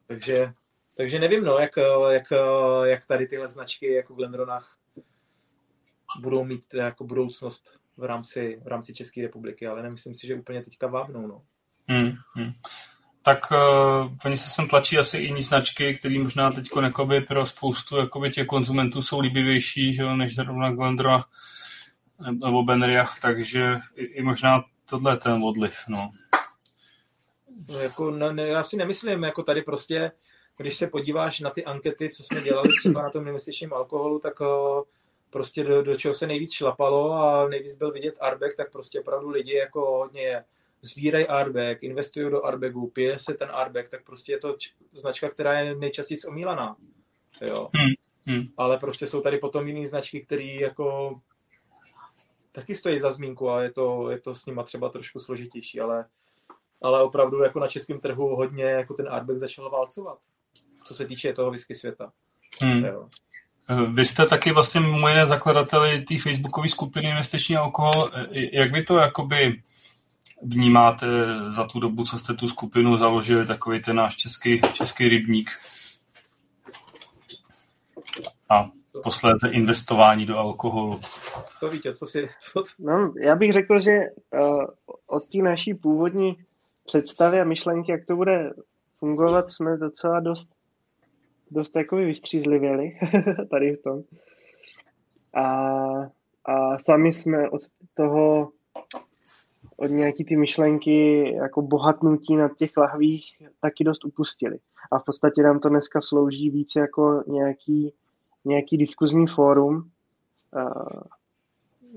Takže, takže nevím, no, jak, jak, jak tady tyhle značky jako Glenronach budou mít jako budoucnost v rámci, v rámci České republiky, ale nemyslím si, že úplně teďka vábnou. No. Hmm, hmm. Tak uh, oni se sem tlačí asi i jiné značky, které možná teď pro spoustu jakoby, těch konzumentů jsou líbivější, že, než zrovna Glendronach nebo Benriach, takže i, i možná tohle je ten odliv. No. No, jako, ne, ne, já si nemyslím, jako tady prostě, když se podíváš na ty ankety, co jsme dělali třeba na tom investičním alkoholu, tak uh, prostě do, do čeho se nejvíc šlapalo a nejvíc byl vidět Arbek, tak prostě opravdu lidi jako hodně sbírají Arbek, investují do Arbeku, pije se ten Arbek, tak prostě je to značka, která je nejčastěji omílaná. Jo. Hmm. Hmm. Ale prostě jsou tady potom jiné značky, které jako taky stojí za zmínku a je to, je to s nima třeba trošku složitější, ale, ale opravdu jako na českém trhu hodně jako ten Arbek začal válcovat, co se týče toho whisky světa. Hmm. Jo. Vy jste taky vlastně mimo jiné zakladateli té facebookové skupiny Investiční alkohol. Jak vy to jakoby vnímáte za tu dobu, co jste tu skupinu založili, takový ten náš český, český rybník? A posléze investování do alkoholu. To víte, co si... Co... No, já bych řekl, že uh, od té naší původní představy a myšlenky, jak to bude fungovat, jsme docela dost dost takový vystřízlivěli tady v tom. A, a sami jsme od toho, od nějaký ty myšlenky jako bohatnutí na těch lahvích taky dost upustili. A v podstatě nám to dneska slouží víc jako nějaký, nějaký diskuzní fórum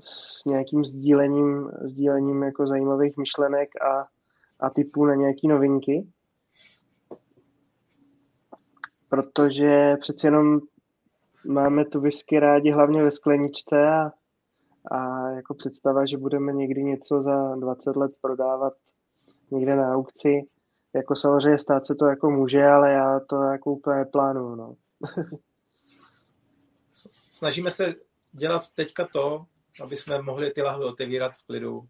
s nějakým sdílením, sdílením jako zajímavých myšlenek a, a typů na nějaké novinky protože přeci jenom máme tu whisky rádi hlavně ve skleničce a, a jako představa, že budeme někdy něco za 20 let prodávat někde na aukci, jako samozřejmě stát se to jako může, ale já to jako úplně plánuju. No. Snažíme se dělat teďka to, aby jsme mohli ty lahve otevírat v klidu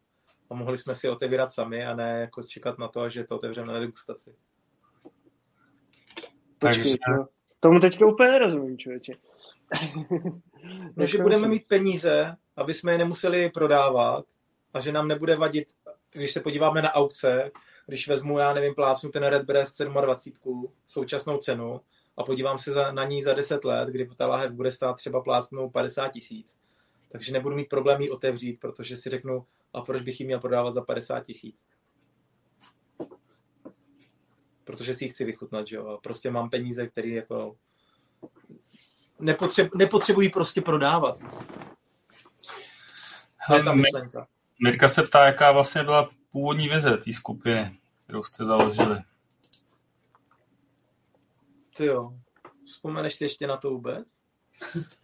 a mohli jsme si otevírat sami a ne jako čekat na to, že to otevřeme na degustaci. Takže... Počkej, to, tomu teďka úplně nerozumím, člověče. no, že budeme mít peníze, aby jsme je nemuseli prodávat a že nám nebude vadit, když se podíváme na aukce, když vezmu, já nevím, plácnu ten Red Breast 27, současnou cenu, a podívám se za, na ní za 10 let, kdy ta lahev bude stát třeba plácnou 50 tisíc. Takže nebudu mít problém ji otevřít, protože si řeknu, a proč bych ji měl prodávat za 50 tisíc protože si ji chci vychutnat, že jo. A prostě mám peníze, které jako nepotřeb, nepotřebují prostě prodávat. To je ta myšlenka. Mirka se ptá, jaká vlastně byla původní vize té skupiny, kterou jste založili? Ty jo, vzpomeneš si ještě na to vůbec?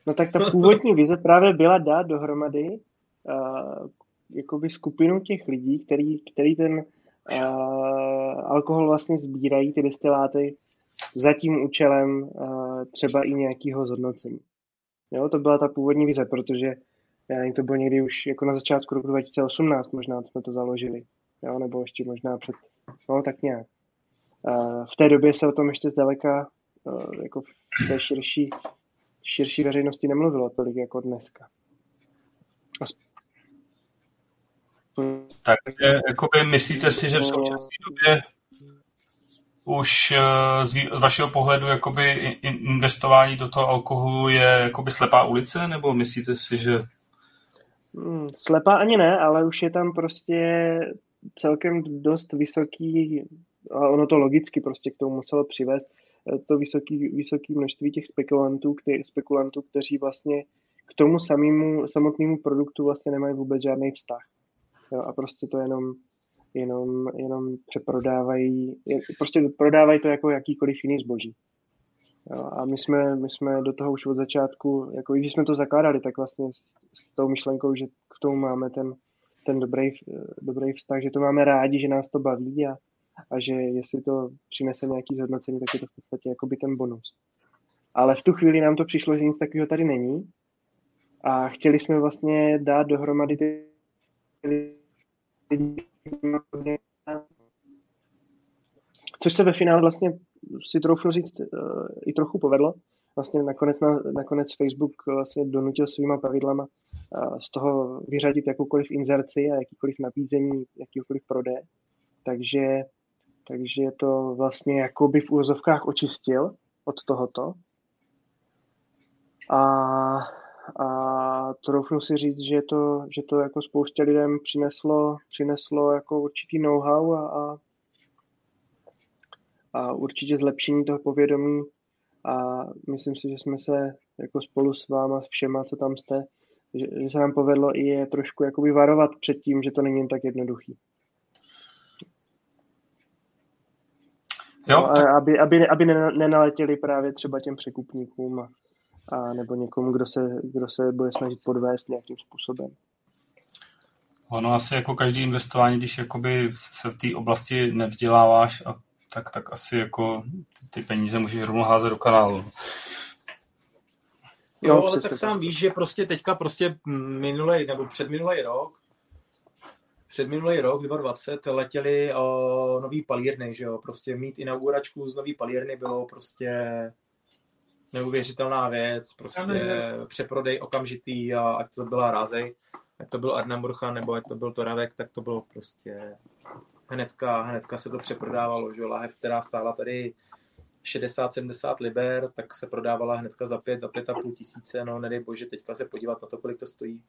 No tak ta původní vize právě byla dát dohromady uh, jakoby skupinu těch lidí, který, který ten uh, alkohol vlastně sbírají, ty destiláty, za tím účelem uh, třeba i nějakého zhodnocení. Jo, to byla ta původní vize, protože já nevím, to bylo někdy už jako na začátku roku 2018 možná jsme to založili, jo, nebo ještě možná před, no tak nějak. Uh, v té době se o tom ještě zdaleka uh, jako v té širší, širší veřejnosti nemluvilo tolik jako dneska. Takže jakoby myslíte si, že v současné době už eh, z vašeho pohledu jakoby investování do toho alkoholu je jakoby slepá ulice, nebo myslíte si, že... Hmm, slepá ani ne, ale už je tam prostě celkem dost vysoký, a ono to logicky prostě k tomu muselo přivést, eh, to vysoký, vysoký množství těch spekulantů, kte, spekulantů, kteří vlastně k tomu samému, samotnému produktu vlastně nemají vůbec žádný vztah. Jo, a prostě to jenom jenom, jenom přeprodávají, prostě prodávají to jako jakýkoliv jiný zboží. Jo, a my jsme, my jsme do toho už od začátku, jako i když jsme to zakládali, tak vlastně s, s tou myšlenkou, že k tomu máme ten, ten dobrý, dobrý vztah, že to máme rádi, že nás to baví a, a že jestli to přinese nějaký zhodnocení, tak je to v podstatě jako by ten bonus. Ale v tu chvíli nám to přišlo, že nic takového tady není a chtěli jsme vlastně dát dohromady ty Což se ve finále vlastně si troufnu říct eh, i trochu povedlo. Vlastně nakonec, na, nakonec Facebook vlastně donutil svýma pravidlama eh, z toho vyřadit jakoukoliv inzerci a jakýkoliv nabízení, jakýkoliv prodej. Takže, takže to vlastně jakoby v úvozovkách očistil od tohoto. A a troufnu si říct, že to, že to jako spoustě lidem přineslo, přineslo jako určitý know-how a, a, a určitě zlepšení toho povědomí a myslím si, že jsme se jako spolu s váma, s všema, co tam jste, že, že se nám povedlo i je trošku jakoby varovat před tím, že to není jen tak jednoduchý. Jo, no, aby, aby, aby nenaletěli právě třeba těm překupníkům a, a nebo někomu, kdo se, kdo se bude snažit podvést nějakým způsobem. Ono asi jako každý investování, když jakoby se v té oblasti nevzděláváš, a tak, tak asi jako ty peníze můžeš rovnou házet do kanálu. Jo, ale tak sám víš, že prostě teďka prostě minulý nebo předminulý rok před minulý rok, 2020, letěli o, nový palírny, že jo, prostě mít inauguračku z nový palírny bylo prostě neuvěřitelná věc, prostě přeprodej okamžitý a ať to byla Rázej, ať to byl Arnamburcha nebo ať to byl Toravek, tak to bylo prostě hnedka, hnedka se to přeprodávalo, že lahev, která stála tady 60-70 liber, tak se prodávala hnedka za 5, za 5,5 tisíce, no nedej bože, teďka se podívat na to, kolik to stojí,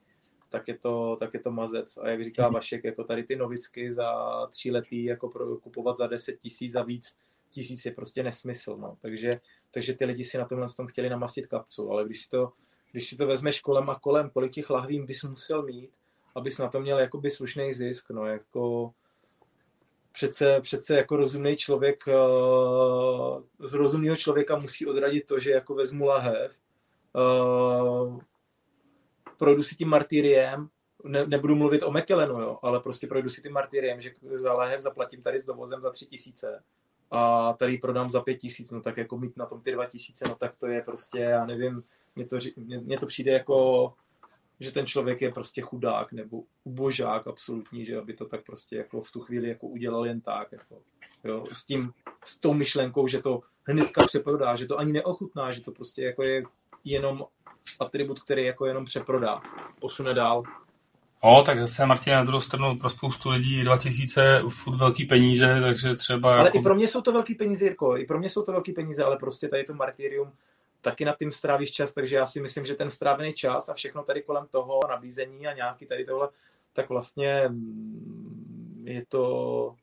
tak je to, tak je to mazec. A jak říká Vašek, jako tady ty novicky za tří letý jako pro, kupovat za 10 tisíc a víc tisíc je prostě nesmysl, no. Takže takže ty lidi si na tomhle tom chtěli namastit kapsu, ale když si to, když si to vezmeš kolem a kolem, kolik těch lahví bys musel mít, abys na to měl jakoby slušný zisk, no jako přece, přece jako rozumný člověk, uh, z rozumného člověka musí odradit to, že jako vezmu lahev, uh, projdu si tím martyriem, ne, nebudu mluvit o Mekelenu, jo, ale prostě projdu si tím martyriem, že za lahev zaplatím tady s dovozem za tři tisíce a tady prodám za pět tisíc, no tak jako mít na tom ty dva tisíce, no tak to je prostě, já nevím, mně to, mně to přijde jako, že ten člověk je prostě chudák nebo ubožák absolutní, že aby to tak prostě jako v tu chvíli jako udělal jen tak, jako, jo, s tím, s tou myšlenkou, že to hnedka přeprodá, že to ani neochutná, že to prostě jako je jenom atribut, který jako jenom přeprodá, posune dál. No, tak zase Martin na druhou stranu pro spoustu lidí 2000 furt velký peníze, takže třeba... Ale jako... i pro mě jsou to velký peníze, Jirko, i pro mě jsou to velký peníze, ale prostě tady to martyrium taky nad tím strávíš čas, takže já si myslím, že ten strávený čas a všechno tady kolem toho, nabízení a nějaký tady tohle, tak vlastně mm, je to,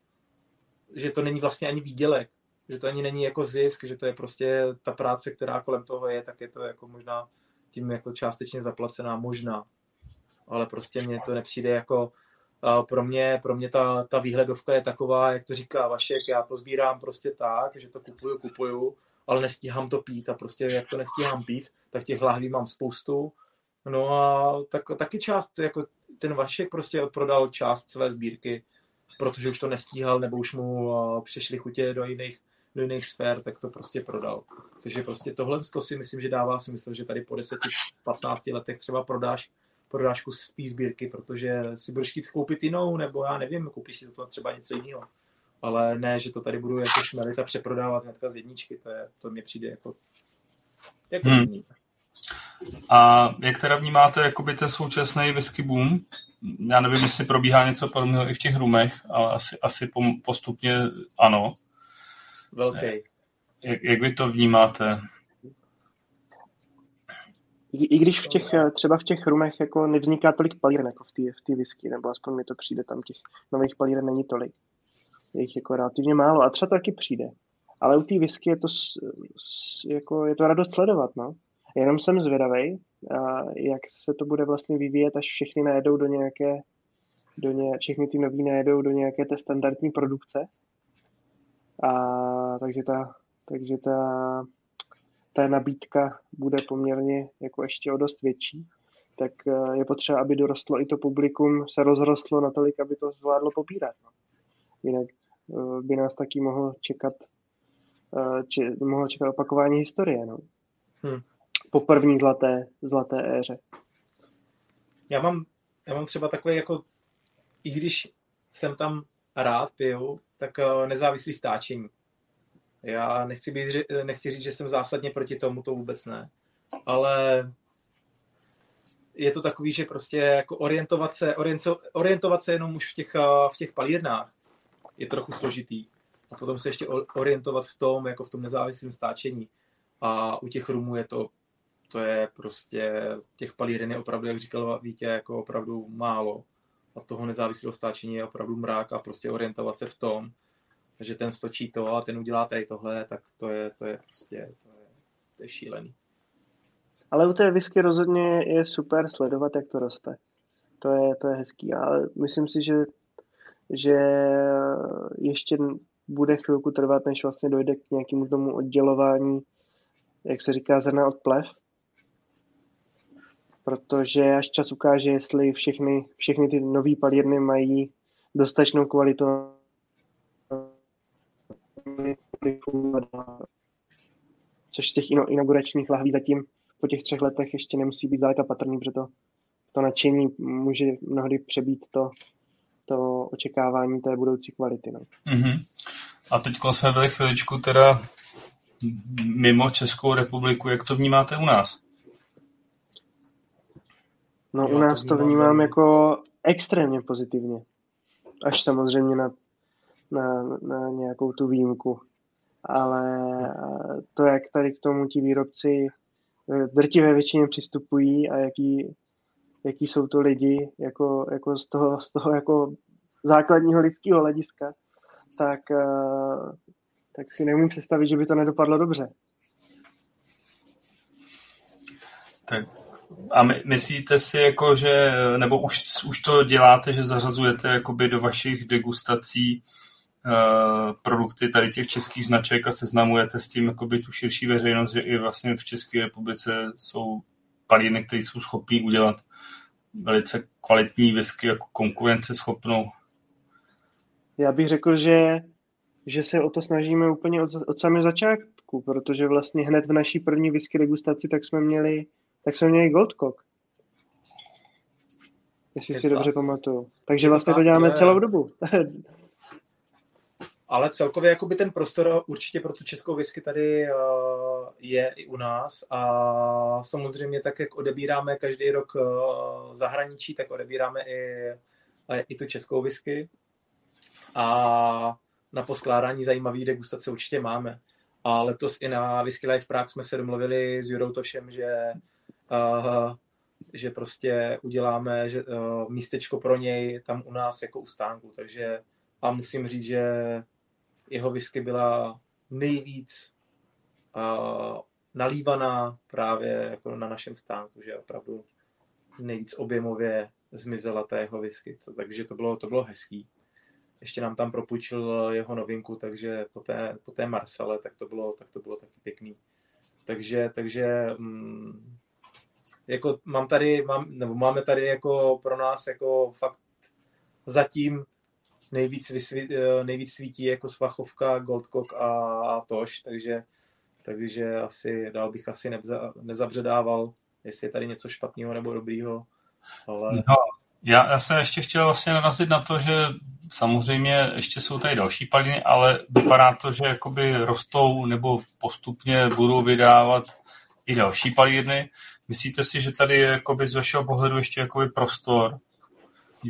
že to není vlastně ani výdělek, že to ani není jako zisk, že to je prostě ta práce, která kolem toho je, tak je to jako možná tím jako částečně zaplacená, možná ale prostě mně to nepřijde jako pro mě, pro mě ta, ta výhledovka je taková, jak to říká Vašek, já to sbírám prostě tak, že to kupuju, kupuju, ale nestíhám to pít a prostě jak to nestíhám pít, tak těch láhví mám spoustu. No a tak, taky část, jako ten Vašek prostě prodal část své sbírky, protože už to nestíhal, nebo už mu přešly chutě do jiných, do jiných sfér, tak to prostě prodal. Takže prostě tohle to si myslím, že dává smysl, že tady po 10-15 letech třeba prodáš prodáš kus té sbírky, protože si budeš chtít koupit jinou, nebo já nevím, koupíš si to třeba něco jiného. Ale ne, že to tady budu jako šmelit a přeprodávat hnedka z jedničky, to, je, to mi přijde jako, jako hmm. A jak teda vnímáte jakoby ten současný whisky boom? Já nevím, jestli probíhá něco podobného i v těch rumech, ale asi, asi postupně ano. Velký. Jak, jak vy to vnímáte? I, I když v těch, třeba v těch rumech jako nevzniká tolik palíren jako v té v tý whisky, nebo aspoň mi to přijde, tam těch nových palíren není tolik. Je jich jako relativně málo a třeba to taky přijde. Ale u té whisky je to, jako, je to radost sledovat, no. Jenom jsem zvědavý, jak se to bude vlastně vyvíjet, až všechny najedou do nějaké, do ně, všechny ty nový najedou do nějaké té standardní produkce. A takže ta, takže ta ta nabídka bude poměrně jako ještě o dost větší, tak eh, je potřeba, aby dorostlo i to publikum, se rozrostlo natolik, aby to zvládlo popírat. No. Jinak eh, by nás taky mohlo čekat, eh, či, mohlo čekat opakování historie. No. Hmm. Po první zlaté, zlaté éře. Já mám, já mám třeba takový jako, i když jsem tam rád piju, tak nezávislý stáčení. Já nechci, být, nechci říct, že jsem zásadně proti tomu, to vůbec ne. Ale je to takový, že prostě jako orientovat se, orientovat se jenom už v těch, v těch palírnách je trochu složitý. A potom se ještě orientovat v tom, jako v tom nezávislém stáčení. A u těch rumů je to, to je prostě, těch palíren je opravdu, jak říkal Vítě, jako opravdu málo. A toho nezávislého stáčení je opravdu mrák a prostě orientovat se v tom, že ten stočí to a ten udělá tady tohle, tak to je, to je prostě to je, to je šílený. Ale u té whisky rozhodně je super sledovat, jak to roste. To je, to je hezký, ale myslím si, že, že ještě bude chvilku trvat, než vlastně dojde k nějakému tomu oddělování, jak se říká, zrna od plev. Protože až čas ukáže, jestli všechny, všechny ty nové palírny mají dostatečnou kvalitu což z těch inauguračních lahví zatím po těch třech letech ještě nemusí být zdaleka patrný, protože to, to nadšení může mnohdy přebít to, to očekávání té budoucí kvality. No. Mm-hmm. A teď jsme byli chviličku teda mimo Českou republiku, jak to vnímáte u nás? No u nás to vnímám jako extrémně pozitivně. Až samozřejmě na na, na nějakou tu výjimku. Ale to, jak tady k tomu ti výrobci v drtivé většině přistupují a jaký, jaký jsou to lidi jako, jako z, toho, z toho jako základního lidského hlediska, tak, tak si neumím představit, že by to nedopadlo dobře. Tak a my, myslíte si, jako, že, nebo už, už to děláte, že zařazujete jakoby do vašich degustací Eh, produkty tady těch českých značek a seznamujete s tím jakoby tu širší veřejnost, že i vlastně v České republice jsou palírny, které jsou schopní udělat velice kvalitní whisky jako konkurenceschopnou. Já bych řekl, že, že se o to snažíme úplně od, od samého začátku, protože vlastně hned v naší první whisky degustaci tak jsme měli, tak jsme měli Goldcock. Jestli je si tak. dobře pamatuju. Takže vlastně to děláme celou dobu. Ale celkově jakoby ten prostor určitě pro tu českou whisky tady uh, je i u nás a samozřejmě tak, jak odebíráme každý rok uh, zahraničí, tak odebíráme i, i tu českou whisky a na poskládání zajímavý degustace určitě máme. A letos i na Whisky Life Prague jsme se domluvili s Jurou Tošem, že, uh, že prostě uděláme že, uh, místečko pro něj tam u nás jako u stánku. Takže a musím říct, že jeho whisky byla nejvíc uh, nalívaná právě jako na našem stánku, že opravdu nejvíc objemově zmizela ta jeho whisky, takže to bylo, to bylo hezký. Ještě nám tam propůjčil jeho novinku, takže po té, po té Marsale, tak to bylo, tak to bylo taky pěkný. Takže, takže mm, jako mám tady, mám, nebo máme tady jako pro nás jako fakt zatím nejvíc, vysvít, eh, nejvíc svítí jako Svachovka, Goldcock a, Toš, takže, takže asi dál bych asi neza, nezabředával, jestli je tady něco špatného nebo dobrýho. Ale... No, já, já jsem ještě chtěl vlastně narazit na to, že samozřejmě ještě jsou tady další paliny, ale vypadá to, že jakoby rostou nebo postupně budou vydávat i další palírny. Myslíte si, že tady je jakoby z vašeho pohledu ještě jakoby prostor,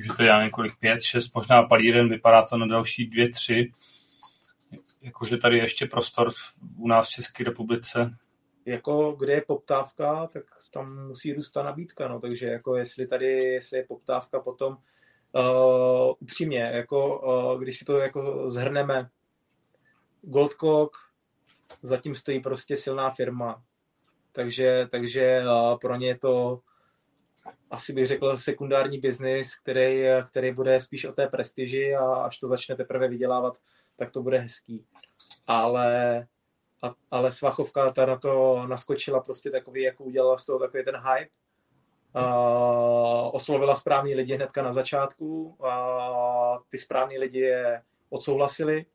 že to je já několik pět, šest, možná palíren, vypadá to na další dvě, tři, jakože tady je ještě prostor u nás v České republice? Jako kde je poptávka, tak tam musí růst ta nabídka, no, takže jako jestli tady jestli je poptávka potom uh, upřímně, jako uh, když si to jako zhrneme, Goldcock, zatím stojí prostě silná firma, takže, takže uh, pro ně je to asi bych řekl sekundární biznis, který, který bude spíš o té prestiži a až to začne teprve vydělávat, tak to bude hezký. Ale, a, ale Svachovka ta na to naskočila prostě takový, jako udělala z toho takový ten hype. A, oslovila správní lidi hnedka na začátku a ty správní lidi je odsouhlasili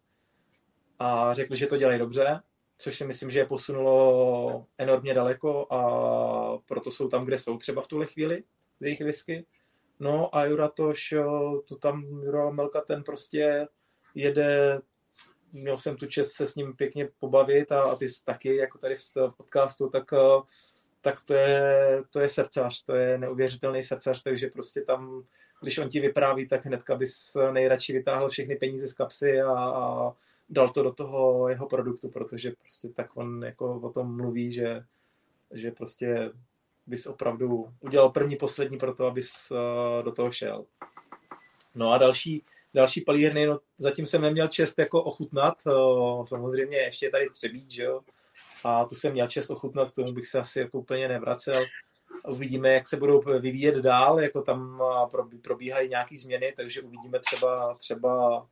a řekli, že to dělají dobře, což si myslím, že je posunulo enormně daleko a proto jsou tam, kde jsou třeba v tuhle chvíli z jejich whisky. No a Juratoš, to tam Jura Melka, ten prostě jede, měl jsem tu čest se s ním pěkně pobavit a, a ty taky, jako tady v podcastu, tak, tak to je, to je srdcař, to je neuvěřitelný srdcař, takže prostě tam, když on ti vypráví, tak hnedka bys nejradši vytáhl všechny peníze z kapsy a, a dal to do toho jeho produktu, protože prostě tak on jako o tom mluví, že, že prostě bys opravdu udělal první, poslední pro to, abys uh, do toho šel. No a další, další palírny, no zatím jsem neměl čest jako ochutnat, uh, samozřejmě ještě je tady třebíč, že jo, a tu jsem měl čest ochutnat, k tomu bych se asi jako úplně nevracel. Uvidíme, jak se budou vyvíjet dál, jako tam probíhají nějaké změny, takže uvidíme třeba, třeba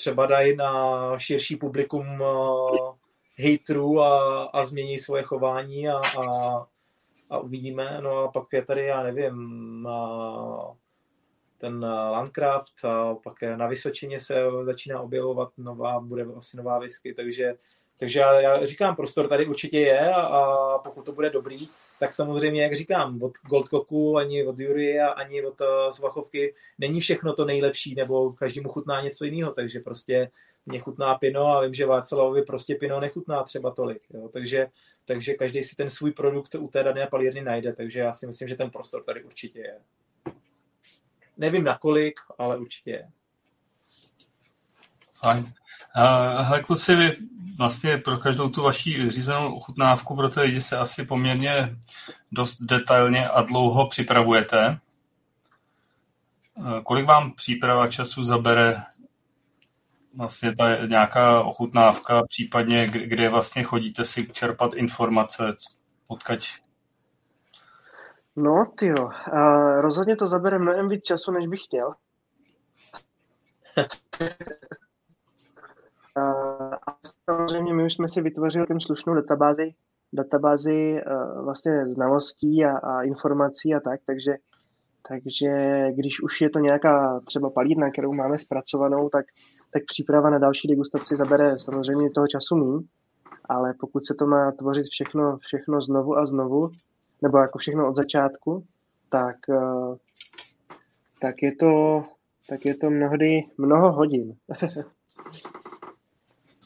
třeba dají na širší publikum uh, haterů a, a změní svoje chování a, a, a uvidíme. No a pak je tady, já nevím, uh, ten Landcraft a pak na Vysočině se začíná objevovat nová, bude asi nová whisky, takže takže já, já říkám, prostor tady určitě je a, a pokud to bude dobrý, tak samozřejmě, jak říkám, od Goldcocku, ani od Jury, ani od uh, Svachovky není všechno to nejlepší, nebo každému chutná něco jiného, takže prostě mě chutná pino a vím, že Václavovi prostě pino nechutná třeba tolik. Jo? Takže, takže každý si ten svůj produkt u té dané palírny najde, takže já si myslím, že ten prostor tady určitě je. Nevím na kolik, ale určitě je. Fajn. Hele, kluci, vy vlastně pro každou tu vaši řízenou ochutnávku pro ty lidi se asi poměrně dost detailně a dlouho připravujete. Uh, kolik vám příprava času zabere vlastně ta nějaká ochutnávka, případně kde vlastně chodíte si čerpat informace, odkaď? No, ty uh, rozhodně to zabere mnohem víc času, než bych chtěl. A samozřejmě my už jsme si vytvořili tím slušnou databázi, databázi vlastně znalostí a, a informací a tak, takže, takže když už je to nějaká třeba palírna, kterou máme zpracovanou, tak, tak příprava na další degustaci zabere samozřejmě toho času míň, ale pokud se to má tvořit všechno, všechno znovu a znovu, nebo jako všechno od začátku, tak, tak je to, tak je to mnohdy mnoho hodin.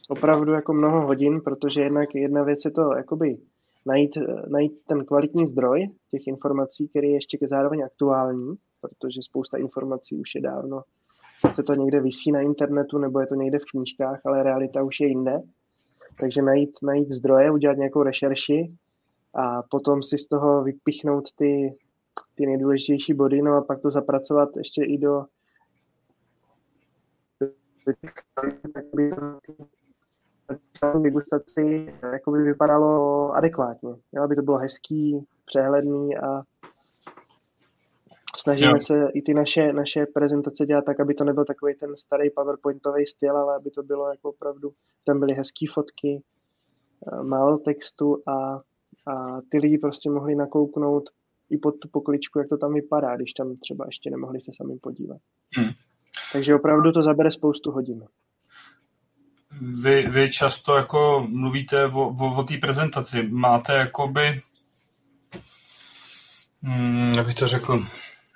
opravdu jako mnoho hodin, protože jednak jedna věc je to jakoby najít, najít ten kvalitní zdroj těch informací, který je ještě zároveň aktuální, protože spousta informací už je dávno, se to někde vysí na internetu nebo je to někde v knížkách, ale realita už je jinde. Takže najít, najít zdroje, udělat nějakou rešerši a potom si z toho vypichnout ty, ty nejdůležitější body, no a pak to zapracovat ještě i do degustaci jako by vypadalo adekvátně. Jo, aby to bylo hezký, přehledný a, snažíme jo. se i ty naše, naše prezentace dělat tak, aby to nebyl takový ten starý PowerPointový styl, ale aby to bylo jako opravdu, tam byly hezké fotky, eh, málo textu a, a ty lidi prostě mohli nakouknout i pod tu pokličku, jak to tam vypadá, když tam třeba ještě nemohli se sami podívat. Hmm. Takže opravdu to zabere spoustu hodin. Vy, vy často jako mluvíte o, o, o té prezentaci. Máte jakoby, hmm, jak bych to řekl,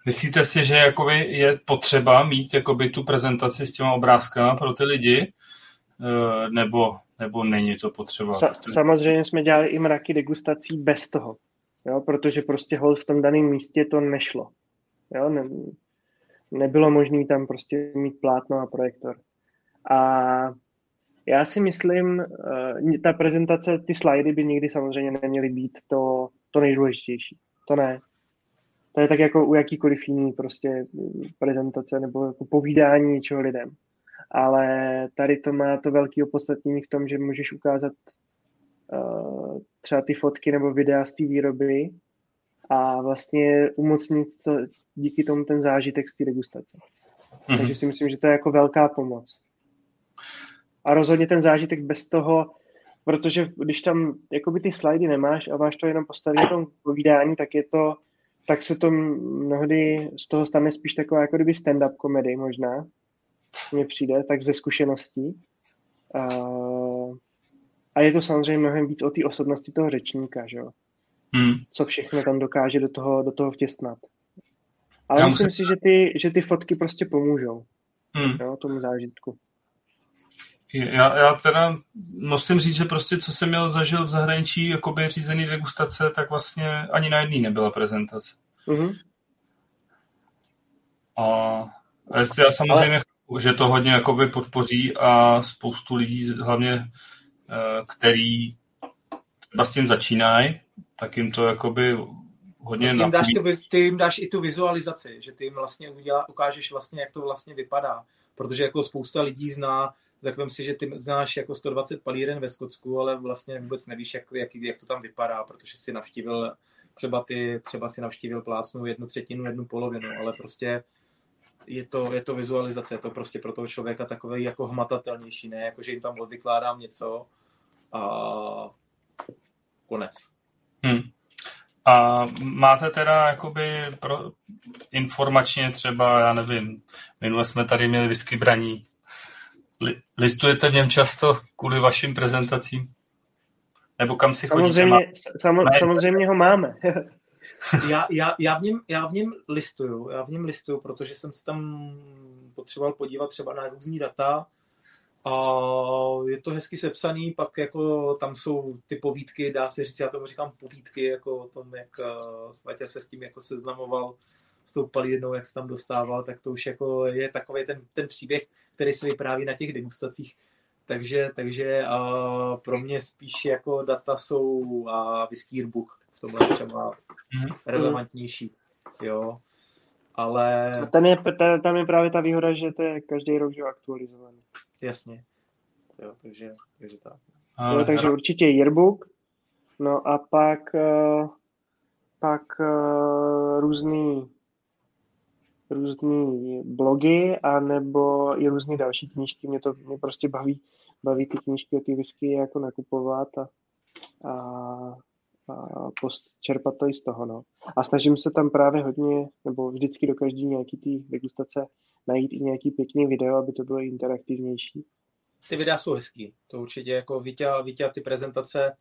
myslíte si, že jakoby je potřeba mít jakoby tu prezentaci s těma obrázkama pro ty lidi, eh, nebo, nebo není to potřeba? Sa, samozřejmě jsme dělali i mraky degustací bez toho jo, protože prostě hold v tom daném místě to nešlo. Jo, ne, nebylo možné tam prostě mít plátno a projektor. A já si myslím, uh, ta prezentace, ty slajdy by nikdy samozřejmě neměly být to, to nejdůležitější. To ne. To je tak jako u jakýkoliv jiný prostě prezentace nebo jako povídání něčeho lidem. Ale tady to má to velké opodstatnění v tom, že můžeš ukázat uh, třeba ty fotky nebo videa z té výroby a vlastně umocnit to, díky tomu ten zážitek z té degustace. Mm-hmm. Takže si myslím, že to je jako velká pomoc. A rozhodně ten zážitek bez toho, protože když tam jakoby ty slajdy nemáš a máš to jenom postavit na tom povídání, tak je to, tak se to mnohdy z toho stane spíš taková jako kdyby stand-up komedy možná, mně přijde, tak ze zkušeností. Uh, a je to samozřejmě mnohem víc o té osobnosti toho řečníka, že jo? Hmm. Co všechno tam dokáže do toho, do toho vtěsnat. Ale Já myslím musím... si, že ty, že ty fotky prostě pomůžou hmm. jo, tomu zážitku. Já, já teda musím říct, že prostě co jsem měl zažil v zahraničí jakoby řízený degustace, tak vlastně ani na jedný nebyla prezentace. Mm-hmm. A, a já samozřejmě Ale... že to hodně jakoby podpoří a spoustu lidí, hlavně Eh, který třeba s tím začínají, tak jim to jakoby hodně ty jim, dáš tu, ty jim dáš i tu vizualizaci, že ty jim vlastně udělá, ukážeš vlastně, jak to vlastně vypadá. Protože jako spousta lidí zná, tak si, že ty znáš jako 120 palíren ve Skotsku, ale vlastně vůbec nevíš, jak, jak, jak to tam vypadá, protože si navštívil třeba ty, třeba si navštívil plácnu jednu třetinu, jednu polovinu, ale prostě je to, je to vizualizace, je to prostě pro toho člověka takové jako hmatatelnější, ne jako, že jim tam vykládám něco a konec. Hmm. A máte teda jakoby pro informačně třeba, já nevím, minule jsme tady měli whisky braní. Listujete v něm často kvůli vašim prezentacím? Nebo kam si samozřejmě, chodíte? Samo, samozřejmě ho máme. já, já, já, v něm, já v něm listuju, já v něm listuju, protože jsem se tam potřeboval podívat třeba na různý data, a je to hezky sepsaný, pak jako tam jsou ty povídky, dá se říct, já tomu říkám povídky, jako o tom, jak uh, se s tím jako seznamoval s tou palírnou, jak se tam dostával, tak to už jako je takový ten, ten příběh, který se vypráví na těch degustacích. Takže, takže uh, pro mě spíš jako data jsou uh, whisky yearbook v tomhle třeba mm-hmm. relevantnější. Jo. Ale... Tam je, tam je právě ta výhoda, že to je každý rok že aktualizovaný. Jasně. Jo, takže, takže tak. jo, takže určitě yearbook. No a pak, uh, pak uh, různý různý blogy a nebo i různé další knížky. Mě to mě prostě baví, baví ty knížky o ty whisky jako nakupovat a, a, a čerpat to i z toho. No. A snažím se tam právě hodně, nebo vždycky do každý nějaký ty degustace najít i nějaký pěkný video, aby to bylo interaktivnější. Ty videa jsou hezký, to určitě jako Vítě, Vítě ty prezentace,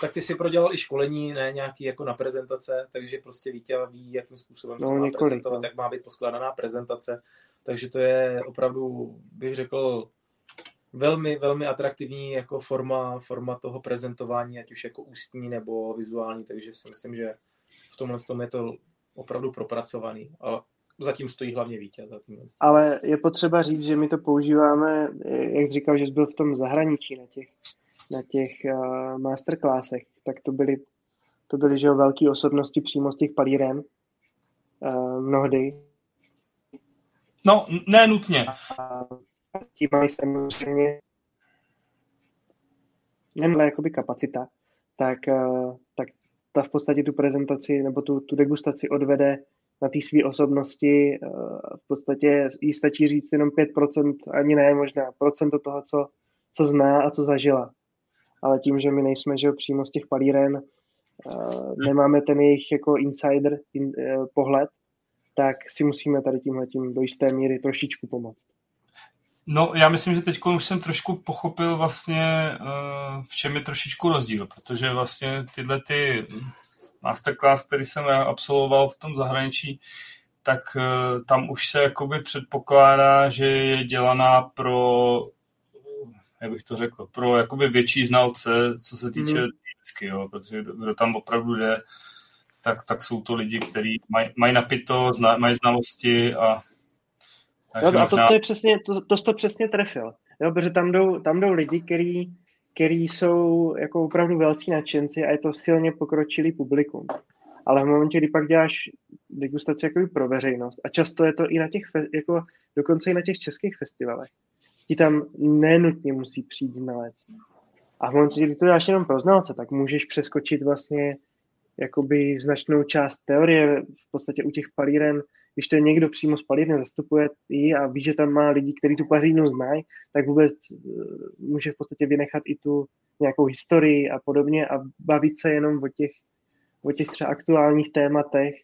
tak ty si prodělal i školení, ne nějaký jako na prezentace, takže prostě Vítě ví, jakým způsobem no, se má několik, prezentovat, no. jak má být poskládaná prezentace, takže to je opravdu, bych řekl, velmi, velmi atraktivní jako forma, forma toho prezentování, ať už jako ústní nebo vizuální, takže si myslím, že v tomhle tom je to opravdu propracovaný. A zatím stojí hlavně Vítě. Zatím. Ale je potřeba říct, že my to používáme, jak jsi říkal, že jsi byl v tom zahraničí na těch, na těch uh, masterclassech, tak to byly, to byly že velké osobnosti přímo z těch palíren uh, mnohdy. No, ne nutně. A tím mají samozřejmě nejen jakoby kapacita, tak, uh, tak ta v podstatě tu prezentaci nebo tu, tu degustaci odvede na té své osobnosti v podstatě jí stačí říct jenom 5%, ani ne možná, procento toho, co, co zná a co zažila. Ale tím, že my nejsme že přímo z těch palíren, uh, nemáme ten jejich jako insider in, uh, pohled, tak si musíme tady tímhle tím do jisté míry trošičku pomoct. No, já myslím, že teď už jsem trošku pochopil vlastně, v čem je trošičku rozdíl, protože vlastně tyhle ty masterclass, který jsem absolvoval v tom zahraničí, tak tam už se jakoby předpokládá, že je dělaná pro, jak bych to řekl, pro jakoby větší znalce, co se týče mm. vždycky, jo, protože kdo tam opravdu jde, tak, tak jsou to lidi, kteří maj, mají napito, zna, mají znalosti a takže no, a to, možná... to, je přesně, to, to jsi to přesně trefil. Jo, protože tam jdou, tam jdou lidi, který, který jsou jako opravdu velcí nadšenci a je to silně pokročilý publikum. Ale v momentě, kdy pak děláš degustaci jako pro veřejnost, a často je to i na těch, jako dokonce i na těch českých festivalech, ti tam nenutně musí přijít znalec. A v momentě, kdy to děláš jenom pro znalce, tak můžeš přeskočit vlastně jakoby značnou část teorie, v podstatě u těch palíren když to někdo přímo z palírny, zastupuje ji a ví, že tam má lidi, kteří tu palírnu znají, tak vůbec eh, může v podstatě vynechat i tu nějakou historii a podobně a bavit se jenom o těch, o těch třeba aktuálních tématech,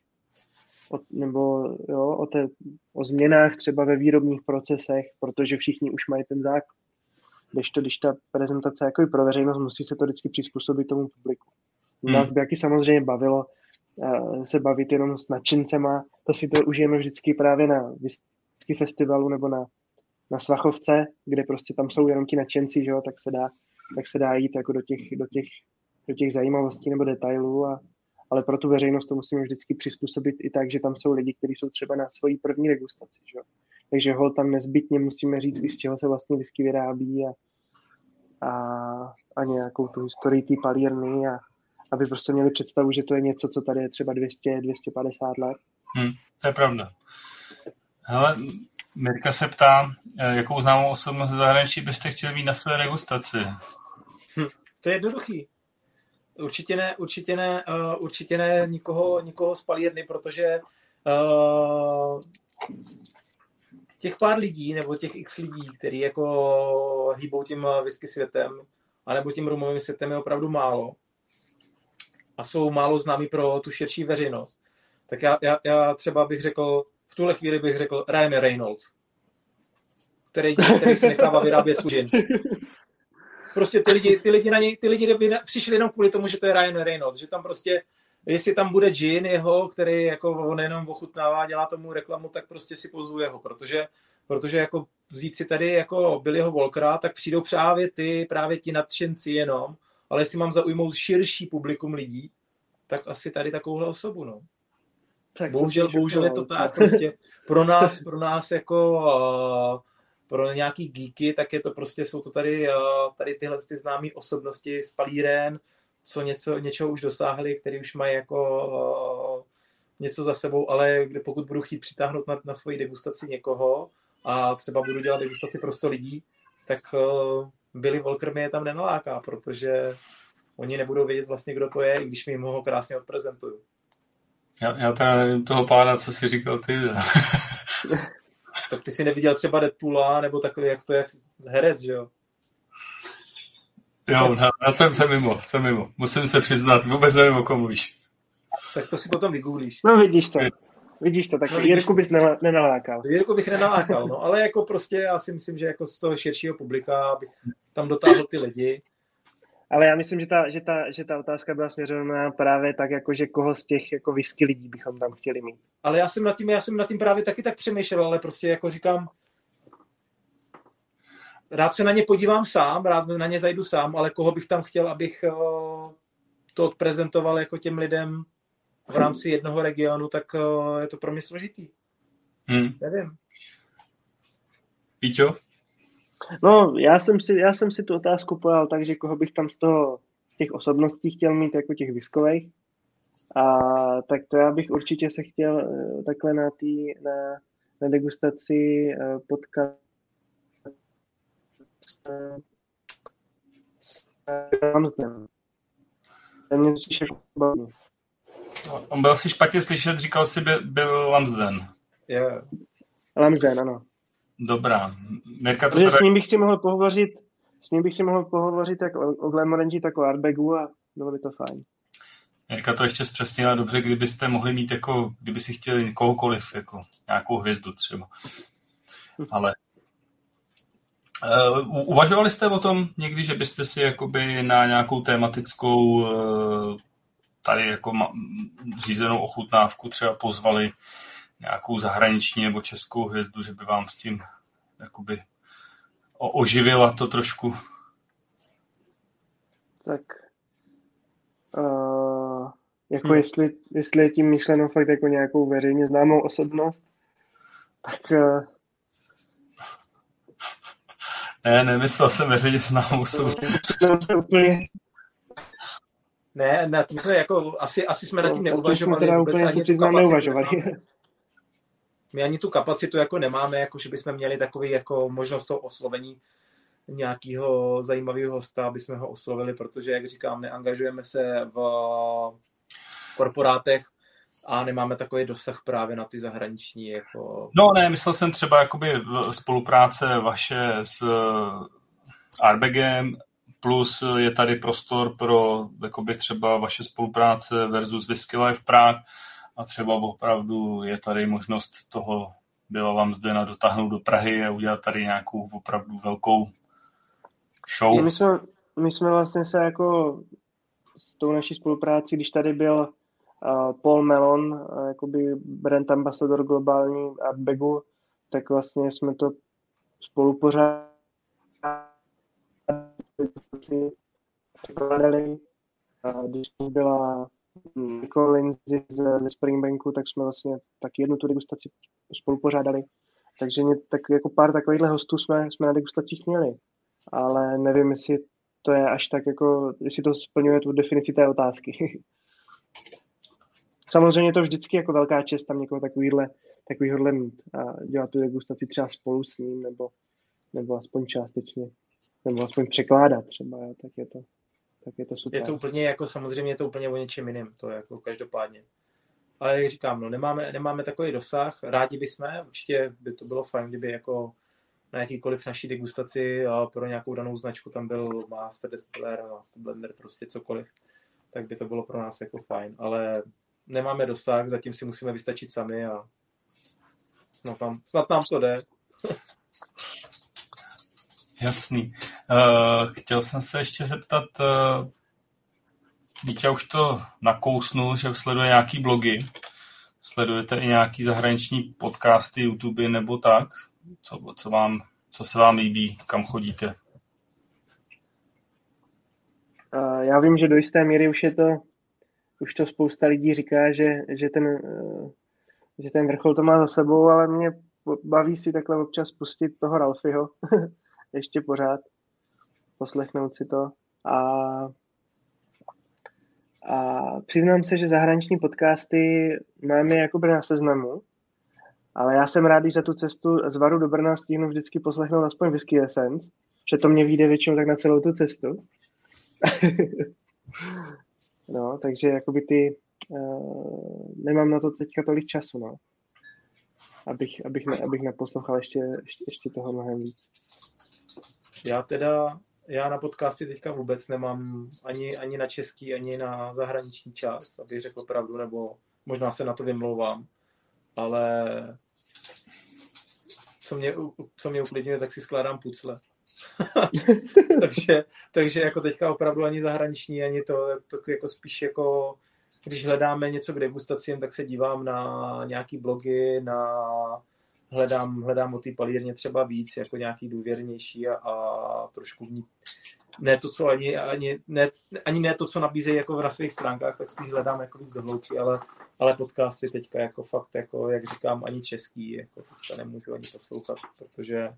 o, nebo jo, o, té, o změnách třeba ve výrobních procesech, protože všichni už mají ten základ. Když to, když ta prezentace jako i pro veřejnost, musí se to vždycky přizpůsobit tomu publiku. Nás hmm. by jaký samozřejmě bavilo, se bavit jenom s nadšencema. To si to užijeme vždycky právě na whisky festivalu nebo na, na Svachovce, kde prostě tam jsou jenom ti nadšenci, že jo, tak se dá, tak se dá jít jako do těch, do těch, do těch zajímavostí nebo detailů, a, ale pro tu veřejnost to musíme vždycky přizpůsobit i tak, že tam jsou lidi, kteří jsou třeba na svoji první degustaci, že jo. Takže ho tam nezbytně musíme říct, i z čeho se vlastně whisky vyrábí a, a, a nějakou tu historii té palírny a, aby prostě měli představu, že to je něco, co tady je třeba 200, 250 let. Hmm, to je pravda. Hele, Mirka se ptá, eh, jakou známou osobnost ze zahraničí byste chtěli mít na své degustaci? Hm, to je jednoduchý. Určitě ne, určitě ne, uh, určitě ne nikoho, nikoho z protože uh, těch pár lidí, nebo těch x lidí, který jako hýbou tím whisky světem, anebo tím rumovým světem je opravdu málo. A jsou málo známí pro tu širší veřejnost, tak já, já, já třeba bych řekl, v tuhle chvíli bych řekl Ryan Reynolds, který, který si nechává vyrábět svůj Prostě ty lidi, ty lidi, na něj, ty lidi by přišli jenom kvůli tomu, že to je Ryan Reynolds, že tam prostě, jestli tam bude Gin jeho, který jako on jenom ochutnává, dělá tomu reklamu, tak prostě si pozuje ho, protože, protože jako vzít si tady jako Billyho Volkera, tak přijdou právě ty, právě ti nadšenci jenom, ale jestli mám zaujmout širší publikum lidí, tak asi tady takovouhle osobu, no. Tak bohužel, bohužel je to tak, prostě pro nás, pro nás jako uh, pro nějaký geeky, tak je to prostě, jsou to tady, uh, tady tyhle ty známé osobnosti z palíren, co něco, něčeho už dosáhli, který už mají jako uh, něco za sebou, ale kde pokud budu chtít přitáhnout na, na svoji degustaci někoho a třeba budu dělat degustaci pro 100 lidí, tak uh, Billy Volker mi je tam nenaláká, protože oni nebudou vědět vlastně, kdo to je, i když mi jim ho krásně odprezentuju. Já, já teda nevím toho pána, co si říkal ty. tak ty si neviděl třeba Deadpoola, nebo takový, jak to je herec, že jo? Jo, já, já jsem se mimo, jsem mimo. Musím se přiznat, vůbec nevím, o kom mluvíš. Tak to si potom vygooglíš. No vidíš to. Vidíš to, tak no, Jirku bys nenalákal. Jirku bych nenalákal, no, ale jako prostě já si myslím, že jako z toho širšího publika bych tam dotáhl ty lidi. Ale já myslím, že ta, že ta, že ta otázka byla směřena právě tak, jako, že koho z těch jako whisky lidí bychom tam chtěli mít. Ale já jsem nad tím, já jsem nad tím právě taky tak přemýšlel, ale prostě jako říkám, rád se na ně podívám sám, rád na ně zajdu sám, ale koho bych tam chtěl, abych eh, to odprezentoval jako těm lidem, v rámci jednoho regionu, tak eh, je to pro mě složitý. Hmm. Nevím. Píčo? No, já jsem, si, já jsem si tu otázku pojal tak, že koho bych tam z toho, z těch osobností chtěl mít jako těch viskových. A tak to já bych určitě se chtěl eh, takhle na, tý, na, na degustaci potkat s Ramsdem. Ten mě baví. On byl si špatně slyšet, říkal si, by, byl Lamsden. Yeah. Lamsden, ano. Dobrá. Mirka to Protože teda... s ním bych si mohl pohovořit, s ním bych si mohl pohovořit jak o, o Glamorangi, tak o Artbagu a bylo by to fajn. Mirka to ještě zpřesnila dobře, kdybyste mohli mít jako, kdyby si chtěli kohokoliv, jako nějakou hvězdu třeba. Ale uh, uvažovali jste o tom někdy, že byste si jakoby na nějakou tematickou uh, tady jako ma, řízenou ochutnávku třeba pozvali nějakou zahraniční nebo českou hvězdu, že by vám s tím jakoby oživila to trošku? Tak uh, jako hmm. jestli, jestli je tím myšleno fakt jako nějakou veřejně známou osobnost, tak uh, ne, nemyslel jsem veřejně známou osobu. úplně, Ne, ne, to jsme jako, asi, asi jsme nad tím No, neuvažovali. jsme teda úplně, se přiznám, neuvažovali. My ani tu kapacitu jako nemáme, jako že bychom měli takový jako možnost toho oslovení nějakého zajímavého hosta, aby jsme ho oslovili, protože, jak říkám, neangažujeme se v korporátech a nemáme takový dosah právě na ty zahraniční. Jako... No ne, myslel jsem třeba jakoby spolupráce vaše s Arbegem, plus je tady prostor pro jakoby třeba vaše spolupráce versus Whisky Life Prague a třeba opravdu je tady možnost toho byla vám zde na dotáhnout do Prahy a udělat tady nějakou opravdu velkou show. My jsme, my jsme vlastně se jako s tou naší spoluprácí, když tady byl uh, Paul Melon, uh, jakoby brand ambassador globální Artbagu, tak vlastně jsme to spolu pořád když byla Nicole Lindsay ze Springbanku, tak jsme vlastně tak jednu tu degustaci spolu pořádali. Takže mě, tak jako pár takovýchhle hostů jsme, jsme na degustacích měli. Ale nevím, jestli to je až tak jako, jestli to splňuje tu definici té otázky. Samozřejmě je to vždycky jako velká čest tam někoho takovýhle, takovýhle mít a dělat tu degustaci třeba spolu s ním, nebo, nebo aspoň částečně, nebo aspoň překládat třeba, jo, tak je to, tak je to super. Je to úplně jako, samozřejmě je to úplně o něčem jiném, to je jako každopádně. Ale jak říkám, no, nemáme, nemáme takový dosah, rádi bychom, určitě by to bylo fajn, kdyby jako na jakýkoliv naší degustaci a pro nějakou danou značku tam byl Master Distiller, Master Blender, prostě cokoliv, tak by to bylo pro nás jako fajn, ale nemáme dosah, zatím si musíme vystačit sami a no tam, snad nám to jde. Jasný. Uh, chtěl jsem se ještě zeptat, uh, Vítě už to nakousnul, že sleduje nějaký blogy. Sledujete i nějaký zahraniční podcasty, YouTube nebo tak? Co, co, vám, co se vám líbí, kam chodíte? Uh, já vím, že do jisté míry už je to, už to spousta lidí říká, že, že, ten, že ten vrchol to má za sebou, ale mě baví si takhle občas pustit toho Ralfiho ještě pořád, poslechnout si to a a přiznám se, že zahraniční podcasty máme jakoby na seznamu, ale já jsem rád, když za tu cestu z Varu do Brna stihnu vždycky poslechnout aspoň Whisky Essence, že to mě vyjde většinou tak na celou tu cestu. no, takže jakoby ty, uh, nemám na to teďka tolik času, no. Abych, abych, ne, abych naposlouchal ještě, ještě, ještě toho mnohem víc. Já teda, já na podcasty teďka vůbec nemám ani, ani na český, ani na zahraniční čas, abych řekl pravdu, nebo možná se na to vymlouvám, ale co mě, co mě uklidňuje, tak si skládám pucle. takže, takže jako teďka opravdu ani zahraniční, ani to, to jako spíš jako, když hledáme něco k degustacím, tak se dívám na nějaký blogy, na hledám, hledám o té palírně třeba víc, jako nějaký důvěrnější a, a trošku v ní ne to, co ani, ani, ne, ani ne to, co nabízejí jako na svých stránkách, tak spíš hledám jako víc dohloubky, ale, ale podcasty teďka jako fakt, jako, jak říkám, ani český, jako teďka nemůžu ani poslouchat, protože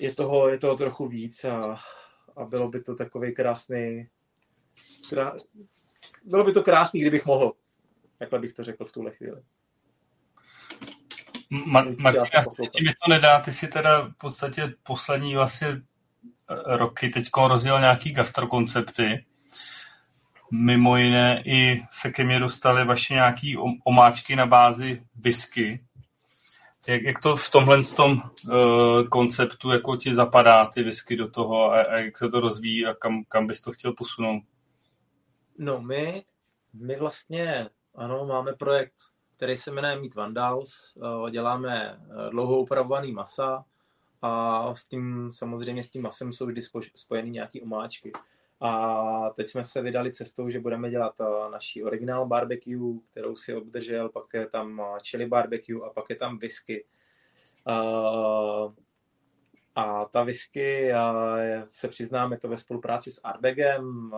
je toho, je toho trochu víc a, a bylo by to takový krásný krá, bylo by to krásný, kdybych mohl. Takhle bych to řekl v tuhle chvíli. Ma- Martina, ti mi to nedá, ty si teda v podstatě poslední vlastně roky teď rozjel nějaký gastrokoncepty. mimo jiné i se ke mně dostaly vaše nějaké omáčky na bázi whisky. Jak, jak to v tomhle tom, uh, konceptu jako ti zapadá ty whisky do toho a, a jak se to rozvíjí a kam, kam bys to chtěl posunout? No my, my vlastně, ano, máme projekt, který se jmenuje Meat Vandals. Uh, děláme uh, dlouho upravovaný masa a s tím, samozřejmě s tím masem jsou vždy spojeny nějaké omáčky. A teď jsme se vydali cestou, že budeme dělat eh, naší originál barbecue, kterou si obdržel, pak je tam eh, chili barbecue a pak je tam whisky. A ta whisky, se přiznáme to ve spolupráci s Arbegem.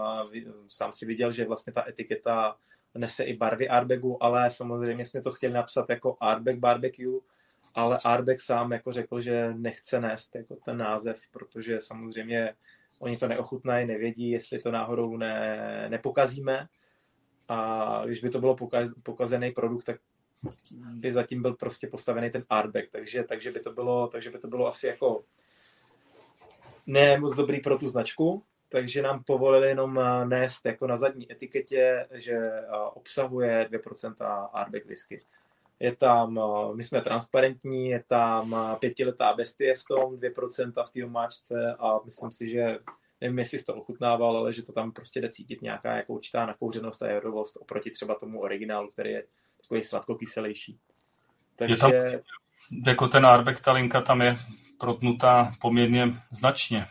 Sám si viděl, že vlastně ta etiketa nese i barvy Arbegu, ale samozřejmě jsme to chtěli napsat jako Arbeg Barbecue, ale Arbeg sám jako řekl, že nechce nést jako ten název, protože samozřejmě Oni to neochutnají, nevědí, jestli to náhodou ne, nepokazíme. A když by to bylo pokaz, pokazený produkt, tak by zatím byl prostě postavený ten artback, takže, takže, by to bylo, takže by to bylo asi jako ne moc dobrý pro tu značku, takže nám povolili jenom nést jako na zadní etiketě, že obsahuje 2% artback whisky. Je tam, my jsme transparentní, je tam pětiletá bestie v tom, 2% v té omáčce a myslím si, že nevím, jestli to ochutnával, ale že to tam prostě jde cítit nějaká jako určitá nakouřenost a jadovost oproti třeba tomu originálu, který je takový sladkokyselější. Takže... Je tam, jako ten Arbeck, ta linka tam je protnutá poměrně značně.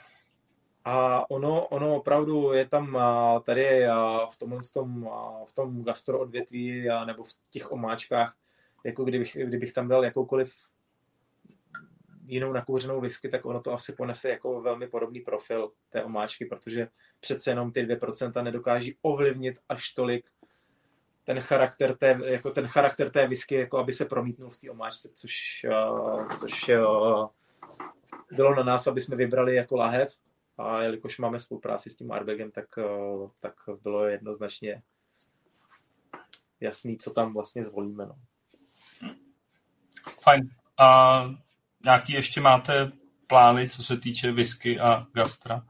A ono, ono opravdu je tam tady v tom, v tom, v tom gastro odvětví nebo v těch omáčkách jako kdybych, kdybych tam dal jakoukoliv jinou nakouřenou whisky, tak ono to asi ponese jako velmi podobný profil té omáčky, protože přece jenom ty 2% nedokáží ovlivnit až tolik ten charakter té, jako ten charakter té whisky, jako aby se promítnul v té omáčce, což, což bylo na nás, aby jsme vybrali jako lahev a jelikož máme spolupráci s tím Arbegem, tak, uh, tak bylo jednoznačně jasný, co tam vlastně zvolíme. No. Fajn. A nějaký ještě máte plány, co se týče whisky a gastra?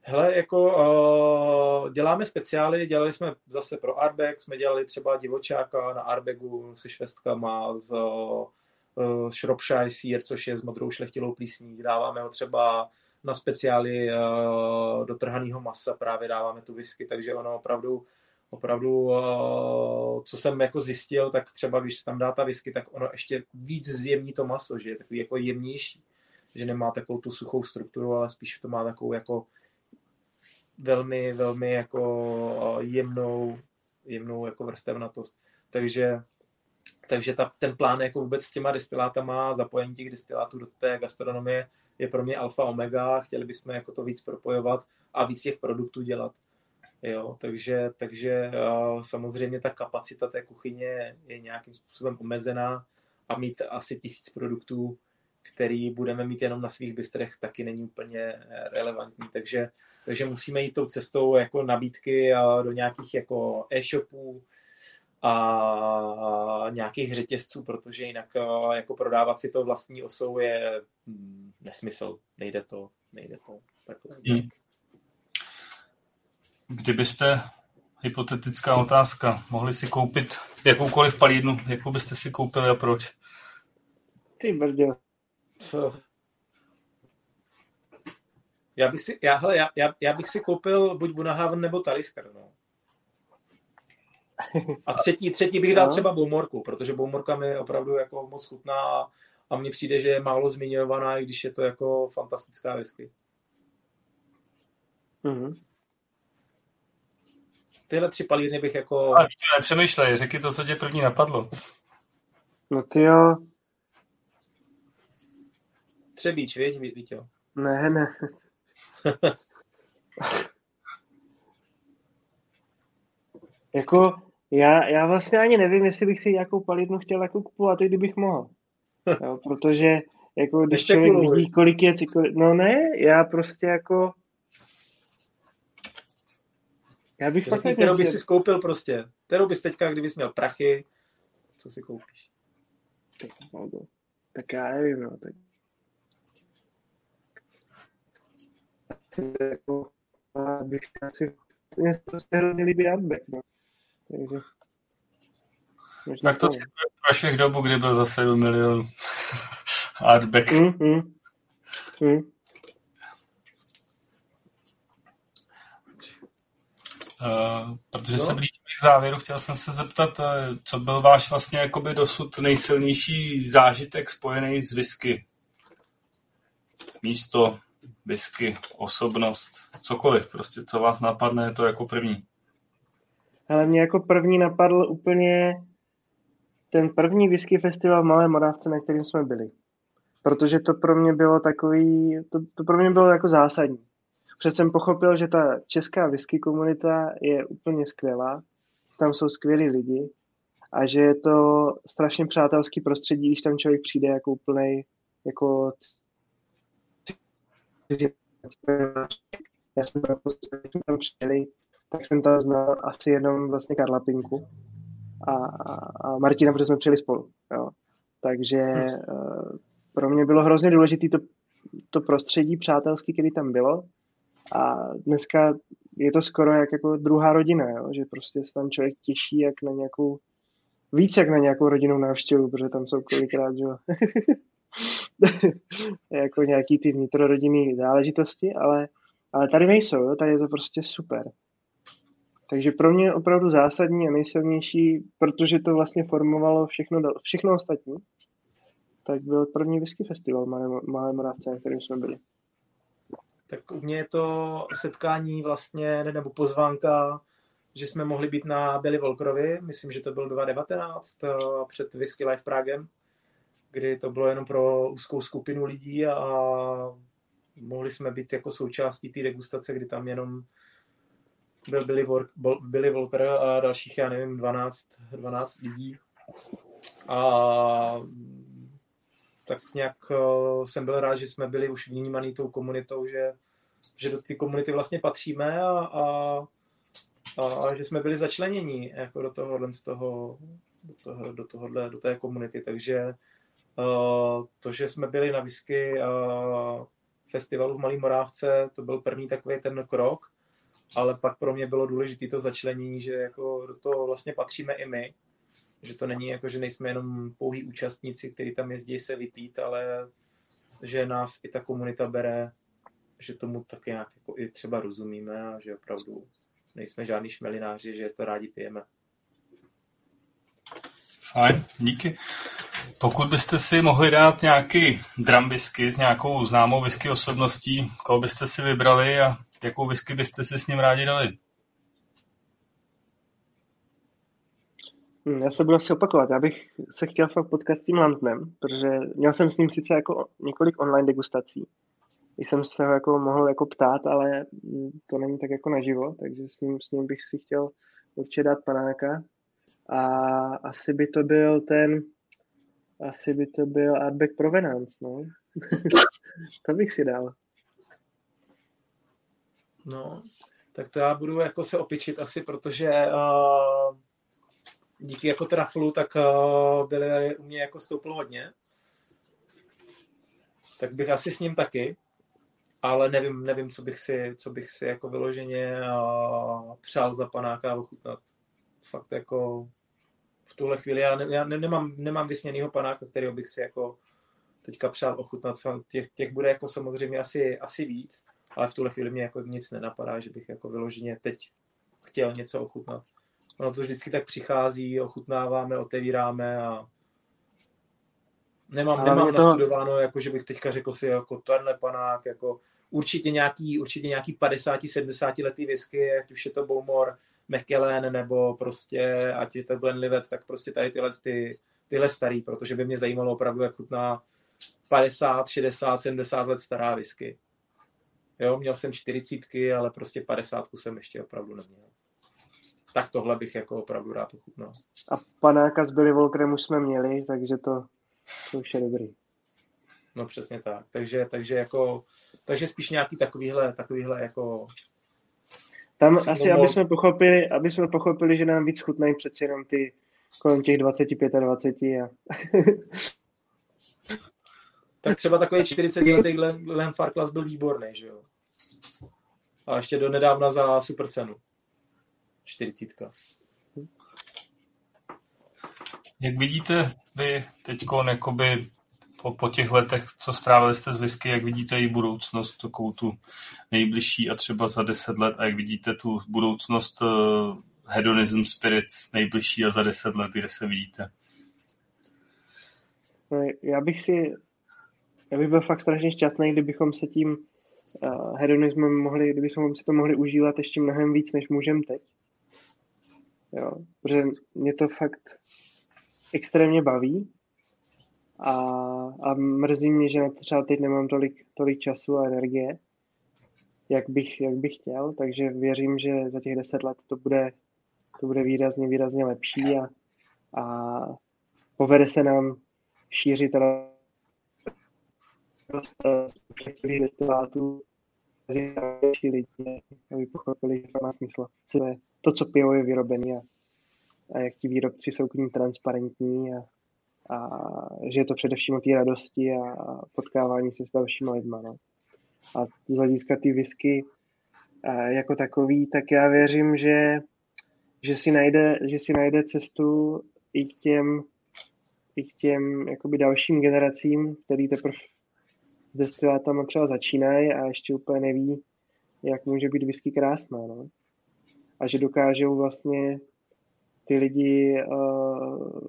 Hele, jako uh, děláme speciály, dělali jsme zase pro Arbex, jsme dělali třeba divočáka na Arbegu se švestkama z uh, Shropshire Sear, což je s modrou šlechtilou plísní. Dáváme ho třeba na speciály uh, do trhaného masa, právě dáváme tu whisky, takže ono opravdu opravdu, eh, co jsem jako zjistil, tak třeba když tam dá ta whisky, tak ono ještě víc zjemní to maso, že je takový jako jemnější, že nemá takovou tu suchou strukturu, ale spíš to má takovou jako velmi, velmi jako eh, jemnou, jemnou jako vrstevnatost. Takže, takže ta, ten plán jako vůbec s těma destilátama, zapojení těch destilátů do té gastronomie je pro mě alfa omega, chtěli bychom jako to víc propojovat a víc těch produktů dělat. Jo, takže, takže samozřejmě ta kapacita té kuchyně je nějakým způsobem omezená a mít asi tisíc produktů, který budeme mít jenom na svých bystrech, taky není úplně relevantní. Takže, takže musíme jít tou cestou jako nabídky do nějakých jako e-shopů a nějakých řetězců, protože jinak jako prodávat si to vlastní osou je hm, nesmysl. Nejde to, nejde to takhle. Hmm. Kdybyste, hypotetická otázka, mohli si koupit jakoukoliv palídnu, jakou byste si koupili a proč? Ty brdě. Co? Já bych si, já, hele, já, já, já bych si koupil buď Bunahaven nebo Talisker, no. A třetí, třetí bych dal no. třeba Boumorku, protože Boumorka mi opravdu jako moc chutná a mně přijde, že je málo zmiňovaná, i když je to jako fantastická whisky. Mm-hmm tyhle tři palírny bych jako... Ale nepřemýšlej, řekni to, co tě první napadlo. No ty jo. Třebíč, víš, Vítěl? Ne, ne. jako, já, já vlastně ani nevím, jestli bych si nějakou palírnu chtěl jako kupovat, i kdybych mohl. Jo, protože jako když člověk vidí, kolik je, kolik, no ne, já prostě jako já bych Řekni, kterou bys si skoupil prostě. Kterou bys teďka, kdybys měl prachy, co si koupíš? Tak já nevím, no. Tak... bych asi mě se prostě hrozně líbí Hardback, no. Takže... Tak to si pro všech dobu, kdy byl za 7 milionů Hardback. Mm, mm. Mm. Uh, protože no. se blížíme k závěru, chtěl jsem se zeptat, eh, co byl váš vlastně jakoby dosud nejsilnější zážitek spojený s whisky? Místo, whisky, osobnost, cokoliv prostě, co vás napadne, to jako první. Ale mě jako první napadl úplně ten první whisky festival v Malé Moravce, na kterým jsme byli. Protože to pro mě bylo takový, to, to pro mě bylo jako zásadní. Protože jsem pochopil, že ta česká whisky komunita je úplně skvělá, tam jsou skvělí lidi a že je to strašně přátelský prostředí, když tam člověk přijde jako úplnej, jako já jsem tam přijeli, tak jsem tam znal asi jenom vlastně Karla Pinku a, a Martina, protože jsme přijeli spolu. Jo. Takže uh, pro mě bylo hrozně důležité to, to prostředí přátelský, který tam bylo. A dneska je to skoro jak jako druhá rodina, jo? že prostě se tam člověk těší jak na nějakou, víc jak na nějakou rodinnou návštěvu, protože tam jsou kolikrát, že jako nějaký ty vnitrorodinný záležitosti, ale, ale tady nejsou, jo? tady je to prostě super. Takže pro mě opravdu zásadní a nejsilnější, protože to vlastně formovalo všechno, všechno ostatní, tak byl první whisky festival Malé, Moravce, na kterým jsme byli. Tak u mě je to setkání vlastně, nebo pozvánka, že jsme mohli být na Billy Volkrovi, myslím, že to byl 2019, eh, před Whisky Live Pragem, kdy to bylo jenom pro úzkou skupinu lidí a mohli jsme být jako součástí té degustace, kdy tam jenom byl Billy, Work, Billy Volker a dalších, já nevím, 12, 12 lidí. A tak nějak uh, jsem byl rád, že jsme byli už vnímaný tou komunitou, že, že do té komunity vlastně patříme a, a, a, a že jsme byli začleněni jako do tohohle, z toho, do, toho, do, tohohle, do té komunity. Takže uh, to, že jsme byli na whisky festivalu v Malý Morávce, to byl první takový ten krok, ale pak pro mě bylo důležité to začlenění, že jako do toho vlastně patříme i my, že to není jako, že nejsme jenom pouhý účastníci, kteří tam jezdí se vypít, ale že nás i ta komunita bere, že tomu tak nějak jako i třeba rozumíme a že opravdu nejsme žádní šmelináři, že to rádi pijeme. Fajn, díky. Pokud byste si mohli dát nějaký drum whisky s nějakou známou whisky osobností, koho byste si vybrali a jakou whisky byste si s ním rádi dali? Hmm, já se budu asi opakovat. Já bych se chtěl fakt potkat s tím Lanznem, protože měl jsem s ním sice jako několik online degustací. Jsem se ho jako mohl jako ptát, ale to není tak jako naživo, takže s ním, s ním bych si chtěl určitě dát panáka. A asi by to byl ten, asi by to byl Artback Provenance, no. to bych si dal. No, tak to já budu jako se opičit asi, protože uh, díky jako traflu, tak uh, byly, u mě jako stouplo hodně. Tak bych asi s ním taky, ale nevím, nevím co bych si, co bych si jako vyloženě uh, přál za panáka ochutnat. Fakt jako v tuhle chvíli já, ne, já ne, nemám, nemám vysněnýho panáka, kterého bych si jako teďka přál ochutnat. Těch, těch bude jako samozřejmě asi, asi víc, ale v tuhle chvíli mě jako nic nenapadá, že bych jako vyloženě teď chtěl něco ochutnat. Ono to vždycky tak přichází, ochutnáváme, otevíráme a nemám, nemám to... nastudováno, jako že bych teďka řekl si jako tenhle panák, jako určitě nějaký, určitě nějaký 50-70 letý whisky, ať už je to Bowmore, McKellen nebo prostě, ať je to Glenlivet, tak prostě tady tyhle, ty, tyhle starý, protože by mě zajímalo opravdu, jak chutná 50, 60, 70 let stará whisky. Jo, měl jsem čtyřicítky, ale prostě 50 jsem ještě opravdu neměl. Tak tohle bych jako opravdu rád ochutnal. A panáka s Billy Volkerem už jsme měli, takže to, to už je dobrý. No přesně tak. Takže, takže jako, takže spíš nějaký takovýhle, takovýhle jako tam asi, aby jsme, pochopili, aby jsme pochopili, že nám víc chutnají přeci jenom ty kolem těch 25 a 20 a... tak třeba takový 40 letý Glenn Farklas byl výborný, že jo? A ještě do nedávna za super cenu. čtyřicítka. Jak vidíte vy teď jakoby po, po těch letech, co strávili jste z whisky, jak vidíte i budoucnost, takovou tu nejbližší a třeba za deset let a jak vidíte tu budoucnost uh, hedonism spirits nejbližší a za deset let, kde se vidíte? No, já bych si, já bych byl fakt strašně šťastný, kdybychom se tím uh, hedonismem mohli, kdybychom si to mohli užívat ještě mnohem víc, než můžeme teď. Jo, protože mě to fakt extrémně baví a, a mrzí mě, že na to třeba teď nemám tolik, tolik času a energie, jak bych, jak bych chtěl, takže věřím, že za těch deset let to bude, to bude výrazně, výrazně lepší a, a povede se nám šířit všech destilátů mezi lidi, aby pochopili, že to má smysl. To, co pijou, je vyrobený a, a jak ti výrobci jsou k ním transparentní a, a že je to především o té radosti a potkávání se s dalšími lidmi. No. A z hlediska ty whisky jako takový, tak já věřím, že, že, si najde, že si najde cestu i k těm, i k těm jakoby dalším generacím, který teprve s destilátama třeba začínají a ještě úplně neví, jak může být whisky krásná. No. A že dokážou vlastně ty lidi uh,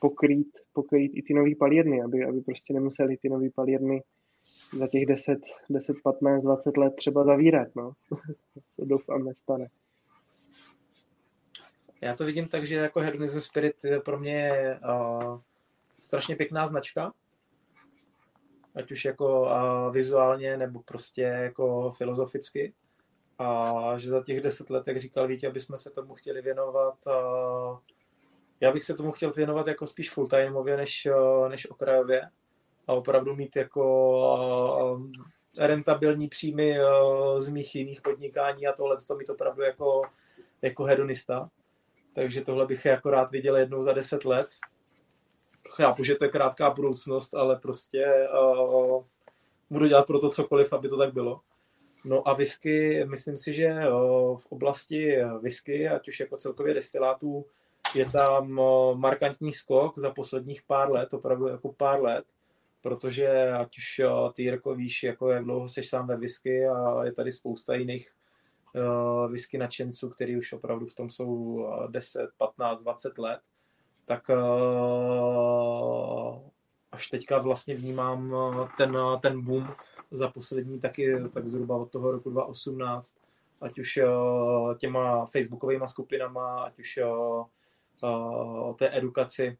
pokrýt, pokrýt i ty nový palírny, aby, aby prostě nemuseli ty nový palírny za těch 10, 10, 15, 20 let třeba zavírat, no. to doufám nestane. Já to vidím tak, že jako Hedonism Spirit pro mě je uh, strašně pěkná značka, ať už jako uh, vizuálně nebo prostě jako filozoficky. A že za těch deset let, jak říkal Vítě, aby jsme se tomu chtěli věnovat uh, já bych se tomu chtěl věnovat jako spíš full-timeově než, eh, než okrajově a opravdu mít jako rentabilní příjmy z mých jiných podnikání a tohle to mít opravdu jako, jako hedonista. Takže tohle bych jako rád viděl jednou za deset let. Chápu, že to je krátká budoucnost, ale prostě uh, budu dělat pro to cokoliv, aby to tak bylo. No a whisky, myslím si, že uh, v oblasti whisky, ať už jako celkově destilátů, je tam eh, markantní skok za posledních pár let, opravdu jako pár let, protože ať už eh, ty Jirko víš, jako jak dlouho seš sám ve whisky a je tady spousta jiných whisky nadšenců, který už opravdu v tom jsou 10, 15, 20 let, tak uh, až teďka vlastně vnímám ten, ten boom za poslední taky tak zhruba od toho roku 2018, ať už těma facebookovými skupinama, ať už o té edukaci,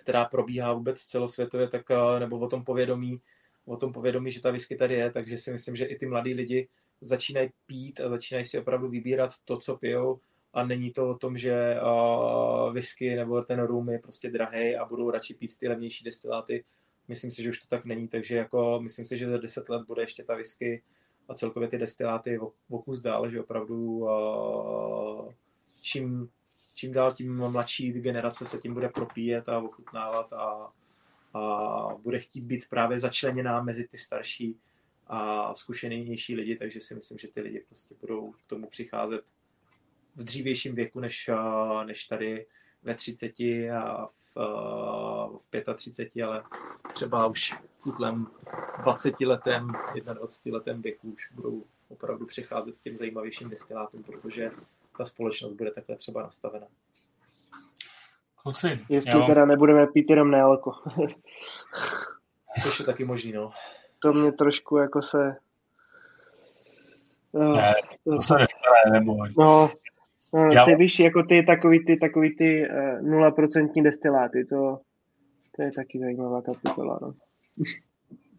která probíhá vůbec celosvětově, tak, nebo o tom povědomí, o tom povědomí, že ta whisky tady je, takže si myslím, že i ty mladí lidi začínají pít a začínají si opravdu vybírat to, co pijou a není to o tom, že uh, whisky nebo ten rum je prostě drahý a budou radši pít ty levnější destiláty. Myslím si, že už to tak není, takže jako myslím si, že za 10 let bude ještě ta whisky a celkově ty destiláty o, o kus dál, že opravdu uh, čím čím dál tím mladší generace se tím bude propíjet a ochutnávat a, a bude chtít být právě začleněná mezi ty starší a zkušenější lidi, takže si myslím, že ty lidi prostě budou k tomu přicházet v dřívějším věku než, než tady ve 30 a v, v 35, ale třeba už v útlem 20 letem, 21 letem věku už budou opravdu přicházet k těm zajímavějším destilátům, protože ta společnost bude takhle třeba nastavena. Kluci, Jestli mám... teda nebudeme pít jenom nealko. to je taky možný, no. To mě trošku jako se... No, ne, to se nestane, nebo... No, no Já... ty víš, jako ty takový ty, takový ty uh, 0% destiláty, to, to je taky zajímavá kapitola, no.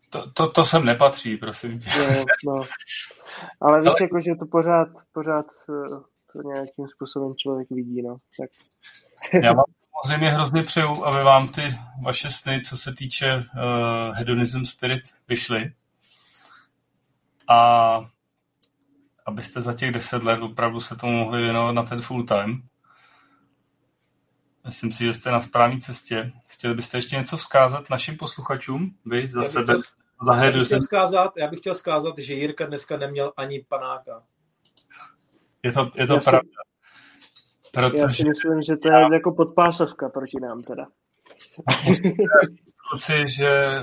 To, to, to sem nepatří, prosím tě. No, no. Ale víš, Ale... jako, že to pořád, pořád to nějakým způsobem člověk vidí, no. Tak. Já vám samozřejmě hrozně přeju, aby vám ty vaše sny, co se týče uh, Hedonism Spirit, vyšly. A abyste za těch deset let opravdu se tomu mohli věnovat na ten full time. Myslím si, že jste na správné cestě. Chtěli byste ještě něco vzkázat našim posluchačům? Vy za sebe? Za já, bych chtěl vzkázat, já bych chtěl vzkázat, že Jirka dneska neměl ani panáka. Je to, je to já pravda. Protože... Já si myslím, že to je já... jako podpásovka proti nám teda. Kluci, že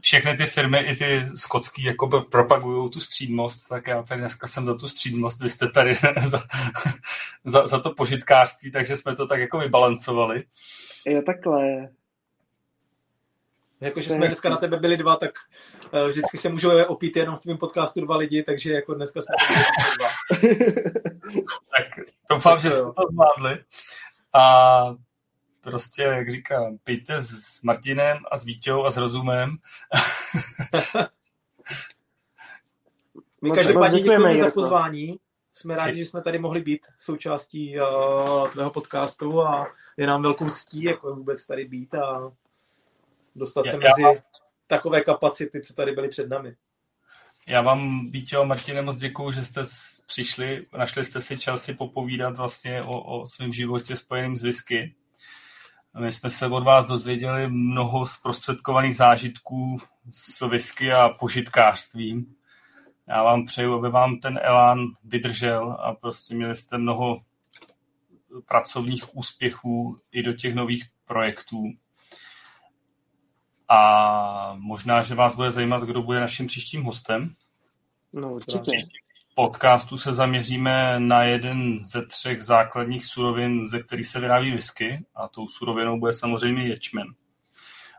všechny ty firmy, i ty skotský, jako propagují tu střídmost, tak já tady dneska jsem za tu střídmost, vy jste tady za, za, za to požitkářství, takže jsme to tak jako vybalancovali. Jo, takhle. Jakože jsme dneska na tebe byli dva, tak uh, vždycky se můžeme opít jenom v tvém podcastu dva lidi, takže jako dneska jsme dva. tak doufám, že jsme to zvládli. A prostě, jak říkám, pijte s Martinem a s Vítěou a s rozumem. My každopádně děkujeme za pozvání. Jsme rádi, že jsme tady mohli být součástí uh, tvého podcastu a je nám velkou ctí jako vůbec tady být a dostat já, se mezi já... takové kapacity, co tady byly před námi. Já vám, Vítě a Martine, moc děkuju, že jste přišli, našli jste si čas si popovídat vlastně o, o svém životě spojeným s whisky. My jsme se od vás dozvěděli mnoho zprostředkovaných zážitků s whisky a požitkářstvím. Já vám přeju, aby vám ten elán vydržel a prostě měli jste mnoho pracovních úspěchů i do těch nových projektů. A možná, že vás bude zajímat, kdo bude naším příštím hostem. No, určitě. Podcastu se zaměříme na jeden ze třech základních surovin, ze kterých se vyrábí whisky a tou surovinou bude samozřejmě ječmen.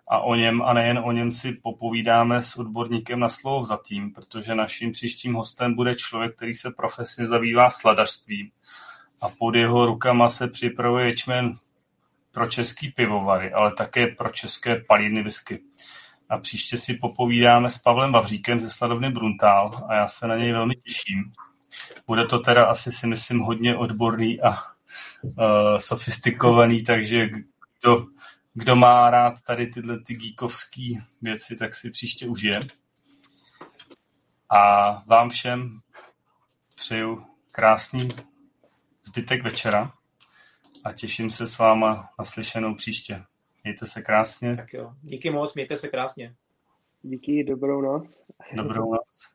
A o něm a nejen o něm si popovídáme s odborníkem na slovo vzatým, protože naším příštím hostem bude člověk, který se profesně zabývá sladařstvím a pod jeho rukama se připravuje ječmen pro český pivovary, ale také pro české palírny whisky. A příště si popovídáme s Pavlem Vavříkem ze sladovny Bruntál a já se na něj velmi těším. Bude to teda asi si myslím hodně odborný a uh, sofistikovaný, takže kdo, kdo má rád tady tyhle ty geekovské věci, tak si příště užije. A vám všem přeju krásný zbytek večera a těším se s váma na slyšenou příště. Mějte se krásně. Tak jo, díky moc, mějte se krásně. Díky, dobrou noc. Dobrou noc.